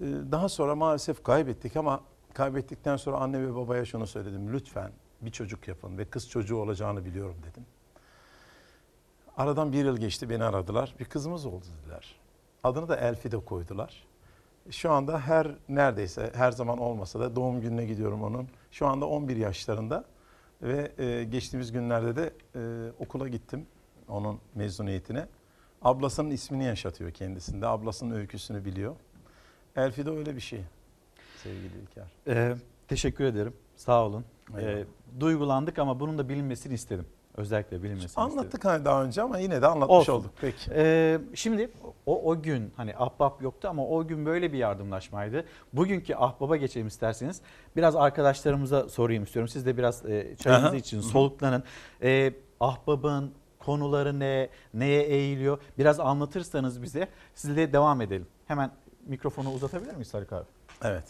Ee, daha sonra maalesef kaybettik ama kaybettikten sonra anne ve babaya şunu söyledim. Lütfen bir çocuk yapın ve kız çocuğu olacağını biliyorum dedim. Aradan bir yıl geçti beni aradılar. Bir kızımız oldu dediler. Adını da Elfide koydular. Şu anda her neredeyse her zaman olmasa da doğum gününe gidiyorum onun. Şu anda 11 yaşlarında ve e, geçtiğimiz günlerde de e, okula gittim onun mezuniyetine. Ablasının ismini yaşatıyor kendisinde. Ablasının öyküsünü biliyor. Elfide öyle bir şey sevgili İlker. Ee, teşekkür ederim. Sağ olun. Eyvallah. Ee, duygulandık ama bunun da bilinmesini istedim. Özellikle bilinmesini istedim. Anlattık hani daha önce ama yine de anlatmış Olsun. olduk. Peki. Ee, şimdi o, o gün hani ahbap yoktu ama o gün böyle bir yardımlaşmaydı. Bugünkü ahbaba geçelim isterseniz. Biraz arkadaşlarımıza sorayım istiyorum. Siz de biraz e, çayınızı Aha. için soluklanın. Ee, ahbabın konuları ne, neye eğiliyor? Biraz anlatırsanız bize sizle devam edelim. Hemen mikrofonu uzatabilir miyiz Haluk abi? Evet.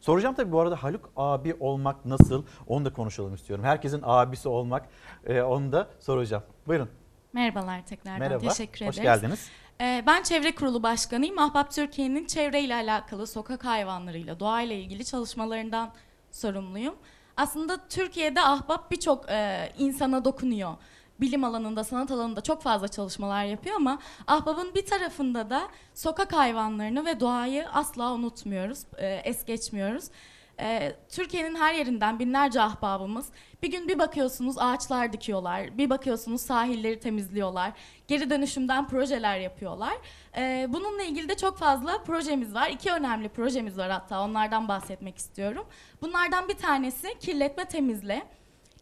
Soracağım tabii bu arada Haluk abi olmak nasıl? Onu da konuşalım istiyorum. Herkesin abisi olmak e, onu da soracağım. Buyurun. Merhabalar tekrardan. Merhaba, Teşekkür hoş ederiz. geldiniz. Ee, Ben Çevre Kurulu Başkanıyım. Ahbap Türkiye'nin çevreyle alakalı sokak hayvanlarıyla, doğayla ilgili çalışmalarından sorumluyum. Aslında Türkiye'de Ahbap birçok e, insana dokunuyor. Bilim alanında, sanat alanında çok fazla çalışmalar yapıyor ama Ahbap'ın bir tarafında da sokak hayvanlarını ve doğayı asla unutmuyoruz, e, es geçmiyoruz. Ee, Türkiye'nin her yerinden binlerce ahbabımız bir gün bir bakıyorsunuz ağaçlar dikiyorlar, bir bakıyorsunuz sahilleri temizliyorlar, geri dönüşümden projeler yapıyorlar. Ee, bununla ilgili de çok fazla projemiz var. İki önemli projemiz var hatta onlardan bahsetmek istiyorum. Bunlardan bir tanesi kirletme temizle.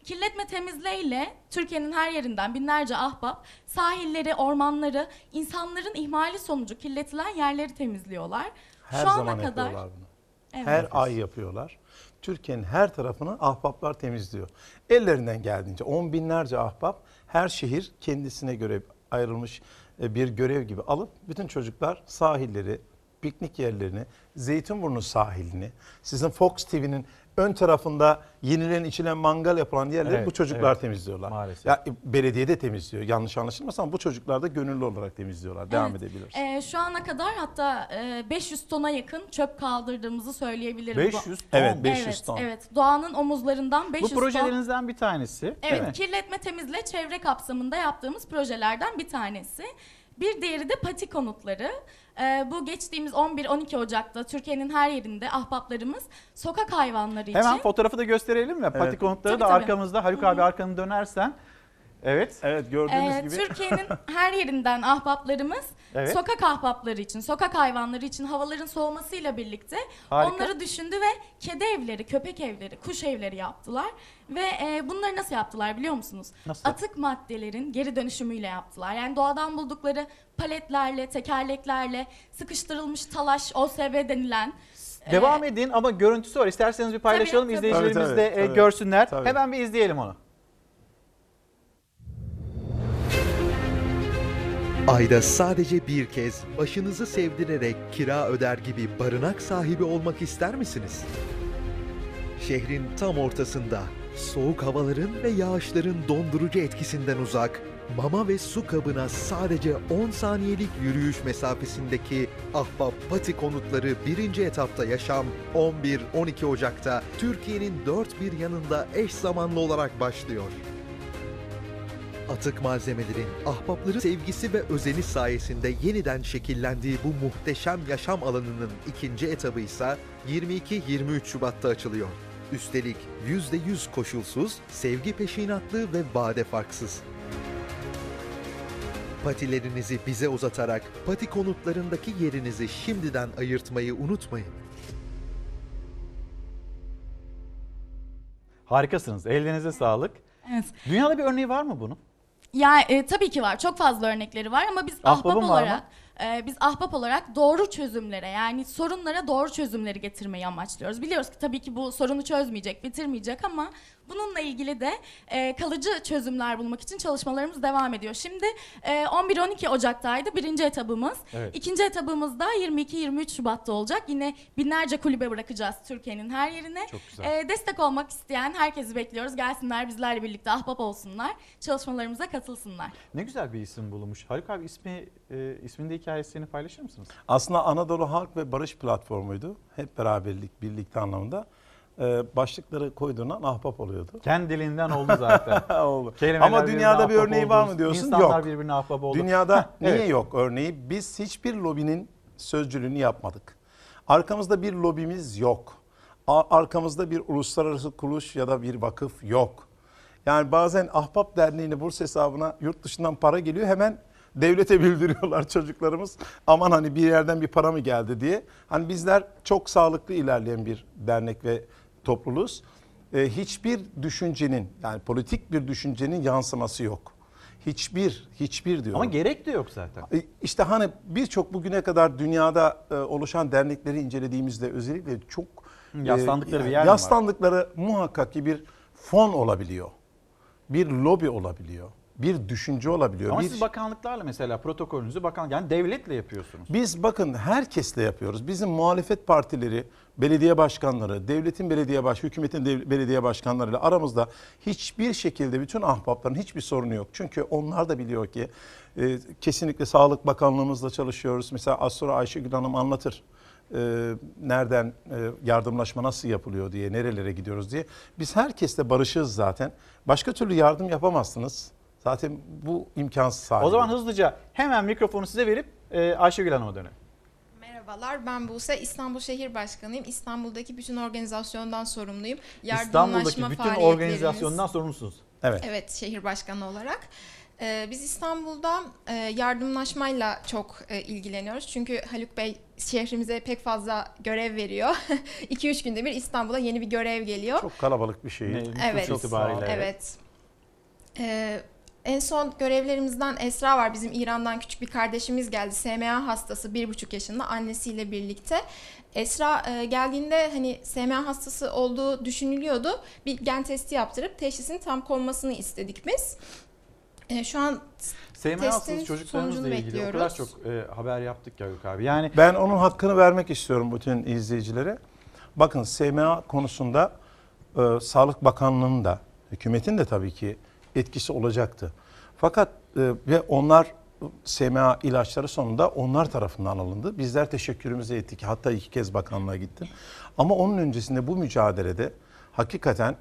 Kirletme temizle ile Türkiye'nin her yerinden binlerce ahbap sahilleri, ormanları, insanların ihmali sonucu kirletilen yerleri temizliyorlar. Her Şu ana zaman kadar yapıyorlar bunu. Evet. Her ay yapıyorlar. Türkiye'nin her tarafını ahbaplar temizliyor. Ellerinden geldiğince on binlerce ahbap her şehir kendisine göre ayrılmış e, bir görev gibi alıp bütün çocuklar sahilleri, piknik yerlerini, Zeytinburnu sahilini, sizin Fox TV'nin ön tarafında yenilen içilen mangal yapılan yerleri Evet, bu çocuklar evet. temizliyorlar. Maalesef. Ya, e, belediye de temizliyor yanlış anlaşılmasın ama bu çocuklar da gönüllü olarak temizliyorlar. Devam Evet. edebiliriz. Ee, şu ana kadar hatta e, 500 tona yakın çöp kaldırdığımızı söyleyebilirim. 500 ton. Evet, 500 evet, ton. Evet, doğanın omuzlarından 500 Bu ton. projelerinizden bir tanesi. değil Evet, mi? kirletme temizle çevre kapsamında yaptığımız projelerden bir tanesi. Bir diğeri de pati konutları. Ee, bu geçtiğimiz 11-12 Ocak'ta Türkiye'nin her yerinde ahbaplarımız sokak hayvanları için Hemen fotoğrafı da gösterelim mi? Pati konutları Tabii, da tabii. arkamızda. Haluk abi arkanı dönersen. Evet. Evet Ee, Türkiye'nin her yerinden ahbaplarımız Evet. sokak ahbapları için, sokak hayvanları için havaların soğumasıyla birlikte Harika. onları düşündü ve kedi evleri, köpek evleri, kuş evleri yaptılar. Ve e, bunları nasıl yaptılar biliyor musunuz? Nasıl? Atık maddelerin geri dönüşümüyle yaptılar. Yani doğadan buldukları paletlerle, tekerleklerle, sıkıştırılmış talaş, OSB denilen Devam edin ama görüntüsü var. İsterseniz bir paylaşalım. Tabii, tabii. İzleyicilerimiz Tabii, de tabii, e, tabii. görsünler. Tabii. Hemen bir izleyelim onu. Ayda sadece bir kez başınızı sevdirerek kira öder gibi barınak sahibi olmak ister misiniz? Şehrin tam ortasında, soğuk havaların ve yağışların dondurucu etkisinden uzak, mama ve su kabına sadece 10 saniyelik yürüyüş mesafesindeki Ahbap Pati konutları birinci etapta yaşam 11-12 Ocak'ta Türkiye'nin dört bir yanında eş zamanlı olarak başlıyor. Atık malzemelerin ahbapların sevgisi ve özeni sayesinde yeniden şekillendiği bu muhteşem yaşam alanının ikinci etabı ise 22-23 Şubat'ta açılıyor. Üstelik %100 koşulsuz, sevgi peşinatlı ve vade farksız. Patilerinizi bize uzatarak pati konutlarındaki yerinizi şimdiden ayırtmayı unutmayın. Harikasınız. Ellerinize sağlık. Evet. Dünyada bir örneği var mı bunun? Ya e, tabii ki var. Çok fazla örnekleri var ama biz Ahbabın ahbap var mı? olarak e, biz ahbap olarak doğru çözümlere yani sorunlara doğru çözümleri getirmeyi amaçlıyoruz. Biliyoruz ki tabii ki bu sorunu çözmeyecek, bitirmeyecek ama bununla ilgili de e, kalıcı çözümler bulmak için çalışmalarımız devam ediyor. Şimdi e, 11-12 Ocak'taydı birinci etabımız. Evet. İkinci etabımız da 22-23 Şubat'ta olacak. Yine binlerce kulübe bırakacağız Türkiye'nin her yerine. Çok güzel. E, destek olmak isteyen herkesi bekliyoruz. Gelsinler bizlerle birlikte ahbap olsunlar. Çalışmalarımıza katılsınlar. Ne güzel bir isim bulunmuş. Haluk abi ismi e, isminde hikayesini paylaşır mısınız? Aslında Anadolu Halk ve Barış Platformu'ydu. Hep beraberlik, birlikte anlamında. Ee, başlıkları koyduğundan ahbap oluyordu. Kendiliğinden oldu zaten. oldu. Kelimeler Ama dünyada bir örneği oldu. var mı diyorsun? İnsanlar yok. birbirine ahbap oldu. Dünyada niye evet. yok örneği? Biz hiçbir lobinin sözcülüğünü yapmadık. Arkamızda bir lobimiz yok. Arkamızda bir uluslararası kuruluş ya da bir vakıf yok. Yani bazen Ahbap Derneği'ne burs hesabına yurt dışından para geliyor hemen devlete bildiriyorlar çocuklarımız. Aman hani bir yerden bir para mı geldi diye. Hani bizler çok sağlıklı ilerleyen bir dernek ve topluluğuz. Ee, hiçbir düşüncenin yani politik bir düşüncenin yansıması yok. Hiçbir, hiçbir diyorum. Ama gerek de yok zaten. E, İşte hani birçok bugüne kadar dünyada e, oluşan dernekleri incelediğimizde özellikle çok Hı, yaslandıkları bir yer mi var? Yaslandıkları muhakkak ki bir fon olabiliyor. Bir lobi olabiliyor. Bir düşünce olabiliyor. Ama bir, siz bakanlıklarla mesela protokolünüzü bakan yani devletle yapıyorsunuz. Biz bakın herkesle yapıyoruz. Bizim muhalefet partileri, belediye başkanları, devletin belediye baş, hükümetin dev- belediye başkanlarıyla aramızda hiçbir şekilde bütün ahbapların hiçbir sorunu yok. Çünkü onlar da biliyor ki e, kesinlikle Sağlık Bakanlığımızla çalışıyoruz. Mesela az sonra Ayşegül Hanım anlatır. E, nereden e, yardımlaşma nasıl yapılıyor diye, nerelere gidiyoruz diye. Biz herkesle barışığız zaten. Başka türlü yardım yapamazsınız. Zaten bu imkansız sahibi. O zaman hızlıca hemen mikrofonu size verip e, Ayşegül Hanım'a dönelim. Merhabalar ben Buse. İstanbul Şehir Başkanıyım. İstanbul'daki bütün organizasyondan sorumluyum. İstanbul'daki bütün faaliyetlerimiz- organizasyondan sorumlusunuz. Evet. Evet şehir başkanı olarak. Ee, biz İstanbul'da e, yardımlaşmayla çok e, ilgileniyoruz. Çünkü Haluk Bey şehrimize pek fazla görev veriyor. 2-3 günde bir İstanbul'a yeni bir görev geliyor. Çok kalabalık bir şehir. Evet. Çok itibariyle. Evet. Ee, en son görevlerimizden Esra var. Bizim İran'dan küçük bir kardeşimiz geldi. SMA hastası, bir buçuk yaşında annesiyle birlikte. Esra e, geldiğinde hani SMA hastası olduğu düşünülüyordu. Bir gen testi yaptırıp teşhisin tam konmasını istedik biz. E, şu an SMA testin hastası çocuklarımızla sonucunu ilgili o kadar bekliyoruz. çok e, haber yaptık ya Haluk abi. Yani Ben onun hakkını vermek istiyorum bütün izleyicilere. Bakın SMA konusunda e, Sağlık Bakanlığı'nın da hükümetin de tabii ki etkisi olacaktı. Fakat e, ve onlar SMA ilaçları sonunda onlar tarafından alındı. Bizler teşekkürümüzü ettik. Hatta iki kez bakanlığa gittim. Ama onun öncesinde bu mücadelede hakikaten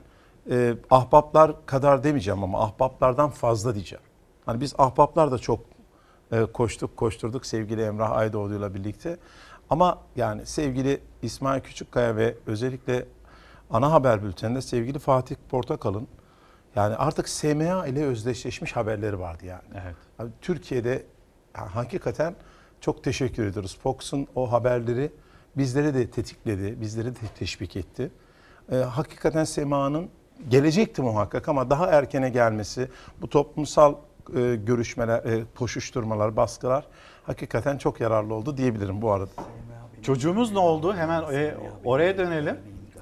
e, ahbaplar kadar demeyeceğim ama ahbaplardan fazla diyeceğim. Hani biz ahbaplar da çok e, koştuk koşturduk sevgili Emrah Aydoğdu'yla birlikte. Ama yani sevgili İsmail Küçükkaya ve özellikle ana haber bülteninde sevgili Fatih Portakal'ın yani artık SMA ile özdeşleşmiş haberleri vardı yani. Evet. Abi Türkiye'de ha- hakikaten çok teşekkür ediyoruz. Fox'un o haberleri bizleri de tetikledi, bizleri de teşvik etti. Ee, hakikaten SMA'nın gelecekti muhakkak ama daha erkene gelmesi, bu toplumsal e, görüşmeler, e, koşuşturmalar, baskılar hakikaten çok yararlı oldu diyebilirim bu arada. Çocuğumuz ne oldu? Hemen e, oraya dönelim.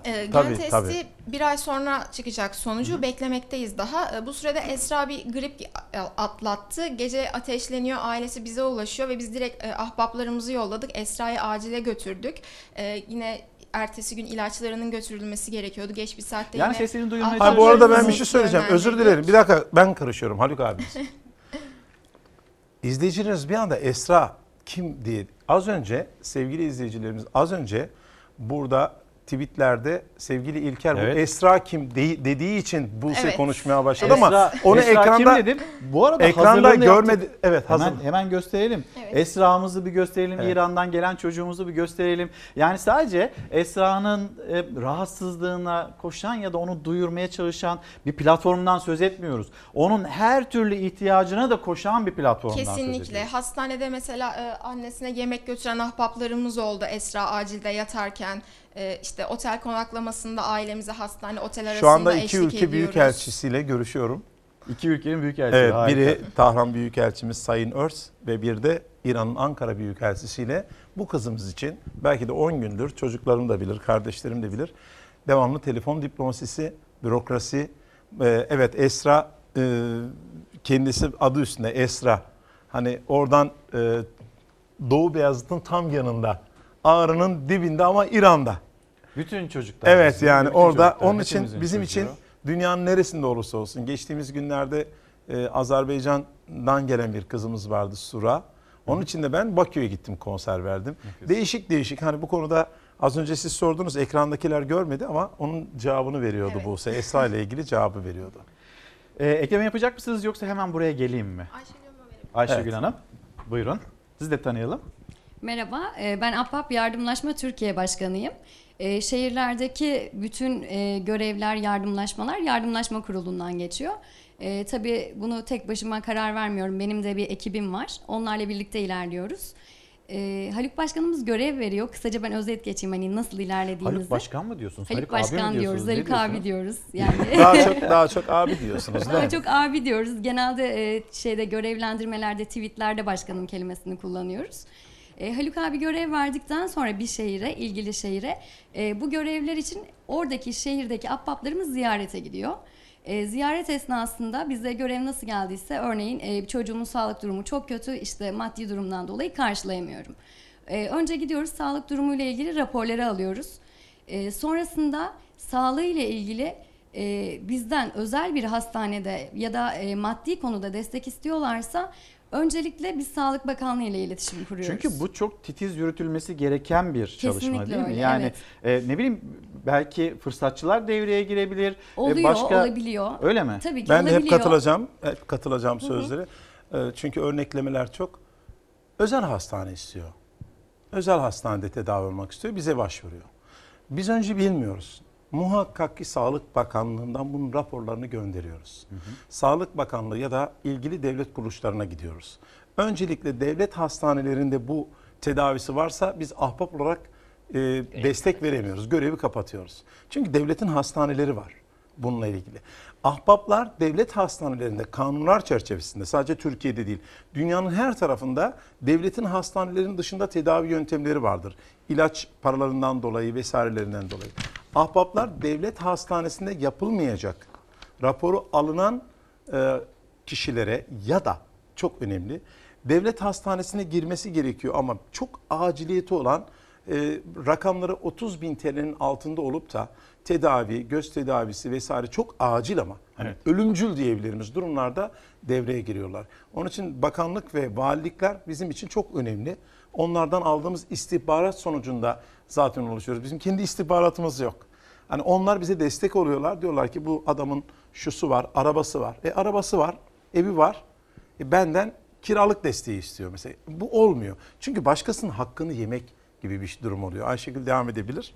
E, gen Tabii, testi tabii. bir ay sonra çıkacak sonucu beklemekteyiz daha. E, bu sürede Esra bir grip atlattı. Gece ateşleniyor, ailesi bize ulaşıyor ve biz direkt e, ahbaplarımızı yolladık. Esra'yı acile götürdük. E, yine ertesi gün ilaçlarının götürülmesi gerekiyordu. Geç bir saatte Yani yine sesini duyurmaya Ha, bu arada ben bir şey söyleyeceğim. Özür dilerim. Bir dakika ben karışıyorum Haluk abimiz. İzleyicilerimiz bir anda Esra kim diye az önce sevgili izleyicilerimiz az önce burada tweetlerde sevgili İlker Evet. bu Esra kim de- dediği için Buse Evet. konuşmaya başladı Esra, ama onu Esra ekranda kim dedim? Bu arada ekranda hazırlığını yaptık. görmedi. Evet hazır. Hemen, hemen gösterelim. Evet. Esra'mızı bir gösterelim. Evet. İran'dan gelen çocuğumuzu bir gösterelim. Yani sadece Esra'nın e, rahatsızlığına koşan ya da onu duyurmaya çalışan bir platformdan söz etmiyoruz. Onun her türlü ihtiyacına da koşan bir platformdan söz Kesinlikle. Hastanede mesela e, annesine yemek götüren ahbaplarımız oldu Esra acilde yatarken. E, işte otel konaklamasında ailemize hastane otel arasında Şu anda iki ülke ediyoruz. büyükelçisiyle görüşüyorum. İki ülkenin büyükelçisi. Evet, harika. biri Tahran Büyükelçimiz Sayın Örs ve bir de İran'ın Ankara Büyükelçisiyle bu kızımız için belki de 10 gündür çocuklarım da bilir, kardeşlerim de bilir. Devamlı telefon diplomasisi, bürokrasi. Ee, evet Esra e, kendisi adı üstünde Esra. Hani oradan e, Doğu Beyazıt'ın tam yanında. Ağrı'nın dibinde ama İran'da. Bütün çocuklar. Evet bizim, yani orada çocuklar, onun için bizim çocuğu. için dünyanın neresinde olursa olsun geçtiğimiz günlerde e, Azerbaycan'dan gelen bir kızımız vardı Sura. Onun için de ben Bakü'ye gittim konser verdim. Değişik değişik hani bu konuda az önce siz sordunuz ekrandakiler görmedi ama onun cevabını veriyordu Evet. Buse. Esra ile ilgili cevabı veriyordu. Ee, ekleme yapacak mısınız yoksa hemen buraya geleyim mi? Ayşegül Evet. Hanım. Buyurun. Siz de tanıyalım. Merhaba, e, ben APAP Yardımlaşma Türkiye Başkanıyım. E, Şehirlerdeki bütün e, görevler, yardımlaşmalar Yardımlaşma Kurulu'ndan geçiyor. E, tabii bunu tek başıma karar vermiyorum. Benim de bir ekibim var. Onlarla birlikte ilerliyoruz. E, Haluk Başkanımız görev veriyor. Kısaca ben özet geçeyim hani nasıl ilerlediğimizi. Haluk Başkan mı diyorsunuz? Haluk, Haluk abi mi Başkan diyorsunuz? diyoruz, Haluk diyorsunuz? abi diyoruz. Yani Daha çok daha çok abi diyorsunuz değil Daha çok abi diyoruz. Genelde e, şeyde görevlendirmelerde, tweetlerde başkanım kelimesini kullanıyoruz. E, Haluk abi görev verdikten sonra bir şehire, ilgili şehire e, bu görevler için oradaki şehirdeki ahbaplarımız ziyarete gidiyor. E, ziyaret esnasında bize görev nasıl geldiyse örneğin e, çocuğumun sağlık durumu çok kötü işte maddi durumdan dolayı karşılayamıyorum. E, önce gidiyoruz sağlık durumuyla ilgili raporları alıyoruz. E, sonrasında sağlığı ile ilgili e, bizden özel bir hastanede ya da e, maddi konuda destek istiyorlarsa öncelikle biz Sağlık Bakanlığı ile iletişim kuruyoruz. Çünkü bu çok titiz yürütülmesi gereken bir çalışma Kesinlikle değil mi? öyle, Yani evet. e, ne bileyim belki fırsatçılar devreye girebilir. e, Oluyor, başka... olabiliyor. Öyle mi? Tabii ki Ben de hep katılacağım. Hep katılacağım Hı hı. sözleri. Ee, Çünkü örneklemeler çok. Özel hastane istiyor. Özel hastanede tedavi olmak istiyor. Bize başvuruyor. Biz önce bilmiyoruz. Muhakkak ki Sağlık Bakanlığı'ndan bunun raporlarını gönderiyoruz. Sağlık Bakanlığı ya da ilgili devlet kuruluşlarına gidiyoruz. Öncelikle devlet hastanelerinde bu tedavisi varsa biz ahbap olarak e, destek veremiyoruz. Görevi kapatıyoruz. Çünkü devletin hastaneleri var bununla ilgili. Ahbaplar devlet hastanelerinde kanunlar çerçevesinde sadece Türkiye'de değil dünyanın her tarafında devletin hastanelerinin dışında tedavi yöntemleri vardır. İlaç paralarından dolayı vesairelerinden dolayı. Ahbaplar devlet hastanesinde yapılmayacak raporu alınan e, kişilere ya da çok önemli devlet hastanesine girmesi gerekiyor ama çok aciliyeti olan e, rakamları 30 bin TL'nin altında olup da tedavi, göz tedavisi vesaire çok acil ama hani ölümcül diyebiliriz durumlarda devreye giriyorlar. Onun için bakanlık ve valilikler bizim için çok önemli. Onlardan aldığımız istihbarat sonucunda zaten oluşuyoruz. Bizim kendi istihbaratımız yok. Hani onlar bize destek oluyorlar. Diyorlar ki bu adamın şusu var, arabası var. E arabası var, evi var. E benden kiralık desteği istiyor mesela. Bu olmuyor. Çünkü başkasının hakkını yemek gibi bir durum oluyor. Ayşegül devam edebilir.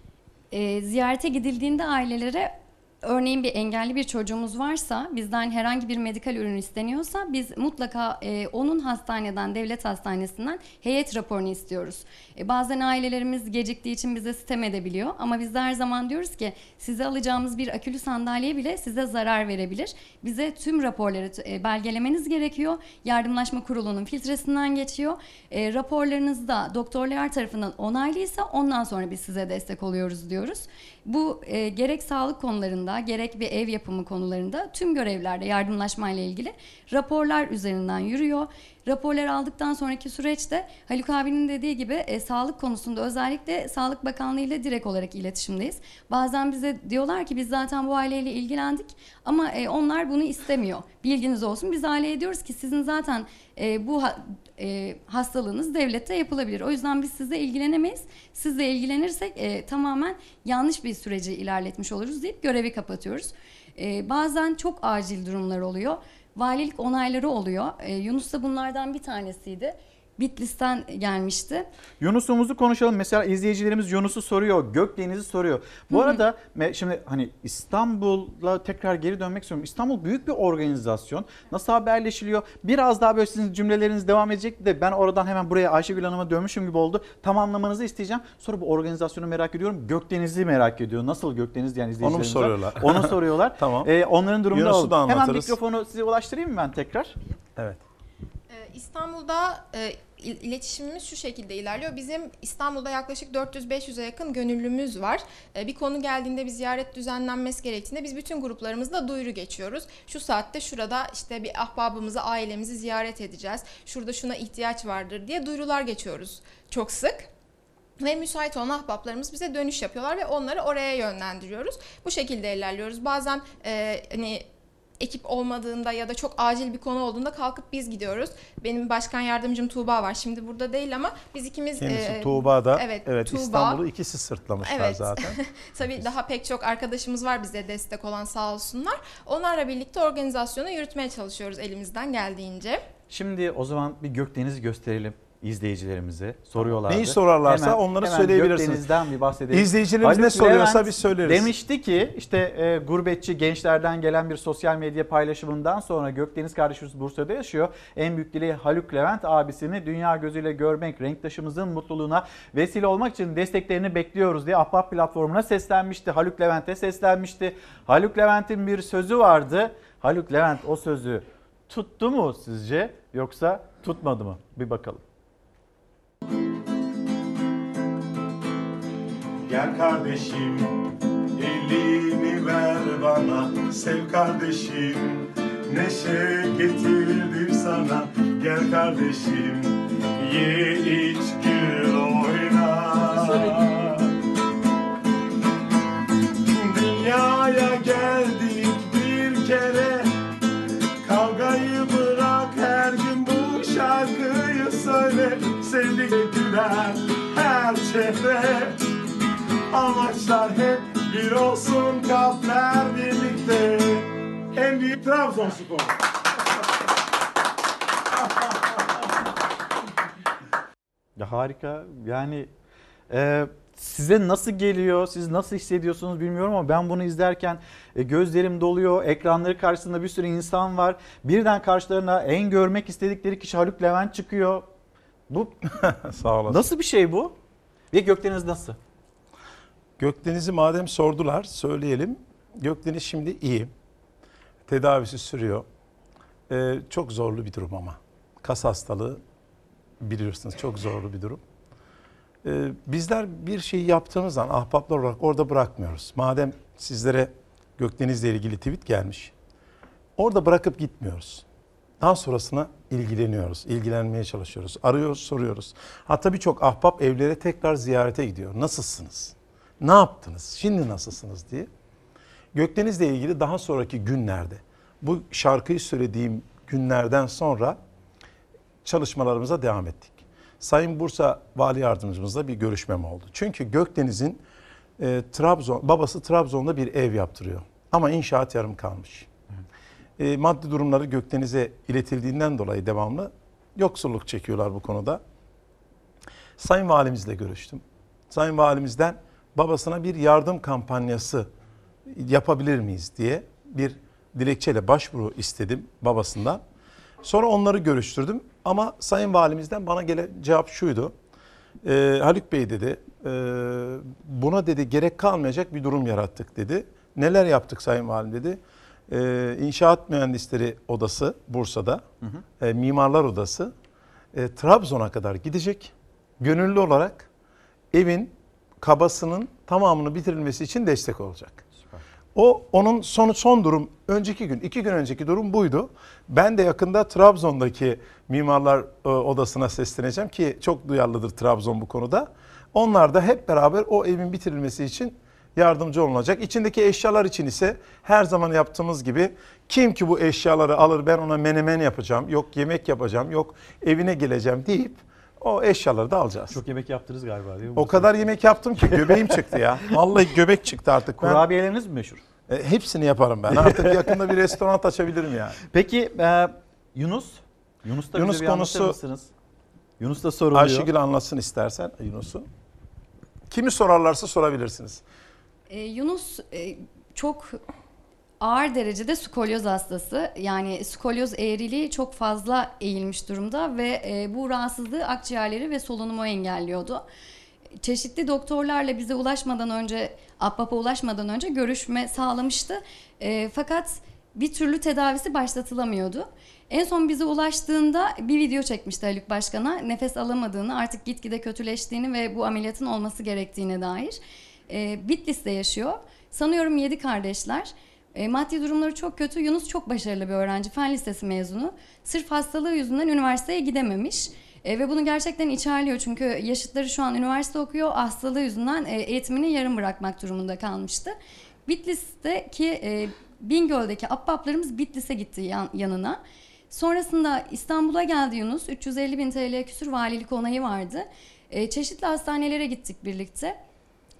E, ziyarete gidildiğinde ailelere örneğin bir engelli bir çocuğumuz varsa bizden herhangi bir medikal ürün isteniyorsa biz mutlaka e, onun hastaneden devlet hastanesinden heyet raporunu istiyoruz. E, bazen ailelerimiz geciktiği için bize sitem edebiliyor ama biz de her zaman diyoruz ki size alacağımız bir akülü sandalye bile size zarar verebilir. Bize tüm raporları e, belgelemeniz gerekiyor. Yardımlaşma kurulunun filtresinden geçiyor. E, raporlarınız da doktorlar tarafından onaylıysa ondan sonra biz size destek oluyoruz diyoruz. Bu e, gerek sağlık konularında gerek bir ev yapımı konularında tüm görevlerde yardımlaşma ile ilgili raporlar üzerinden yürüyor. Raporları aldıktan sonraki süreçte Haluk abinin dediği gibi e, sağlık konusunda özellikle Sağlık Bakanlığı ile direkt olarak iletişimdeyiz. Bazen bize diyorlar ki biz zaten bu aileyle ilgilendik ama e, onlar bunu istemiyor. Bilginiz olsun. Biz aileye diyoruz ki sizin zaten e, bu ha- e, hastalığınız devlette yapılabilir. O yüzden biz sizle ilgilenemeyiz. Sizle ilgilenirsek e, tamamen yanlış bir süreci ilerletmiş oluruz deyip görevi kapatıyoruz. E, bazen çok acil durumlar oluyor. Valilik onayları oluyor. E, Yunus da bunlardan bir tanesiydi. Bitlis'ten gelmişti. Yunus'umuzu konuşalım. Mesela izleyicilerimiz Yunus'u soruyor, Gökdeniz'i soruyor. Bu Hı hı. arada şimdi hani İstanbul'a tekrar geri dönmek istiyorum. İstanbul büyük bir organizasyon. Nasıl haberleşiliyor? Biraz daha böyle sizin cümleleriniz devam edecekti de ben oradan hemen buraya Ayşegül Hanım'a dönmüşüm gibi oldu. Tamamlamanızı isteyeceğim. Sonra bu organizasyonu merak ediyorum. Gökdeniz'i merak ediyor. Nasıl Gökdeniz yani izleyicilerimiz var. soruyorlar. Onu soruyorlar. Tamam. Ee, onların durumunu Yunus'u alalım. da Hemen mikrofonu size ulaştırayım mı ben tekrar? Evet. Ee, İstanbul'da e, il- iletişimimiz şu şekilde ilerliyor. Bizim İstanbul'da yaklaşık 400-500'e yakın gönüllümüz var. Ee, bir konu geldiğinde bir ziyaret düzenlenmesi gerektiğinde biz bütün gruplarımızla duyuru geçiyoruz. Şu saatte şurada işte bir ahbabımızı, ailemizi ziyaret edeceğiz. Şurada şuna ihtiyaç vardır diye duyurular geçiyoruz çok sık. Ve müsait olan ahbaplarımız bize dönüş yapıyorlar ve onları oraya yönlendiriyoruz. Bu şekilde ilerliyoruz. Bazen e, hani ekip olmadığında ya da çok acil bir konu olduğunda kalkıp biz gidiyoruz. Benim başkan yardımcım Tuğba var. Şimdi burada değil ama biz ikimiz Kendisi e, Tuğba'da. Evet, Evet, Tuğba. İstanbul'u ikisi sırtlamışlar Evet. zaten. Tabii daha pek çok arkadaşımız var bize destek olan sağ olsunlar. Onlarla birlikte organizasyonu yürütmeye çalışıyoruz elimizden geldiğince. Şimdi o zaman bir Gökdeniz'i gösterelim izleyicilerimize. Soruyorlardı. Neyi sorarlarsa onları söyleyebilirsiniz. Gökdeniz'den bir bahsedelim. İzleyicilerimiz ne Haluk soruyorsa Levent biz söyleriz. Demişti ki işte e, gurbetçi gençlerden gelen bir sosyal medya paylaşımından sonra Gökdeniz kardeşimiz Bursa'da yaşıyor. En büyük dileği Haluk Levent abisini dünya gözüyle görmek, renktaşımızın mutluluğuna vesile olmak için desteklerini bekliyoruz diye Ahbap platformuna seslenmişti. Haluk Levent'e seslenmişti. Haluk Levent'in bir sözü vardı. Haluk Levent o sözü tuttu mu sizce yoksa tutmadı mı? Bir bakalım. Gel kardeşim elini ver bana. Sev kardeşim Neşe getirdim sana. Gel kardeşim Ye iç gül oyna. Dünyaya geldik bir kere. Kavgayı bırak her gün bu şarkıyı söyle. Sevdik güler her çehre Amaçlar hep bir olsun kalpler birlikte En büyük Trabzonspor Ya harika. Yani e, size nasıl geliyor, siz nasıl hissediyorsunuz bilmiyorum ama ben bunu izlerken e, gözlerim doluyor. Ekranları karşısında bir sürü insan var. Birden karşılarına en görmek istedikleri kişi Haluk Levent çıkıyor. Bu Sağ olasın. nasıl bir şey bu? Ve Gökdeniz nasıl? Gökdeniz'i madem sordular söyleyelim. Gökdeniz şimdi iyi. Tedavisi sürüyor. Ee, çok zorlu bir durum ama. Kas hastalığı biliyorsunuz çok zorlu bir durum. Ee, bizler bir şeyi yaptığımız zaman ahbaplar olarak orada bırakmıyoruz. Madem sizlere Gökdeniz'le ilgili tweet gelmiş. Orada bırakıp gitmiyoruz. Daha sonrasına ilgileniyoruz, ilgilenmeye çalışıyoruz, arıyoruz, soruyoruz. Hatta birçok ahbap evlere tekrar ziyarete gidiyor. Nasılsınız? Ne yaptınız? Şimdi nasılsınız diye. Gökdeniz'le ilgili daha sonraki günlerde, bu şarkıyı söylediğim günlerden sonra çalışmalarımıza devam ettik. Sayın Bursa Vali Yardımcımızla bir görüşmem oldu. Çünkü Gökdeniz'in e, Trabzon, babası Trabzon'da bir ev yaptırıyor. Ama inşaat yarım kalmış. E, maddi durumları Gökdeniz'e iletildiğinden dolayı devamlı yoksulluk çekiyorlar bu konuda. Sayın Valimizle görüştüm. Sayın Valimizden babasına bir yardım kampanyası yapabilir miyiz diye bir dilekçeyle başvuru istedim babasından. Sonra onları görüştürdüm ama Sayın Valimizden bana gelen cevap şuydu. Ee, Haluk Bey dedi e, buna dedi gerek kalmayacak bir durum yarattık dedi. Neler yaptık Sayın Valim dedi. Ee, İnşaat Mühendisleri Odası Bursa'da, e, Mimarlar Odası e, Trabzon'a kadar gidecek. Gönüllü olarak evin kabasının tamamını bitirilmesi için destek olacak. O onun sonu son durum önceki gün iki gün önceki durum buydu. Ben de yakında Trabzon'daki mimarlar e, odasına sesleneceğim ki çok duyarlıdır Trabzon bu konuda. Onlar da hep beraber o evin bitirilmesi için yardımcı olunacak. İçindeki eşyalar için ise her zaman yaptığımız gibi kim ki bu eşyaları alır ben ona menemen yapacağım, yok yemek yapacağım, yok evine geleceğim deyip o eşyaları da alacağız. Çok yemek yaptınız galiba değil mi? O kadar yemek yaptım ki göbeğim çıktı ya. Vallahi göbek çıktı artık. Ben- Kurabiyeleriniz mi meşhur? E, hepsini yaparım ben. Artık yakında bir restoran açabilirim yani. Peki e, Yunus? Yunus da Yunus bize bir anlatır konusu- mısınız? Yunus da soruluyor. Ayşegül anlatsın istersen Yunus'u. Kimi sorarlarsa sorabilirsiniz. Ee, Yunus e, çok ağır derecede skolyoz hastası. Yani skolyoz eğriliği çok fazla eğilmiş durumda ve e, bu rahatsızlığı akciğerleri ve solunumu engelliyordu. Çeşitli doktorlarla bize ulaşmadan önce, Abbap'a ulaşmadan önce görüşme sağlamıştı. E, fakat bir türlü tedavisi başlatılamıyordu. En son bize ulaştığında bir video çekmişti Haluk Başkan'a. Nefes alamadığını, artık gitgide kötüleştiğini ve bu ameliyatın olması gerektiğine dair. E, Bitlis'te yaşıyor. Sanıyorum yedi kardeşler. E, maddi durumları çok kötü. Yunus çok başarılı bir öğrenci. Fen lisesi mezunu. Sırf hastalığı yüzünden üniversiteye gidememiş. E, ve bunu gerçekten içerliyor. Çünkü yaşıtları şu an üniversite okuyor. Hastalığı yüzünden e, eğitimini yarım bırakmak durumunda kalmıştı. Bitlis'teki e, Bingöl'deki Abbaplarımız Bitlis'e gitti yan- yanına. Sonrasında İstanbul'a geldi Yunus. 350 bin TL küsür valilik onayı vardı. E, çeşitli hastanelere gittik birlikte.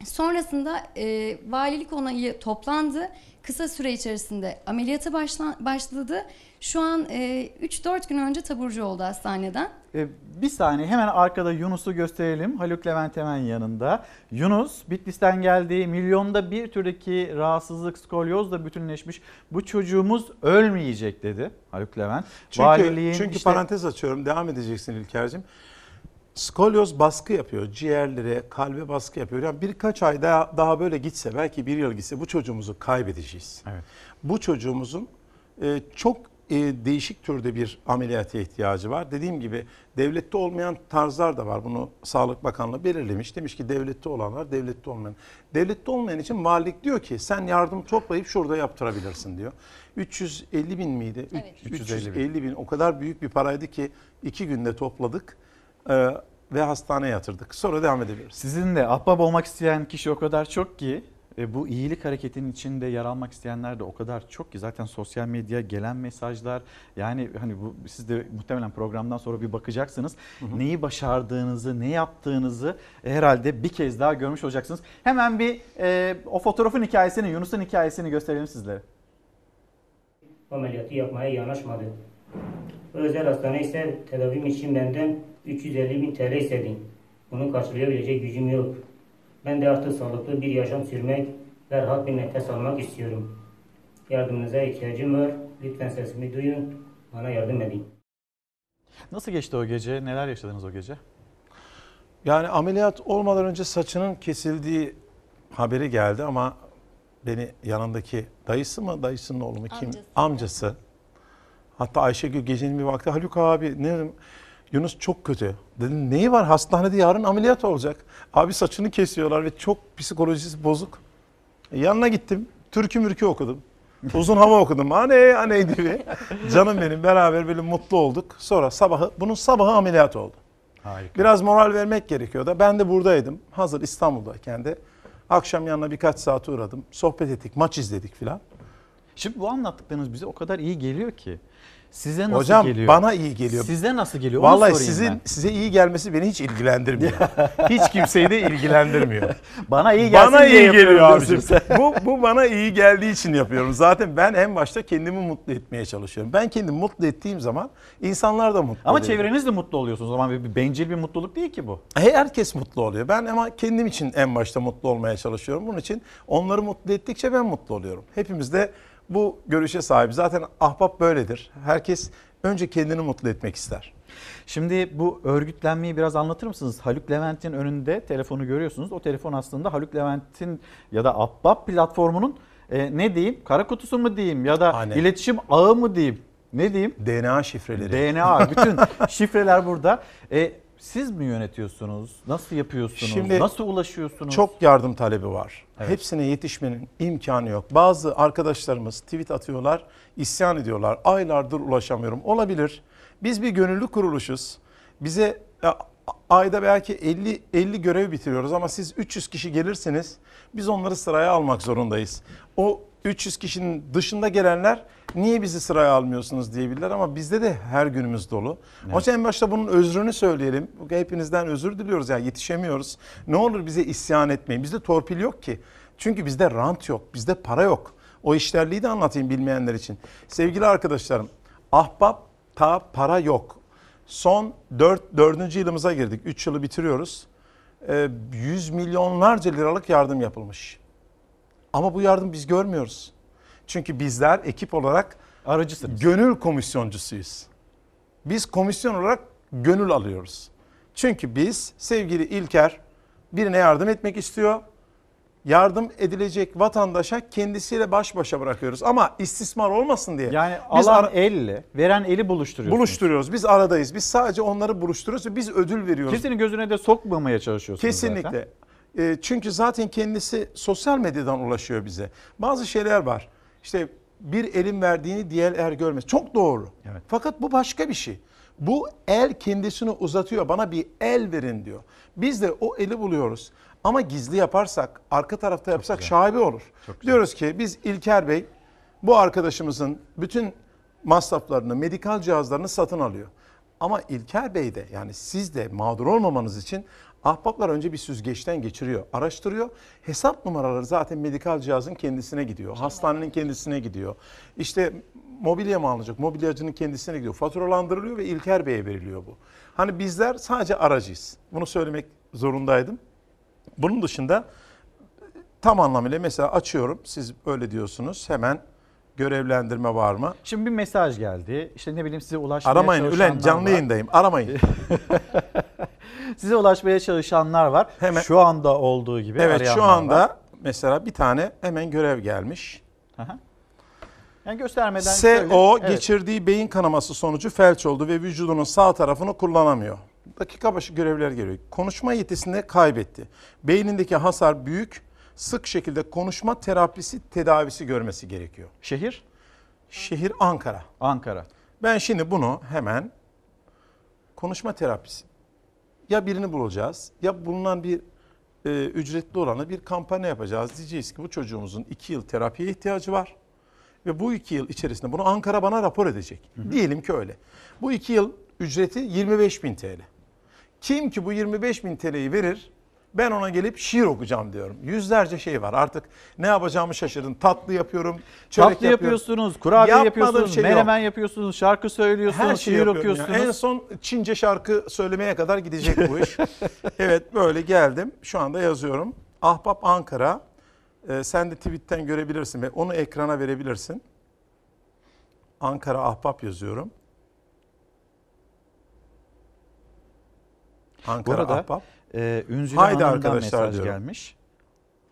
Sonrasında e, valilik onayı toplandı. Kısa süre içerisinde ameliyata başla- başladı. Şu an e, 3-4 gün önce taburcu oldu hastaneden. E, bir saniye hemen arkada Yunus'u gösterelim. Haluk Levent hemen yanında. Yunus Bitlis'ten geldi. Milyonda bir türdeki rahatsızlık skolyozla bütünleşmiş. Bu çocuğumuz ölmeyecek dedi Haluk Levent. Çünkü, Valiliğin çünkü işte- parantez açıyorum devam edeceksin İlker'cim. Skolyoz baskı yapıyor. Ciğerlere, kalbe baskı yapıyor. Yani birkaç ay daha, daha böyle gitse belki bir yıl gitse bu çocuğumuzu kaybedeceğiz. Evet. Bu çocuğumuzun e, çok e, değişik türde bir ameliyata ihtiyacı var. Dediğim gibi devlette olmayan tarzlar da var. Bunu Sağlık Bakanlığı belirlemiş. Demiş ki devlette olanlar, devlette olmayan. Devlette olmayan için valilik diyor ki sen yardım toplayıp şurada yaptırabilirsin diyor. 350 bin miydi? Evet. 350 bin. O kadar büyük bir paraydı ki iki günde topladık e, ve hastaneye yatırdık. Sonra devam edebiliriz. Sizin de ahbap olmak isteyen kişi o kadar çok ki e, bu iyilik hareketinin içinde yer almak isteyenler de o kadar çok ki zaten sosyal medya gelen mesajlar yani hani bu siz de muhtemelen programdan sonra bir bakacaksınız. hı. Neyi başardığınızı, ne yaptığınızı e, herhalde bir kez daha görmüş olacaksınız. Hemen bir e, o fotoğrafın hikayesini, Yunus'un hikayesini gösterelim sizlere. ameliyatı yapmaya yanaşmadı. Özel hastane ise tedavim için benden 350 bin TL istedi. Bunu karşılayabilecek gücüm yok. Ben de artık sağlıklı bir yaşam sürmek ve rahat bir nefes almak istiyorum. Yardımınıza ihtiyacım var. Lütfen sesimi duyun. Bana yardım edin. Nasıl geçti o gece? Neler yaşadınız o gece? Yani ameliyat olmadan önce saçının kesildiği haberi geldi ama beni yanındaki dayısı mı dayısının oğlu mu kim? Amcası. Amcası. Hatta Ayşegül gecenin bir vakti Haluk abi ne dedim Yunus çok kötü. Dedim neyi var hastanede yarın ameliyat olacak. Abi saçını kesiyorlar ve çok psikolojisi bozuk. E, yanına gittim. Türkü mürkü okudum. Uzun hava okudum. Aney aney gibi. Canım benim beraber böyle mutlu olduk. Sonra sabahı bunun sabahı ameliyat oldu. Harika. Biraz moral vermek gerekiyor da ben de buradaydım. Hazır İstanbul'dayken de akşam yanına birkaç saat uğradım. Sohbet ettik, maç izledik filan. Şimdi bu anlattıklarınız bize o kadar iyi geliyor ki. Size nasıl Hocam geliyor? bana iyi geliyor. Size nasıl geliyor? Onu Vallahi sizin ben. size iyi gelmesi beni hiç ilgilendirmiyor. hiç kimseyi de ilgilendirmiyor. Bana iyi gelsin Bana diye iyi geliyor abicim. bu bu bana iyi geldiği için yapıyorum. Zaten ben en başta kendimi mutlu etmeye çalışıyorum. Ben kendimi mutlu ettiğim zaman insanlar da mutlu Ama oluyor. çevreniz de mutlu oluyorsunuz. O zaman bir, bencil bir mutluluk değil ki bu. He, Herkes mutlu oluyor. Ben ama kendim için en başta mutlu olmaya çalışıyorum. Bunun için onları mutlu ettikçe ben mutlu oluyorum. Hepimiz de bu görüşe sahip. Zaten ahbap böyledir. Herkes önce kendini mutlu etmek ister. Şimdi bu örgütlenmeyi biraz anlatır mısınız? Haluk Levent'in önünde telefonu görüyorsunuz. O telefon aslında Haluk Levent'in ya da Ahbap platformunun e, ne diyeyim? Kara kutusu mu diyeyim ya da Aynen. iletişim ağı mı diyeyim? Ne diyeyim? DNA şifreleri. DNA bütün şifreler burada. E, siz mi yönetiyorsunuz? Nasıl yapıyorsunuz? Şimdi Nasıl ulaşıyorsunuz? Çok yardım talebi var. Evet. Hepsine yetişmenin imkanı yok. Bazı arkadaşlarımız tweet atıyorlar, isyan ediyorlar. Aylardır ulaşamıyorum. Olabilir. Biz bir gönüllü kuruluşuz. Bize ya, ayda belki 50 50 görev bitiriyoruz ama siz 300 kişi gelirseniz biz onları sıraya almak zorundayız. O 300 kişinin dışında gelenler niye bizi sıraya almıyorsunuz diyebilirler ama bizde de her günümüz dolu. O yüzden en başta bunun özrünü söyleyelim. Hepinizden özür diliyoruz ya yetişemiyoruz. Ne olur bize isyan etmeyin. Bizde torpil yok ki. Çünkü bizde rant yok, bizde para yok. O işlerliği de anlatayım bilmeyenler için. Sevgili arkadaşlarım, ahbap ta para yok. Son 4, 4. yılımıza girdik. 3 yılı bitiriyoruz. Ee, 100 milyonlarca liralık yardım yapılmış. Ama bu yardım biz görmüyoruz. Çünkü bizler ekip olarak aracısınız. Gönül komisyoncusuyuz. Biz komisyon olarak gönül alıyoruz. Çünkü biz sevgili İlker birine yardım etmek istiyor. Yardım edilecek vatandaşa kendisiyle baş başa bırakıyoruz. Ama istismar olmasın diye. Yani biz alan elle, veren eli buluşturuyorsunuz. buluşturuyoruz. Biz aradayız. Biz sadece onları buluşturuyoruz ve biz ödül veriyoruz. Kimsenin gözüne de sokmamaya çalışıyorsunuz Kesinlikle. zaten. E, çünkü zaten kendisi sosyal medyadan ulaşıyor bize. Bazı şeyler var. İşte bir elin verdiğini diğer er görmez. Çok doğru. Fakat bu başka bir şey. Bu el kendisini uzatıyor. Bana bir el verin diyor. Biz de o eli buluyoruz. Ama gizli yaparsak, arka tarafta yapsak şaibe olur. Diyoruz ki biz İlker Bey bu arkadaşımızın bütün masraflarını, medikal cihazlarını satın alıyor. Ama İlker Bey de yani siz de mağdur olmamanız için ahbaplar önce bir süzgeçten geçiriyor, araştırıyor. Hesap numaraları zaten medikal cihazın kendisine gidiyor, hastanenin kendisine gidiyor. İşte mobilya mı alınacak, mobilyacının kendisine gidiyor. Faturalandırılıyor ve İlker Bey'e veriliyor bu. Hani bizler sadece aracıyız. Bunu söylemek zorundaydım. Bunun dışında tam anlamıyla mesela açıyorum, siz öyle diyorsunuz hemen görevlendirme var mı? Şimdi bir mesaj geldi. İşte ne bileyim size ulaşmaya Aramayın Ülen canlı var. yayındayım aramayın. size ulaşmaya çalışanlar var. Hemen- Şu anda olduğu gibi Evet şu anda var. mesela bir tane hemen görev gelmiş. Aha. Yani göstermeden söyle. SO Evet. geçirdiği beyin kanaması sonucu felç oldu ve vücudunun sağ tarafını kullanamıyor. Dakika başı görevler geliyor. Konuşma yetisini kaybetti. Beynindeki hasar büyük. Sık şekilde konuşma terapisi tedavisi görmesi gerekiyor. Şehir? Şehir Ankara. Ankara. Ben şimdi bunu hemen konuşma terapisi ya birini bulacağız ya bulunan bir e, ücretli olanı bir kampanya yapacağız. Diyeceğiz ki bu çocuğumuzun iki yıl terapiye ihtiyacı var. Ve bu iki yıl içerisinde bunu Ankara bana rapor edecek. Diyelim ki öyle. Bu iki yıl ücreti 25 bin TL. Kim ki bu 25 bin TL'yi verir ben ona gelip şiir okuyacağım diyorum. Yüzlerce şey var artık ne yapacağımı şaşırdım. Tatlı yapıyorum, çörek Tatlı yapıyorum. yapıyorsunuz, kurabiye Yapmadığım yapıyorsunuz, şey yok. menemen yapıyorsunuz, şarkı söylüyorsunuz, Her şeyi şiir yapıyorum ya. okuyorsunuz. En son Çince şarkı söylemeye kadar gidecek bu iş. evet böyle geldim. Şu anda yazıyorum. Ahbap Ankara. Ee, sen de tweetten görebilirsin ve onu ekrana verebilirsin. Ankara Ahbap yazıyorum. Ankara arada Ahbap. E, Ünzüle Haydi Hanım'dan arkadaşlar mesaj diyorum. gelmiş.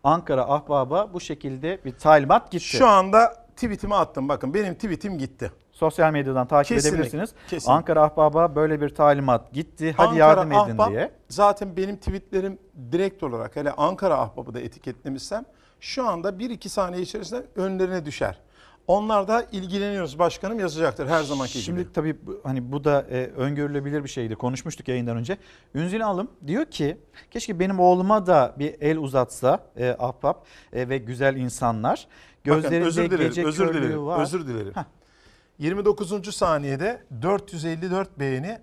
Ankara Ahbaba bu şekilde bir talimat gitti. Şu anda tweetimi attım. Bakın benim tweetim gitti. Sosyal medyadan takip Kesinlikle, edebilirsiniz. kesinlikle. Ankara Ahbaba böyle bir talimat gitti. Hadi Ankara yardım edin Ahbap, diye. Zaten benim tweetlerim direkt olarak hele Ankara Ahbap'ı da etiketlemişsem şu anda 1-2 saniye içerisinde önlerine düşer. Onlar da ilgileniyoruz başkanım yazacaktır her zamanki Şimdi gibi. tabii bu- hani bu da e, öngörülebilir bir şeydi. Konuşmuştuk yayından önce. Ünzile Alım diyor ki keşke benim oğluma da bir el uzatsa e, ahbap e, ve güzel insanlar. Bakın, Gözlerinde özür dilerim, gece özür dilerim, var. özür dilerim. 29. saniyede 454 beğeni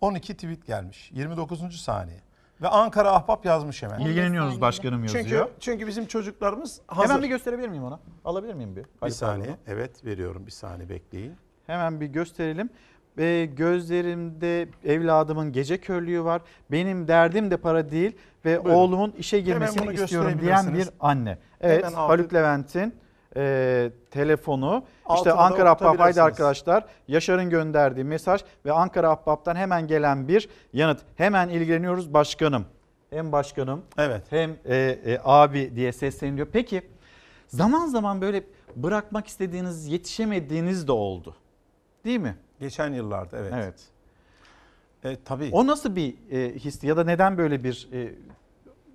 12 tweet gelmiş. 29. saniye. Ve Ankara Ahbap yazmış hemen. İlgileniyoruz başkanım yazıyor. Çünkü, çünkü bizim çocuklarımız hazır. Hemen bir gösterebilir miyim ona? Alabilir miyim bir? Bir saniye. Pardon. Evet veriyorum bir saniye bekleyin. Hemen bir gösterelim. Ve gözlerimde evladımın gece körlüğü var. Benim derdim de para değil ve Buyurun. oğlumun işe girmesini istiyorum diyen bir anne. Evet Haluk Levent'in e, telefonu. işte Altına da Ankara Ahbap haydi okutabilirsiniz. arkadaşlar. Yaşar'ın gönderdiği mesaj ve Ankara Ahbap'tan hemen gelen bir yanıt. Hemen ilgileniyoruz başkanım. Hem başkanım evet. hem e, e, abi diye sesleniliyor. Peki zaman zaman böyle bırakmak istediğiniz, yetişemediğiniz de oldu. Değil mi? Geçen yıllarda evet. Evet. E, tabii. O nasıl bir e, histi ya da neden böyle bir e,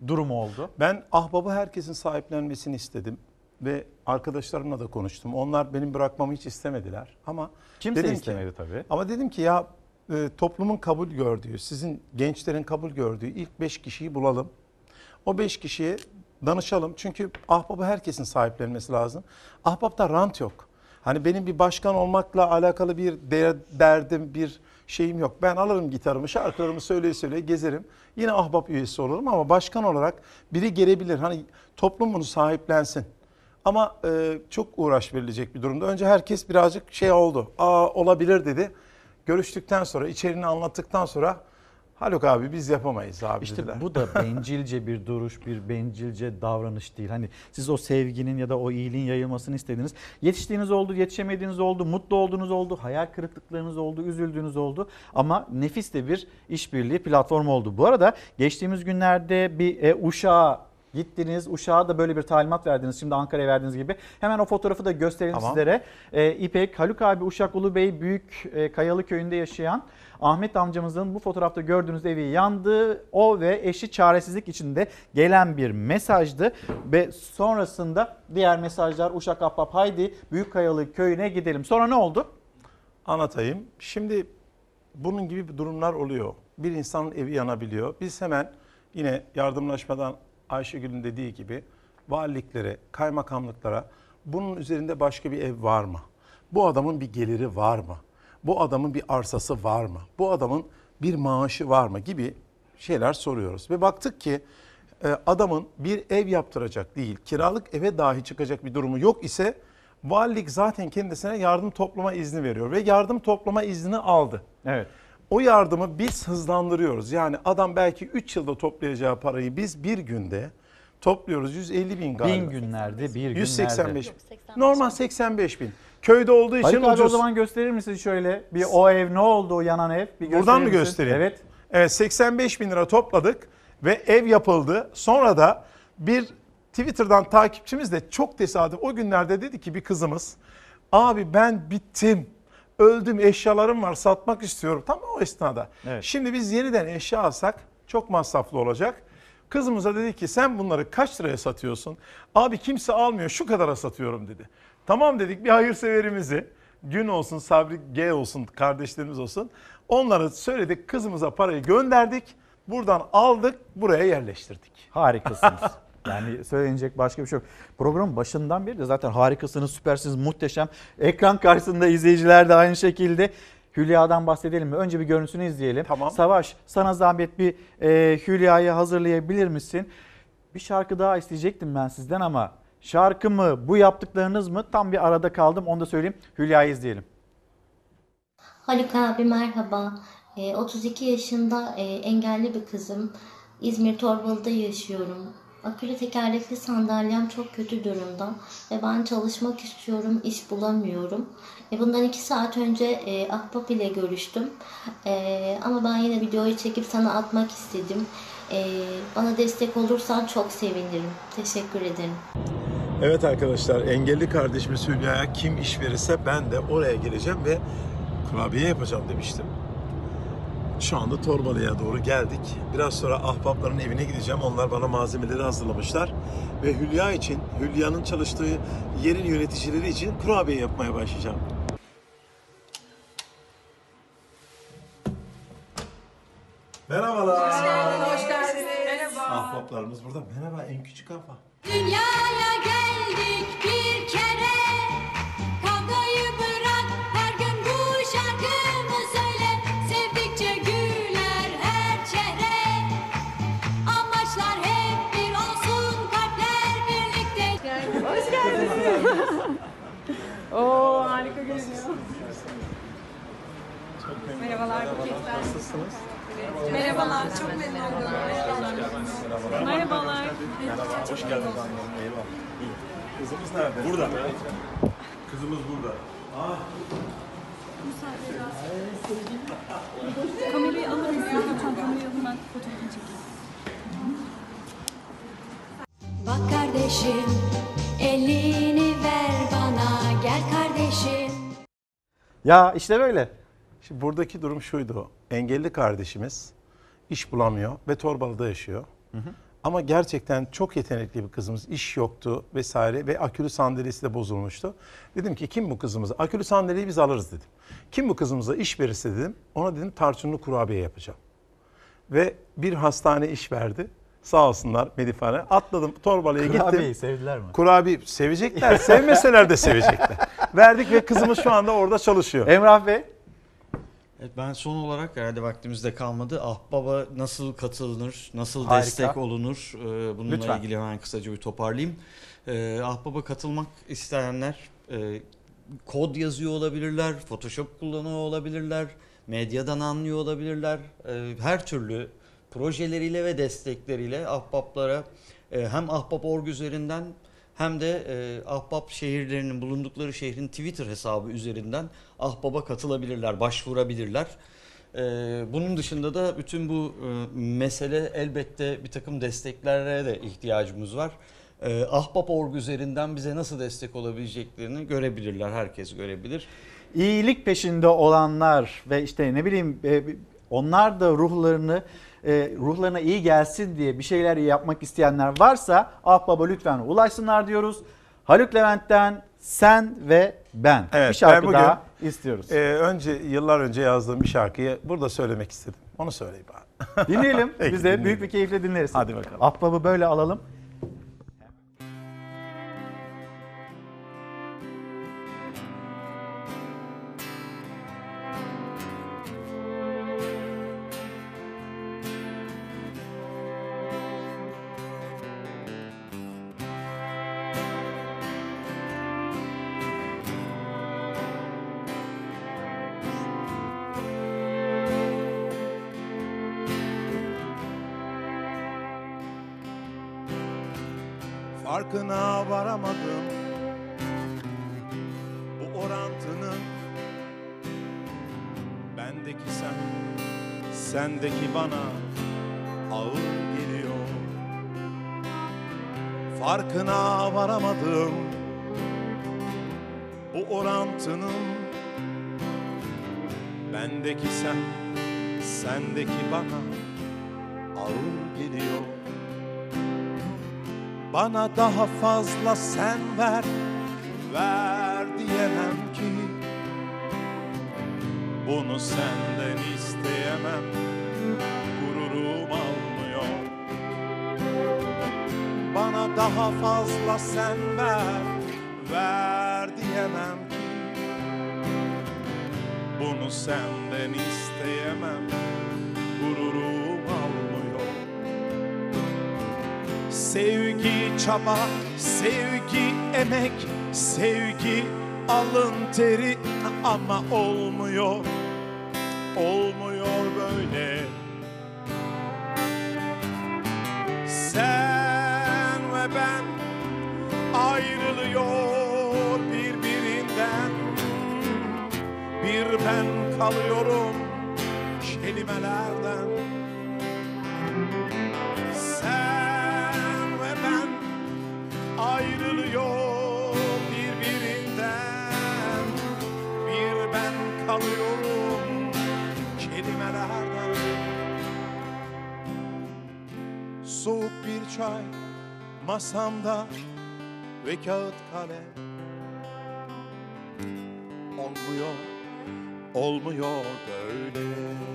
durum oldu? Ben ahbabı herkesin sahiplenmesini istedim ve arkadaşlarımla da konuştum. Onlar benim bırakmamı hiç istemediler ama Kimse dedim ki- istemedi tabii. Ama dedim ki ya e, toplumun kabul gördüğü, sizin gençlerin kabul gördüğü ilk 5 kişiyi bulalım. O 5 kişiye danışalım. Çünkü ahbabı herkesin sahiplenmesi lazım. Ahbapta rant yok. Hani benim bir başkan olmakla alakalı bir de- derdim, bir şeyim yok. Ben alırım gitarımı, şarkılarımı söyleye söyleye gezerim. Yine ahbap üyesi olurum ama başkan olarak biri gelebilir. Hani toplum bunu sahiplensin. Ama e, çok uğraş verilecek bir durumda. Önce herkes birazcık şey oldu. Aa olabilir dedi. Görüştükten sonra, içeriğini anlattıktan sonra Haluk abi biz yapamayız abi İşte dediler. bu da bencilce bir duruş, bir bencilce davranış değil. Hani siz o sevginin ya da o iyiliğin yayılmasını istediniz. Yetiştiğiniz oldu, yetişemediğiniz oldu, mutlu olduğunuz oldu, hayal kırıklıklarınız oldu, üzüldüğünüz oldu. Ama nefis de bir işbirliği platformu oldu. Bu arada geçtiğimiz günlerde bir e, Uşak'a gittiniz. Uşak'a da böyle bir talimat verdiniz. Şimdi Ankara'ya verdiğiniz gibi. Hemen o fotoğrafı da gösterelim Tamam. sizlere. E, İpek, Haluk abi Uşak Ulubey Büyük e, Kayalı Köyü'nde yaşayan Ahmet amcamızın bu fotoğrafta gördüğünüz evi yandı. O ve eşi çaresizlik içinde gelen bir mesajdı. Ve sonrasında diğer mesajlar Uşak Ahbap haydi Büyük Kayalı Köyü'ne gidelim. Sonra ne oldu? Anlatayım. Şimdi bunun gibi durumlar oluyor. Bir insanın evi yanabiliyor. Biz hemen yine yardımlaşmadan Ayşegül'ün dediği gibi valiliklere, kaymakamlıklara bunun üzerinde başka bir ev var mı? Bu adamın bir geliri var mı? Bu adamın bir arsası var mı? Bu adamın bir maaşı var mı gibi şeyler soruyoruz. Ve baktık ki e, adamın bir ev yaptıracak değil, kiralık eve dahi çıkacak bir durumu yok ise valilik zaten kendisine yardım toplama izni veriyor ve yardım toplama izni aldı. Evet. O yardımı biz hızlandırıyoruz. Yani adam belki 3 yılda toplayacağı parayı biz bir günde topluyoruz. 150 bin galiba. Bin günlerde, bir günlerde. 185 bin. Normal 85 bin. Köyde olduğu için Haluk abi ucuz. o zaman gösterir misiniz şöyle bir o ev ne oldu o yanan ev? Bir Buradan mı göstereyim? Evet. Evet 85 bin lira topladık ve ev yapıldı. Sonra da bir Twitter'dan takipçimiz de çok tesadüf o günlerde dedi ki bir kızımız Abi ben bittim. Öldüm eşyalarım var satmak istiyorum. Tam o esnada. Evet. Şimdi biz yeniden eşya alsak çok masraflı olacak. Kızımıza dedi ki sen bunları kaç liraya satıyorsun? Abi kimse almıyor şu kadara satıyorum dedi. Tamam dedik bir hayırseverimizi gün olsun Sabri G olsun kardeşlerimiz olsun. Onları söyledik kızımıza parayı gönderdik. Buradan aldık buraya yerleştirdik. Harikasınız. Yani söylenecek başka bir şey yok. Programın başından beri de zaten harikasınız, süpersiniz, muhteşem. Ekran karşısında izleyiciler de aynı şekilde. Hülya'dan bahsedelim mi? Önce bir görüntüsünü izleyelim. Tamam. Savaş sana zahmet bir e, Hülya'yı hazırlayabilir misin? Bir şarkı daha isteyecektim ben sizden ama şarkı mı bu yaptıklarınız mı tam bir arada kaldım onu da söyleyeyim. Hülya'yı izleyelim. Haluk abi merhaba. Ee, 32 yaşında e, engelli bir kızım. İzmir Torbalı'da yaşıyorum. Akülü tekerlekli sandalyem çok kötü durumda ve ben çalışmak istiyorum, iş bulamıyorum. E, bundan iki saat önce e, Ahbap ile görüştüm. E, ama ben yine videoyu çekip sana atmak istedim. E, bana destek olursan çok sevinirim. Teşekkür ederim. Evet arkadaşlar engelli kardeşimiz Hülya'ya kim iş verirse ben de oraya geleceğim ve kurabiye yapacağım demiştim. Şu anda Torbalı'ya doğru geldik. Biraz sonra ahbapların evine gideceğim. Onlar bana malzemeleri hazırlamışlar. Ve Hülya için, Hülya'nın çalıştığı yerin yöneticileri için kurabiye yapmaya başlayacağım. Merhabalar. Hoş geldiniz. Merhaba. Ahbaplarımız burada. Merhaba en küçük ahbap. Dünyaya geldik bir Oo harika görünüyor. Merhabalar buketler. Nasılsınız? Merhabalar, çok memnun oldum. Merhabalar. Merhabalar. Merhaba, hoş geldiniz annem. Eyvallah. Kızımız nerede? Burada. Kızımız burada. Ah. Kamerayı alır mısın? Lütfen kamerayı alın ben fotoğrafını çekeyim. Bak kardeşim, elini Ya işte böyle. Şimdi buradaki durum şuydu. Engelli kardeşimiz iş bulamıyor ve Torbalı'da yaşıyor. Ama gerçekten çok yetenekli bir kızımız. İş yoktu vesaire ve akülü sandalyesi de bozulmuştu. Dedim ki kim bu kızımız? Akülü sandalyeyi biz alırız dedim. Kim bu kızımıza iş verirse dedim. Ona dedim tarçınlı kurabiye yapacağım. Ve bir hastane iş verdi. Sağ olsunlar Medifane. Atladım Torbalı'ya gittim. Kurabiyeyi sevdiler mi? Kurabiye sevecekler. Sevmeseler de sevecekler. Verdik ve kızımız şu anda orada çalışıyor. Emrah Bey. Evet, ben son olarak herhalde vaktimizde kalmadı. Ahbaba nasıl katılınır, nasıl Harika. destek olunur e, bununla Lütfen. ilgili hemen kısaca bir toparlayayım. E, Ahbaba katılmak isteyenler e, kod yazıyor olabilirler, Photoshop kullanıyor olabilirler, medyadan anlıyor olabilirler. E, her türlü projeleriyle ve destekleriyle ahbaplara e, hem ahbap.org üzerinden hem de e, ahbap şehirlerinin bulundukları şehrin Twitter hesabı üzerinden ahbaba katılabilirler, başvurabilirler. E, bunun dışında da bütün bu e, mesele elbette bir takım desteklere de ihtiyacımız var. E, ahbap.org üzerinden bize nasıl destek olabileceklerini görebilirler, herkes görebilir. İyilik peşinde olanlar ve işte ne bileyim e, onlar da ruhlarını e, ruhlarına iyi gelsin diye bir şeyler yapmak isteyenler varsa Ahbaba lütfen ulaşsınlar diyoruz. Haluk Levent'ten sen ve ben Evet, bir şarkı ben bugün, daha istiyoruz. e, önce yıllar önce yazdığım bir şarkıyı burada söylemek istedim. Onu söyleyeyim bari. Dinleyelim. Peki, Biz de dinleyelim. büyük bir keyifle dinleriz. Hadi bakalım. Ahbabı böyle alalım. Bendeki sen Sendeki bana Ağır geliyor. Farkına varamadım Bu orantının. Bendeki sen, sendeki bana ağır geliyor. Bana daha fazla sen ver, ver diyemem ki Bunu senden isteyemem, gururum almıyor. Bana daha fazla sen ver, ver diyemem ki. Bunu senden isteyemem, gururum almıyor. Sevgi çaba, sevgi emek, sevgi alın teri ama olmuyor, olmuyor böyle. Sen ve ben ayrılıyor birbirinden, bir ben kalıyorum kelimelerden. Sen ve ben ayrılıyor birbirinden Bir ben kalıyorum çay masamda ve kağıt kalem Olmuyor, olmuyor böyle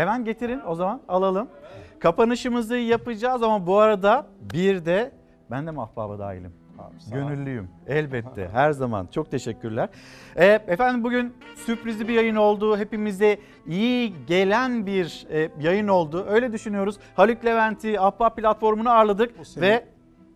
Hemen getirin o zaman alalım. Kapanışımızı yapacağız ama bu arada bir de ben de mahbaba dahilim. Gönüllüyüm elbette her zaman çok teşekkürler. Ee, efendim bugün sürprizli bir yayın oldu. Hepimize iyi gelen bir e, yayın oldu. Öyle düşünüyoruz. Haluk Levent'i Ahbap platformunu ağırladık ve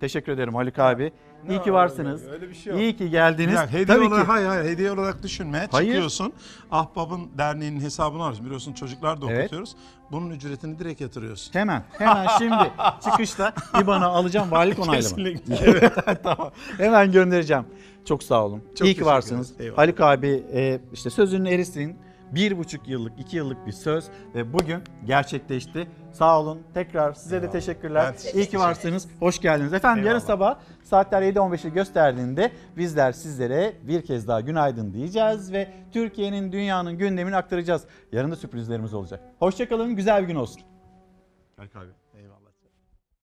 teşekkür ederim Haluk abi. İyi ki varsınız. öyle- öyle bir şey yok. İyi ki geldiniz. Yani hediye Tabii olarak, ki. hayır hayır hediye olarak düşünme. Hayır. Çıkıyorsun. Ahbap'ın derneğinin hesabını alıyorsun. Biliyorsun çocuklar da Evet. okutuyoruz. Bunun ücretini direkt yatırıyorsun. Hemen, hemen şimdi çıkışta IBAN'ı alacağım valilik onaylama. Kesinlikle. Evet, tamam. Hemen göndereceğim. Çok sağ olun. Çok İyi ki teşekkür varsınız. ederiz. Eyvallah. Haluk abi e, işte sözünün erisin. Bir buçuk yıllık, iki yıllık bir söz ve bugün gerçekleşti. Sağ olun. Tekrar size de teşekkürler. Teşekkür İyi ki varsınız. Hoş geldiniz. Efendim yarın Eyvallah. sabah saatler 7.15'i gösterdiğinde bizler sizlere bir kez daha günaydın diyeceğiz ve Türkiye'nin, dünyanın gündemini aktaracağız. Yarın da sürprizlerimiz olacak. Hoşçakalın. Güzel bir gün olsun. Haluk abi.